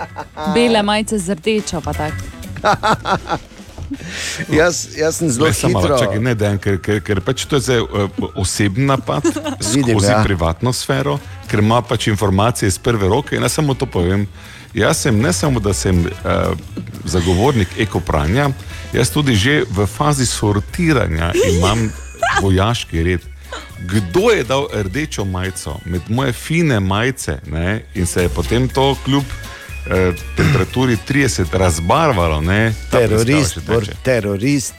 Bele majice z rdečo, pa tako. Jaz, jaz sem zelo hitro. čakaj, ne, dejan, ker, ker, ker pač to je zdaj uh, osebni napad Vidim, skozi ja. privatno sfero, ker ima pač informacije iz prve roke. In jaz samo to povem. Jaz sem ne samo, da sem uh, zagovornik ekopranja, jaz tudi že v fazi sortiranja imam vojaški red. Kdo je dal rdečo majico med moje fine majice ne, in se je potem to kljub eh, temperaturi 30 razbarvalo? Ne, Terorist, Bor, terorist.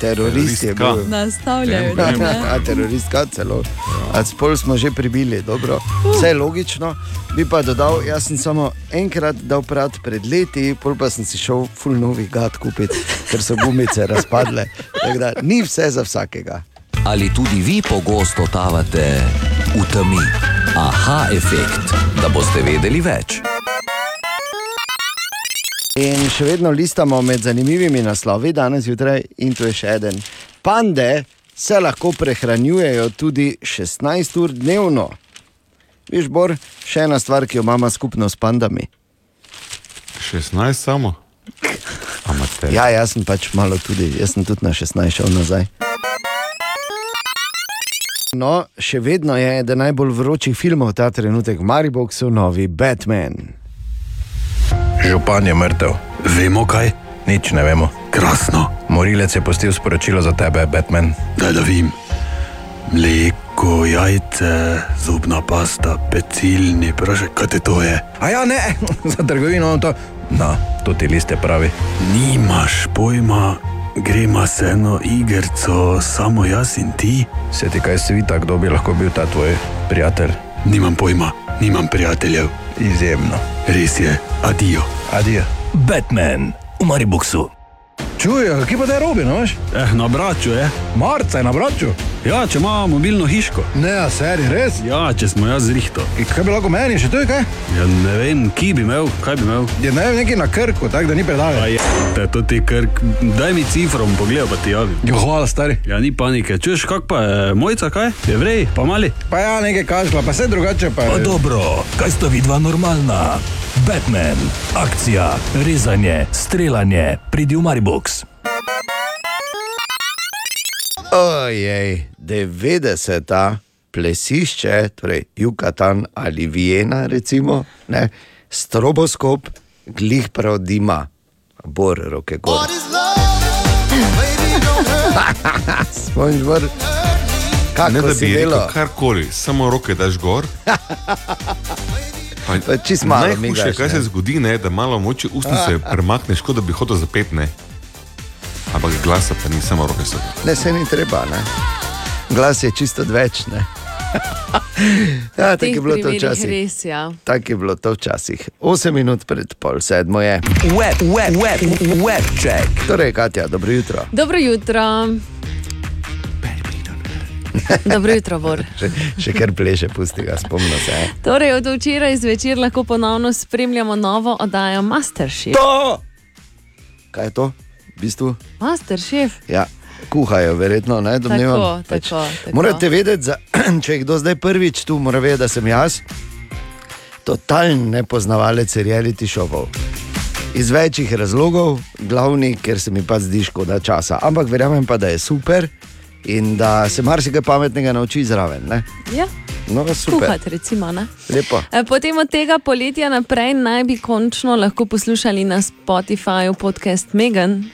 Terorist je bil. Nastavljajo. Ja, ne? a teroristka celo. A spol smo že pribili, dobro. Vse je logično. Bi pa dodal, jaz sem samo enkrat dal prat pred leti, pol pa sem si šel full novih gad kupiti, ker so gumice razpadle. Tako da ni vse za vsakega. Ali tudi vi pogosto totavate v temi? Aha efekt, da boste vedeli več. In še vedno listamo med zanimivimi naslovi, danes zjutraj, in to je še eden. Pande se lahko prehranjujejo tudi 16 ur dnevno. Viš, Bor, še ena stvar, ki jo imamo skupno s pandami. 16 samo. Amater. Ja, jaz sem pač malo tudi, jaz sem tudi na 16 šel nazaj. No, še vedno je eden najbolj vročih filmov ta trenutek v Mariboku, novi Batman. Župan je mrtev. Vemo kaj? Nič ne vemo. Krasno. Morilec je postil sporočilo za tebe, Batman. Daj da vim. Mleko, jajce, zobna pasta, pecilni prašek, kaj te to je? A ja, ne, za trgovino to. No, to ti liste pravi. Nimaš pojma, gremo se eno igrico, samo jaz in ti. Se ti kaj svita, kdo bi lahko bil ta tvoj prijatelj? Nimam pojma, nimam prijateljev. Izjemno. Res je, adijo. Adijo. Batman, v Mariboksu. Čuj, kje pa te robi, no veš? Eh, na braču je. Marca je na braču. Ja, če ima mobilno hiško. Ne, a seri, res? Ja, če smo jaz zrihto. In kaj bi lahko meni, še to je kaj? Ja, ne vem, ki bi imel, kaj bi imel. Je ne vem, neki na krku, tako da ni predave. Ja, te, to ti krk, daj mi cifrom pogled, pa ti javim. Jo, hvala, stari. Ja, ni panike. Čuješ, kak pa je mojca, kaj? Je vrej, pa mali. Pa ja, nekaj kažla, pa vse drugače pa Pa je. dobro, kaj sta vidva normalna? Batman, akcija, rezanje, streljanje, pridi v Maribox. Ojej, 90-ta plesišče, torej Jukatan ali Viena, recimo, ne, stroboskop, glih prav dima, bor roke gor. Spongebob, kako ne da bi rekel karkoli, samo roke daš gor. Pa, Pa čist malo Najhujše, migaš, kaj ne. se zgodi, ne, da malo moči ustnice premakneš, kot da bi hotel zapet. Ne. Ampak glasa pa ni samo roke so. Ne, se ni treba. Ne? Glas je čisto ne. ja, tako je bilo to včasih. res, ja. Tako je bilo to včasih. 8 minut pred pol sedmo je. Web, web, web, web check. Torej, Katja, dobro jutro. Dobro jutro. Dobro jutro, Bor. Še, še kar pleše, pusti ga, spomni se. eh. Torej, od včeraj zvečer lahko ponovno spremljamo novo oddajo Masterchef. To! Kaj je to? Bistvu? Masterchef. Ja, kuhajo, verjetno, ne domnevam. Tako, tako, tako. Morate vedeti, za, če je kdo zdaj prvič tu, mora vedeti, da sem jaz totalen nepoznavalec reality šovov. Iz večjih razlogov, glavni, ker se mi pa zdi škoda časa. Ampak verjamem pa, da je super in da se marsikaj pametnega nauči zraven. Ne? Ja. No. Kuhati, recimo. E, Potem od tega poletja naprej naj bi končno lahko poslušali na Spotifyju podcast Megan,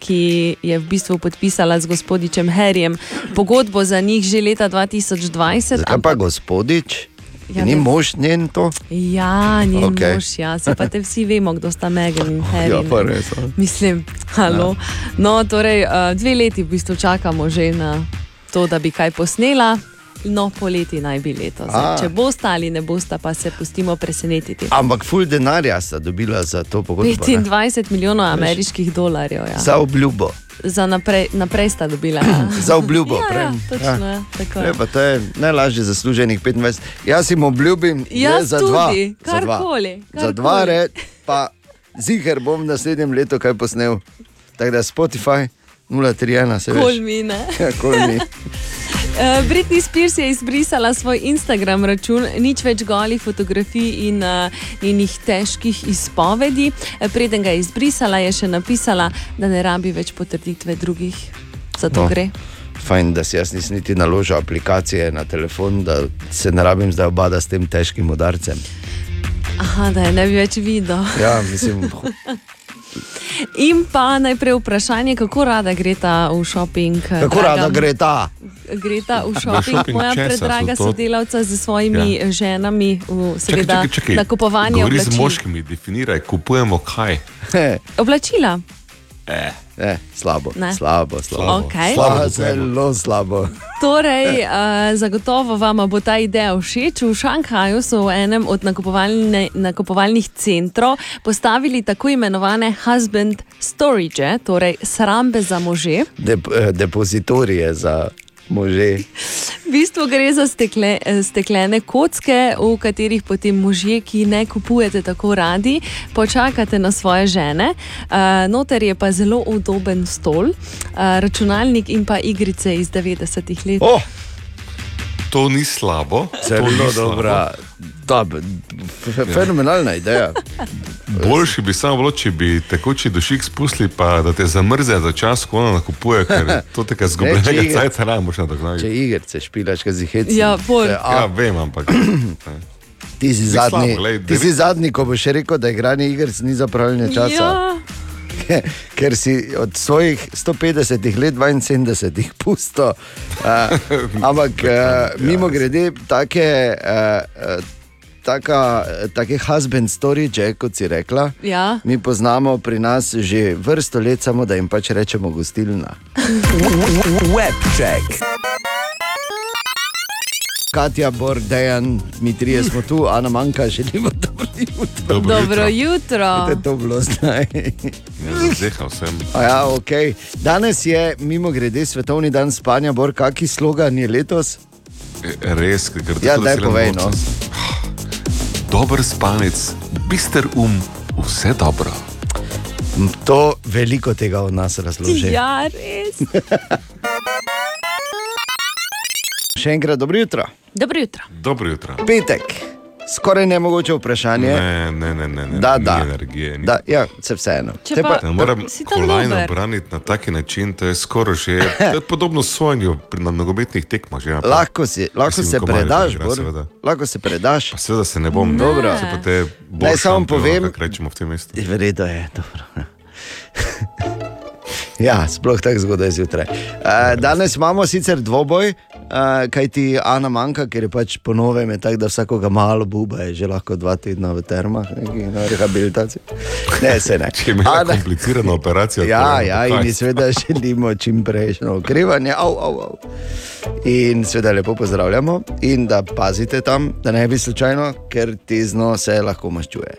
ki je v bistvu podpisala z gospodičem Harryjem pogodbo za njih že leta 2020. Zakaj pa gospodič? Ja, Ja, Ni ne- mož njen to? Ja, Okej. okay. mož, ja, se pa te vsi vemo, kdo sta Megan in Harry. Ja, pa ne. res, a. Mislim, halo. No, torej, uh, dve leti v bistvu čakamo že na to, da bi kaj posnela. No, poleti naj bi letos. A. Če bosta ali ne bosta, pa se pustimo presenetiti. Ampak ful denarja sta dobila za to pogodbo. ne? 25 milijonov ameriških dolarjev. Ja. Za obljubo. Za naprej, naprej sta dobila. Ja. Za obljubo. Ja, prej. ja, točno, ja, tako je. Ne, pa to je najlažje zasluženih 25. Jaz jim obljubim, Jaz za tudi, dva. za dva. karkoli, Za dva red, pa ziger bom naslednjem letu kaj posnel. Tako da Spotify 031, se veš. Kol mi, ne? Ja, kol mi. Uh, Britney Spears je izbrisala svoj Instagram račun, nič več golih fotografij in uh, njenih težkih izpovedi. Eh, Preden ga je izbrisala, je še napisala, da ne rabi več potrditve drugih. Zato No. no. gre. Fajn, da si jaz nisem niti naložil aplikacije na telefon, da se ne rabim zdaj obada s tem težkim udarcem. Aha, da je ne bi več videl. Ja, mislim, In pa najprej vprašanje, kako rada gre ta v šoping. eh, kako draga- rada gre ta. Gre ta v šoping, moja predraga to? sodelavca z svojimi ja. ženami, v, seveda, nakupovanje Govori z oblačil. moškimi, definiraj, kupujemo kaj. Oblačila. Eh. Ne, slabo, Ne. slabo, slabo. Okej. slabo zelo slabo. Torej, uh, zagotovo vam bo ta ideja všeč. V Šanghaju so v enem od nakupovalne, nakupovalnih centrov postavili tako imenovane husband storage, torej srambe za može. Dep, eh, depozitorije za može. V bistvu gre za stekle, eh, steklene kocke, v katerih potem možje, ki ne kupujete tako radi, počakate na svoje žene. Uh, noter je pa zelo udoben stol, uh, računalnik in pa igrice iz 90-ih let. Oh! To ni slabo. to Zelo ni dobra, da, f- fenomenalna ideja. Boljši bi samo bilo, če bi tekoči dušik spustili, pa da te zamrze za čas, ko ona nakupuje, ker to tega zgubljenega cajta ne moš nadoknaditi. Če igrice špilaš, kaj ziheci. Ja, bolj. Ja, vem, ampak. Ti si zadnji, slabo, glej, ti si zadnji, ko boš rekel, da igranje igric ni zapravljanje časa. Ja. Ker si od svojih 150 let 72 pusto. Uh, ampak uh, mimo grede, take, uh, uh, taka, take husband storage, kot si rekla. Ja. Mi poznamo pri nas že vrsto let, samo da jim pač rečemo gostilna. Web check. Katja, Bor, Dejan, mi trije smo tu, Ana manjka, želimo dobro jutro. Dobro jutro. Kako je to bilo zdaj? Zehal sem. A Ja, okay. Danes je mimo grede svetovni dan spanja, Bor, kaki slogan je letos? E, Res, ker Ja, daj povej, no. Dober spanec, bister um, vse dobro. To veliko tega od nas razloži. Ja, res. Še enkrat dobro jutro. Dobro jutro. Dobro jutro. Petek, skoraj nemogoče vprašanje. Ne, ne, ne, ne, ne. Da, ni da. Energije, ni. da ja, se vseeno. Če Te pa- Ne moram kolajno braniti na taki način, to je skoraj že je podobno sojenju pri na nogometnih tekmah. Že, naprej. Lahko, si, lahko Mislim, se ko Maribor predaš, Bor. seveda. lahko se predaš. Pa seveda se ne bom, Ne. Dobro. Se pa te Naj samo povem- kako rečemo v tem mestu. V redu je, dobro. Ja, sploh tako zgodaj zjutraj. Uh, danes imamo sicer dvoboj, uh, kaj ti Ana manjka, ker je pač po novem, je tako, da vsakoga malo buba je že lahko dva tedna v termah, neki, na rehabilitaciji. Ne, se ne. Če imaš komplicirano operacijo, Ja, to je ja, kaj. in mi seveda želimo čim prejšnjo okrevanje. Au, au, au. In seveda lepo pozdravljamo, in da pazite tam, da ne bi slučajno, ker tezno se lahko maščuje.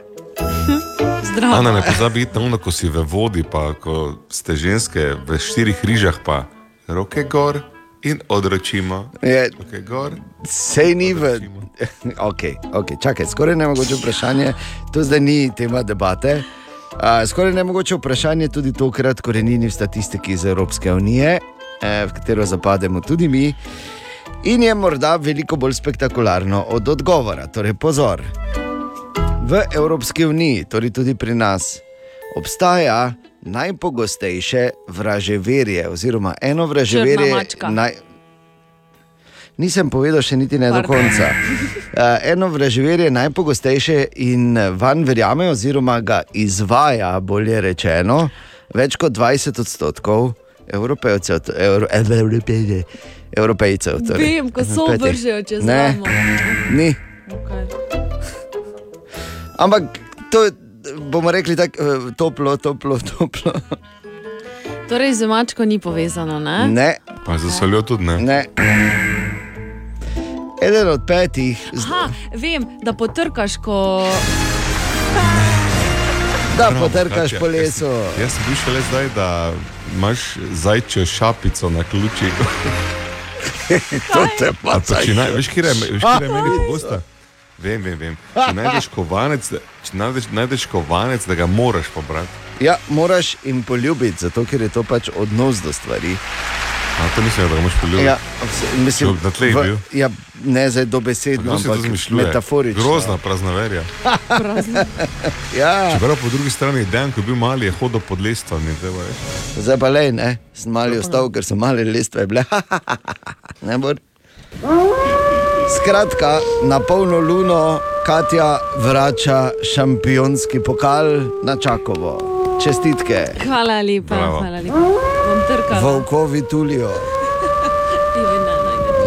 Zdravo. Ana, ne pozabi ono, ko si v vodi, pa ko ste ženske v štirih rižah, pa roke gor in odročimo. Je, roke gor. Sej ni v. Okay, okay, čakaj, skoraj ne mogoče vprašanje, to zdaj ni tema debate. Uh, skoraj ne mogoče vprašanje tudi tokrat, korenini v statistiki iz Evropske unije, eh, v katero zapademo tudi mi. In je morda veliko bolj spektakularno od odgovora. Torej, pozor. V Evropski uniji, torej tudi pri nas, obstaja najpogostejše vraževerje, oziroma eno vraževerje. Naj... Nisem povedal še niti ne do Pardon. konca. Uh, eno vraževerje je najpogostejše in van verjame, oziroma ga izvaja, bolje rečeno, več kot 20 odstotkov evropejcev. Euro, evropejcev, evropejcev torej. Vem, ko so vržejo čez Ne, ramo. ni. Okay. Ampak to je, bomo rekli tako eh, toplo, toplo, toplo. Torej, z mačko ni povezano, ne? Ne. Pa za soljo tudi ne. ne. Eden od petih, z- Aha, vem, da potrkaš, ko. da Bravo, potrkaš po jaz- lesu. Jaz sem bil šele zdaj, da imaš zajčjo šapico na ključi. to te pa naj- Veš, kje je meni Kaj? Vem, vem, vem. Če najdeš kovanec, da- če najdeš, najdeš kovanec, da ga moraš pobrati. Ja, moraš jim poljubiti, zato ker je to pač odnos do stvari. A to nisem, da ga moraš poljubiti. Ja, mislim, Na tleh v- bil. ja, ne zdaj dobesedno, Kdo si to ampak metaforično. Grozna praznoverja. ja. Čeprav po drugi strani, Dan, ko je bil mali, je hodil pod lestvami. zdaj pa le, ne, sem mali ostal, ker so male lestve bile. ne bo. Skratka, na polno luno Katja vrača šampionski pokal na Čakovo. Čestitke. Hvala lepa, Bravo. hvala lepa. Bom trkala. Volkovi tulijo.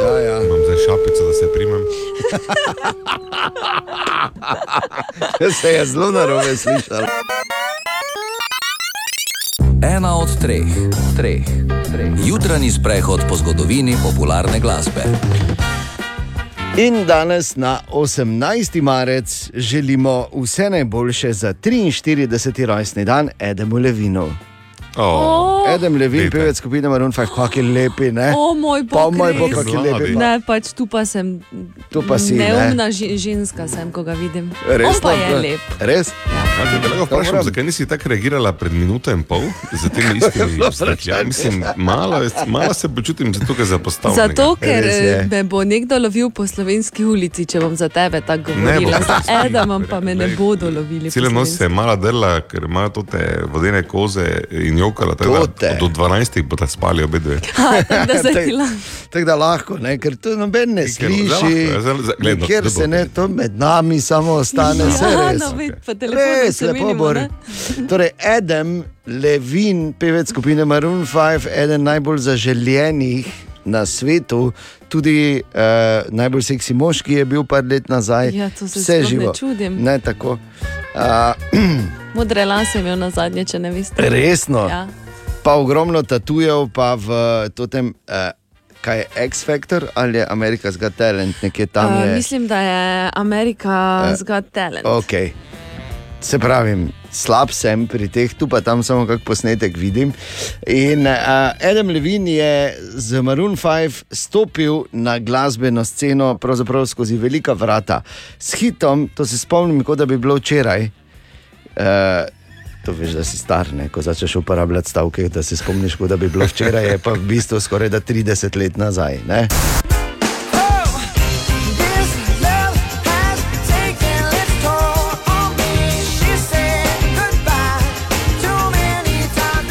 Ja, ja. Imam zdaj šapico, da se primem. Se je zelo narobe slišal. Ena od treh, treh, treh. Jutranji sprehod po zgodovini popularne glasbe. In danes na 18. marec želimo vse najboljše za 43. rojstni dan Edemu Levinu. O, Edem Levin, pevec skupine Maroon 5, kako je lepi, ne? O, moj Pa bog, moj bog, kako je lepi. pa. Ne, pač tu pa sem. Tu pa si, ne. Neumna ži- ženska sem, ko ga vidim. Res, On pa no, je lep. Res? Ja, te lahko vprašam, zakaj nisi tako reagirala pred minuto in pol za temi istimi Dobro stvarmi? Mislim, malo, malo se počutim zato, ker zapostavljam. Zato, ker eh, me bo nekdo lovil po slovenski ulici, če bom za tebe tako Ne bo, govorila. Za Edamom pa me ne bodo lovili. Celo noč slovenski. se je mala drla, ker imajo to te vodene koze in jokala. tako da. Do 12 bodo spali obe dve. Tako- da lahko, ne? ker to noben ne sliši. ja, Ker da se ne, to med nami samo ostane, vse Ja, res. no, telefon Res, se lepo menimo, bo. ne? Torej, Adam Levin, pevec skupine Maroon 5, eden najbolj zaželenih na svetu, tudi uh, najbolj seksi moški je bil par let nazaj. Ja, to se Vse sploh ne živo. čudim. Ne tako. Uh, Modre lase je imel na zadnje, če ne veste. Resno. Ja. pa ogromno tatujev, pa v tem, uh, kaj je X Factor ali je America's Got Talent, nekje tam Uh, je. mislim, da je Amerika Eh, uh, Got Talent. Okay. Se pravi, slab sem pri teh, tu pa tam samo kak posnetek vidim. In uh, Adam Levin je z Maroon 5 stopil na glasbeno sceno, pravzaprav skozi velika vrata. S hitom, to se spomnim, kot da bi bilo včeraj. Uh, To veš, da si star, ne? ko začneš uporabljati stavke, da se spomniš, kot da bi bilo včeraj, pa v bistvu skoraj da 30 let nazaj. Ne?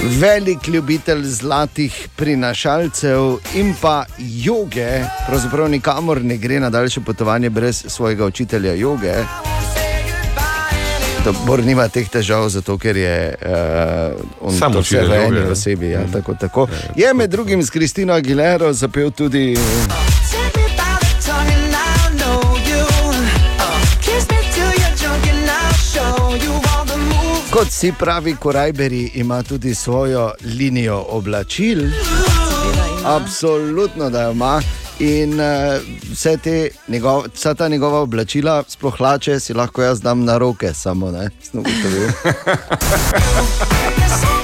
Velik ljubitelj zlatih prinašalcev in pa joge, pravzaprav nikamor ne gre na daljše potovanje brez svojega učitelja joge. Bor nima teh težav, zato ker je uh, Sam to vse v eni ne? osebi. Ja, tako, tako. Je med drugim s Kristino Aguilero zapel tudi. Kot si pravi, Korajberi ima tudi svojo linijo oblačil. Absolutno, da jo ima. In uh, vse te njegov, vsa ta njegova oblačila, sploh hlače, si lahko jaz dam na roke, samo ne, sem ugotovil.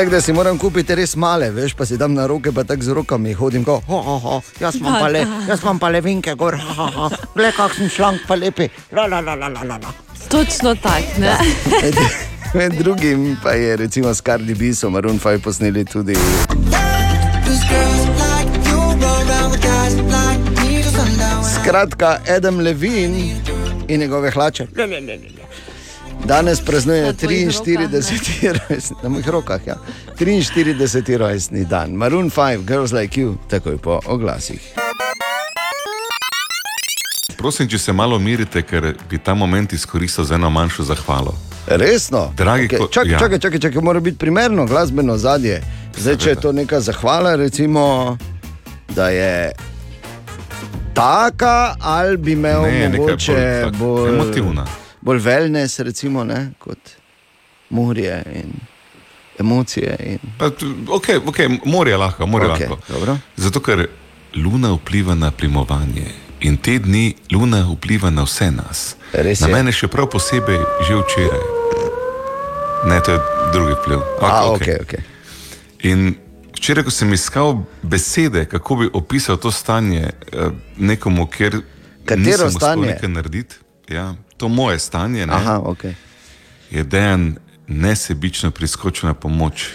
Tako da si moram kupiti res male, veš, pa si dam na roke, pa tako z rokami hodim, ko, ho, ho, ho, jaz imam pa le, jaz imam pa le vinke gor, ha, ha, ha, gled kakšen šlank pa lepi, la, la, la, la, la, la. Točno tako. ne? Med, med drugim pa je recimo s Cardi B so Maroon 5 posneli tudi. Skratka, Adam Levin in njegove hlače. Le, le, le, le, le. Danes praznuje Na tvojih 43. rojstni, na mojih rokah, ja. 43. rojstni dan. Maroon 5, Girls Like You, takoj po oglasih. Prosim, če se malo umirite, ker bi ta moment izkoristil za eno manjšo zahvalo. Resno? Dragi okay. ko- čakaj, ja. čakaj, čakaj, čakaj, mora biti primerno glasbeno zadje. Zdaj, če je to neka zahvala, recimo, da je taka, ali bi imel Ne, mogoče bolj bolj, emotivna. Bolj wellness, recimo, ne, kot morje in emocije. In... Pa, Okay, okay, morje lahko, morje Okej, lahko. dobro. Zato, ker luna vpliva na plimovanje in te dni luna vpliva na vse nas. Res na je. mene še prav posebej že včeraj. Ne, to je drugi vpliv. A, Ok, okej, okej. In včeraj, ko sem iskal besede, kako bi opisal to stanje eh, nekomu, ker Katero nisem uspel stanje? nekaj narediti, ja, to moje stanje, ne, Aha, okay. je dejan nesebično priskočil na pomoč.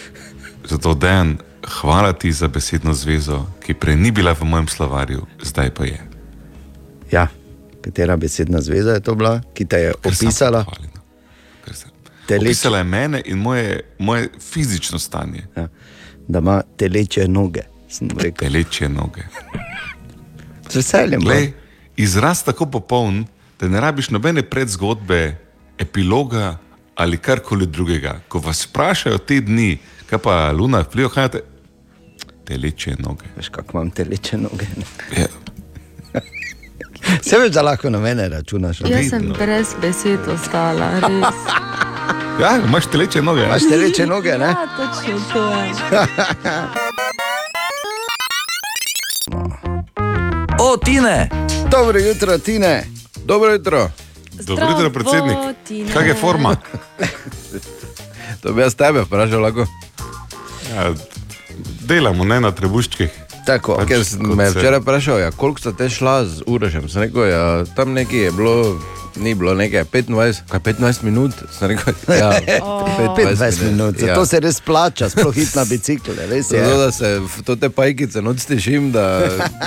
Zato dejan, hvala ti za besedno zvezo, ki prej ni bila v mojem slovarju, zdaj pa je. Ja, katera besedna zveza je to bila, ki te je opisala? Teleč, Opisala je mene in moje, moje fizično stanje. ja, da ima teleče noge. Teleče noge. Z veseljem. no. Izraz tako popoln, da ne rabiš nobene predzgodbe, epiloga ali karkoli drugega. Ko vas vprašajo te dni, kaj pa luna vpliva, kaj te teleče noge. Veš, kako imam teleče noge. Ja. Se veš, da lahko na mene računaš. Jaz sem brez besed ostala, res. Ja, imaš teleče noge. Imaš teleče noge, ne? Ja, točno to je. O, Tine! Dobro jutro, Tine. Dobro jutro. Dobro jutro, predsednik. Kaj je forma? To bi jaz tebe vprašal, lahko. Ja, delamo ne na trebuščkih. Tako, Ker sem me včeraj vprašal, ja, koliko ste te šla z Urošem. Sem rekel, ja, tam nekaj je bilo, ni bilo nekaj 25, kaj 15 minut. Sem rekel, ja, 25 minut, zato Ja. se res plača, sploh hit na bicikle. Res je. Zato, da se v to te pajkice noč tišim, da,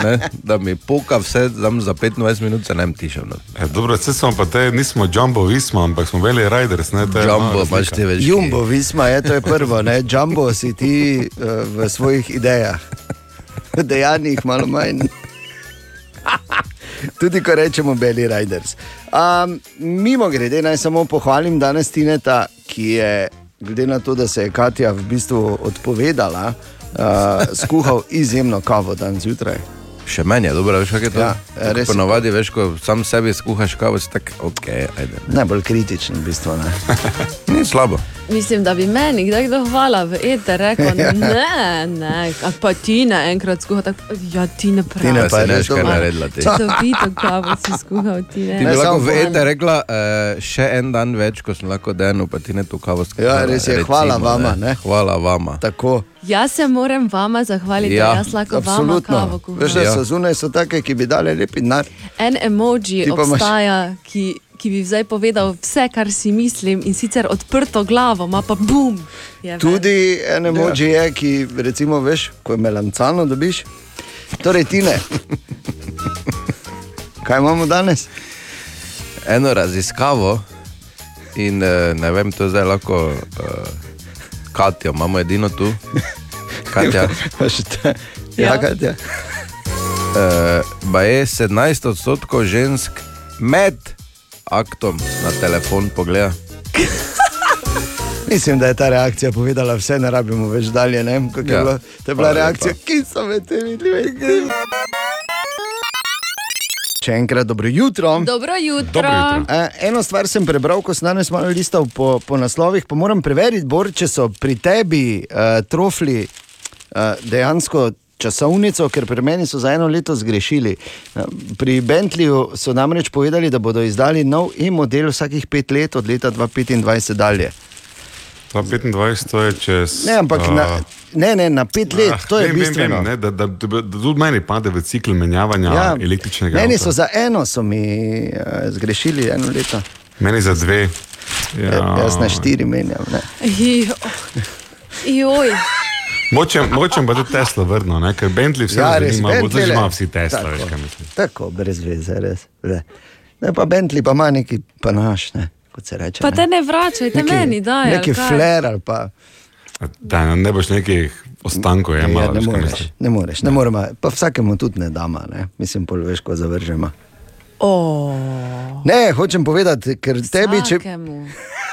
ne, da mi poka vse, tam za 25 minut se ne vem tišem. No. Ja, dobro, vse smo pa te, nismo Jumbo Visma, ampak smo Veli Riders. Ne, to je Jumbo, razlika. ti več. Jumbo, visma je to je prvo, ne? Jumbo si ti uh, v svojih idejah, v dejanjih malo manj. Tudi ko rečemo Belly Riders. Um, mimo grede, naj samo pohvalim danes Tineta, ki je, glede na to, da se je Katja v bistvu odpovedala, uh, skuhal izjemno kavo dan zjutraj. Še meni je dobro, veš, kaj je to. Ja, res. Ponovadi, veš, ko sam sebi skuhaš kavo, si tak, ok, ajde. Najbolj kritičen, v bistvu. Ne? Ni slabo. Mislim, da bi meni kdaj kdo hvala v eter rekel, Ja. ne, ne, a pa ti ne enkrat skuha, tako, ja ti ne pravi. Tine pa je ne res veš, kaj dobro. naredila ti. Čudovito kavo si skuhal ti ne. Ti bi Ne, lahko v povem. ete rekla uh, še en dan več, ko sem lahko denu, pa ti ne to kavo skuhala. Ja, res je, hvala vama, ne. Hvala vama. Tako. Jaz se moram vama zahvaliti, Ja, da jaz lahko vama kavo Absolutno. Veš, da kuham. so zunaj so take, ki bi dali lepi denar. En emoji Ti imaš- obstaja, ki, ki bi zdaj povedal vse, kar si mislim, in sicer odprto glavo, ima pa bum. Tudi en emoji je, ki recimo veš, ko je melancano dobiš. Torej, Tine. Kaj imamo danes? Eno raziskavo in eh, ne vem, to je zdaj lahko uh, Katja, imamo edino tu. Katja. Te- Ja, Katja. Uh, ba je 17 odstotkov žensk med aktom na telefon pogleda. Mislim, da je ta reakcija povedala vse, ne rabimo več dalje. Ne? je Ja. bilo. To je bila reakcija, lepa. ki so me te videli. Še enkrat dobro jutro. Dobro jutro. Eh, Eno stvar sem prebral, ko sem danes malo listal po, po naslovih, pa moram preveriti, Bor, če so pri tebi uh, trofli uh, dejansko časovnico, ker pri meni so za eno leto zgrešili. Eh, Pri Bentleyju so namreč povedali, da bodo izdali nov e-model vsakih pet let, od leta 2025 dalje. 25, to je čez. Ne, ampak a, na, ne, ne, na pet let, ah, to je vem, bistveno. Vem, ne, da, da, da, da tudi meni pade v cikl menjavanja ja, električnega. Meni avta. so za eno so mi uh, zgrešili eno leto. Meni za dve. Ja. Jaz na štiri menjam. Ne. Jo. Joj. Moče, moče pa tudi Tesla vrno, ne? ker Bentley vse Ja, ja, res, zanima, Bentley, ima vsi Tesla, Tako. veš kaj mislim. Tako, brez veze, res. Ne, pa Bentley pa ima neki panaš, ne, kot se reče. Pa ne. te ne vračajte Neki- meni, da je. Neki flair ali pa. Da, no, ne boš nekih ostankov Ja, jemal. ne veš, kaj moreš, ne moreš, ne moremo, pa vsakemu tudi ne damo, ne. mislim, pol veš, ko zavržemo. Oh. Ne, hočem povedati, ker tebi, če. Vsakemu.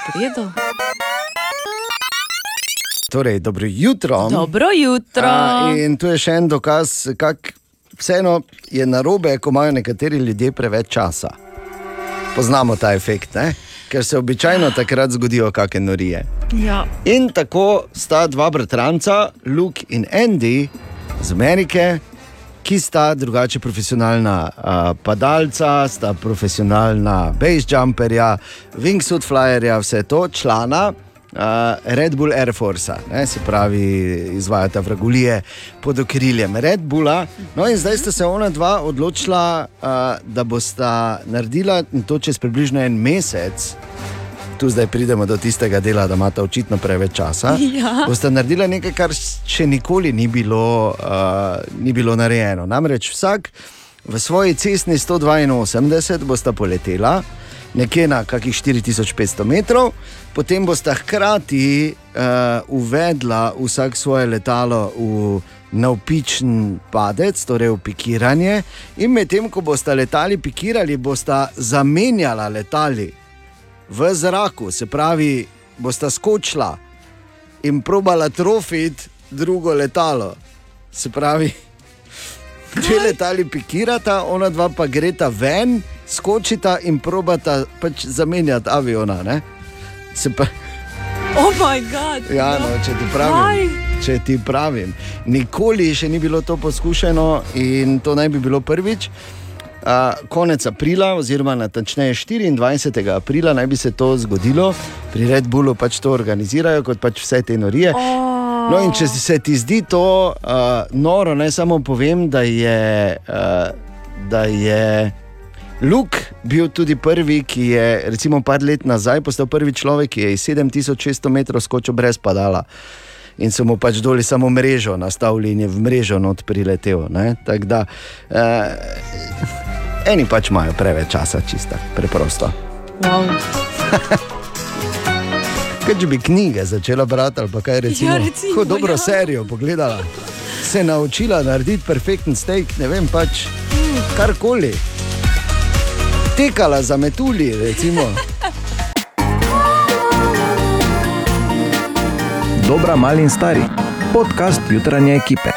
Prijedo. Torej, dobro jutro. Dobro jutro. A, in tu je še en dokaz, kako vseeno je narobe, ko imajo nekateri ljudje preveč časa. Poznamo ta efekt, ne? ker se običajno takrat zgodijo kakšne norije. Ja. In tako sta dva bratranca, Luke in Andy iz Amerike, ki sta drugače profesionalna uh, padalca, sta profesionalna base jumperja, wingsuit flyerja, vse to, člana. Red Bull Air Force, ne, se pravi, izvajata vragulije pod okriljem Red Bulla. No, in zdaj sta se ona dva odločila, uh, da bosta naredila to čez približno en mesec. Tu zdaj pridemo do tistega dela, da imata očitno preveč časa. Ja. Boste naredili nekaj, kar še nikoli ni bilo, uh, ni bilo narejeno. Namreč vsak v svoji cestni 182 bosta poletela nekje na kakih 4500 metrov, potem bosta hkrati uh, uvedla vsak svoje letalo v navpičen padec, torej v pikiranje, in medtem ko bosta letali pikirali, bosta zamenjala letali v zraku, se pravi, bosta skočila in probala trofiti drugo letalo. Se pravi, dve letali pikirata, ona dva pa greta ven, skočita in probata pač zamenjati aviona. Ne? Se pa, Oh, moj bog. ja, no, če ti pravim. Če ti pravim, nikoli še ni bilo to poskušeno in to naj bi bilo prvič. Uh, konec aprila, oziroma natančneje 24. aprila, naj bi se to zgodilo, pri Red Bullu pač to organizirajo, kot pač vse te norije. No, in če se ti zdi to uh, noro, naj samo povem, da je, uh, da je Luk bil tudi prvi, ki je, recimo, par let nazaj postal prvi človek, ki je iz 7600 metrov skočil brez padala. In so mu pač doli samo mrežo nastavili in je v mrežo not priletel. ne. Tako da, uh, eni pač imajo preveč časa, čisto preprosto. Wow. Kaj če bi knjige začela brati ali kaj recimo? Ja, recimo, Ko dobro ja. serijo pogledala, se naučila narediti perfekten steak, ne vem pač karkoli. Tekala za metulji, recimo. Dobra, mali in stari. Podcast jutranje ekipe.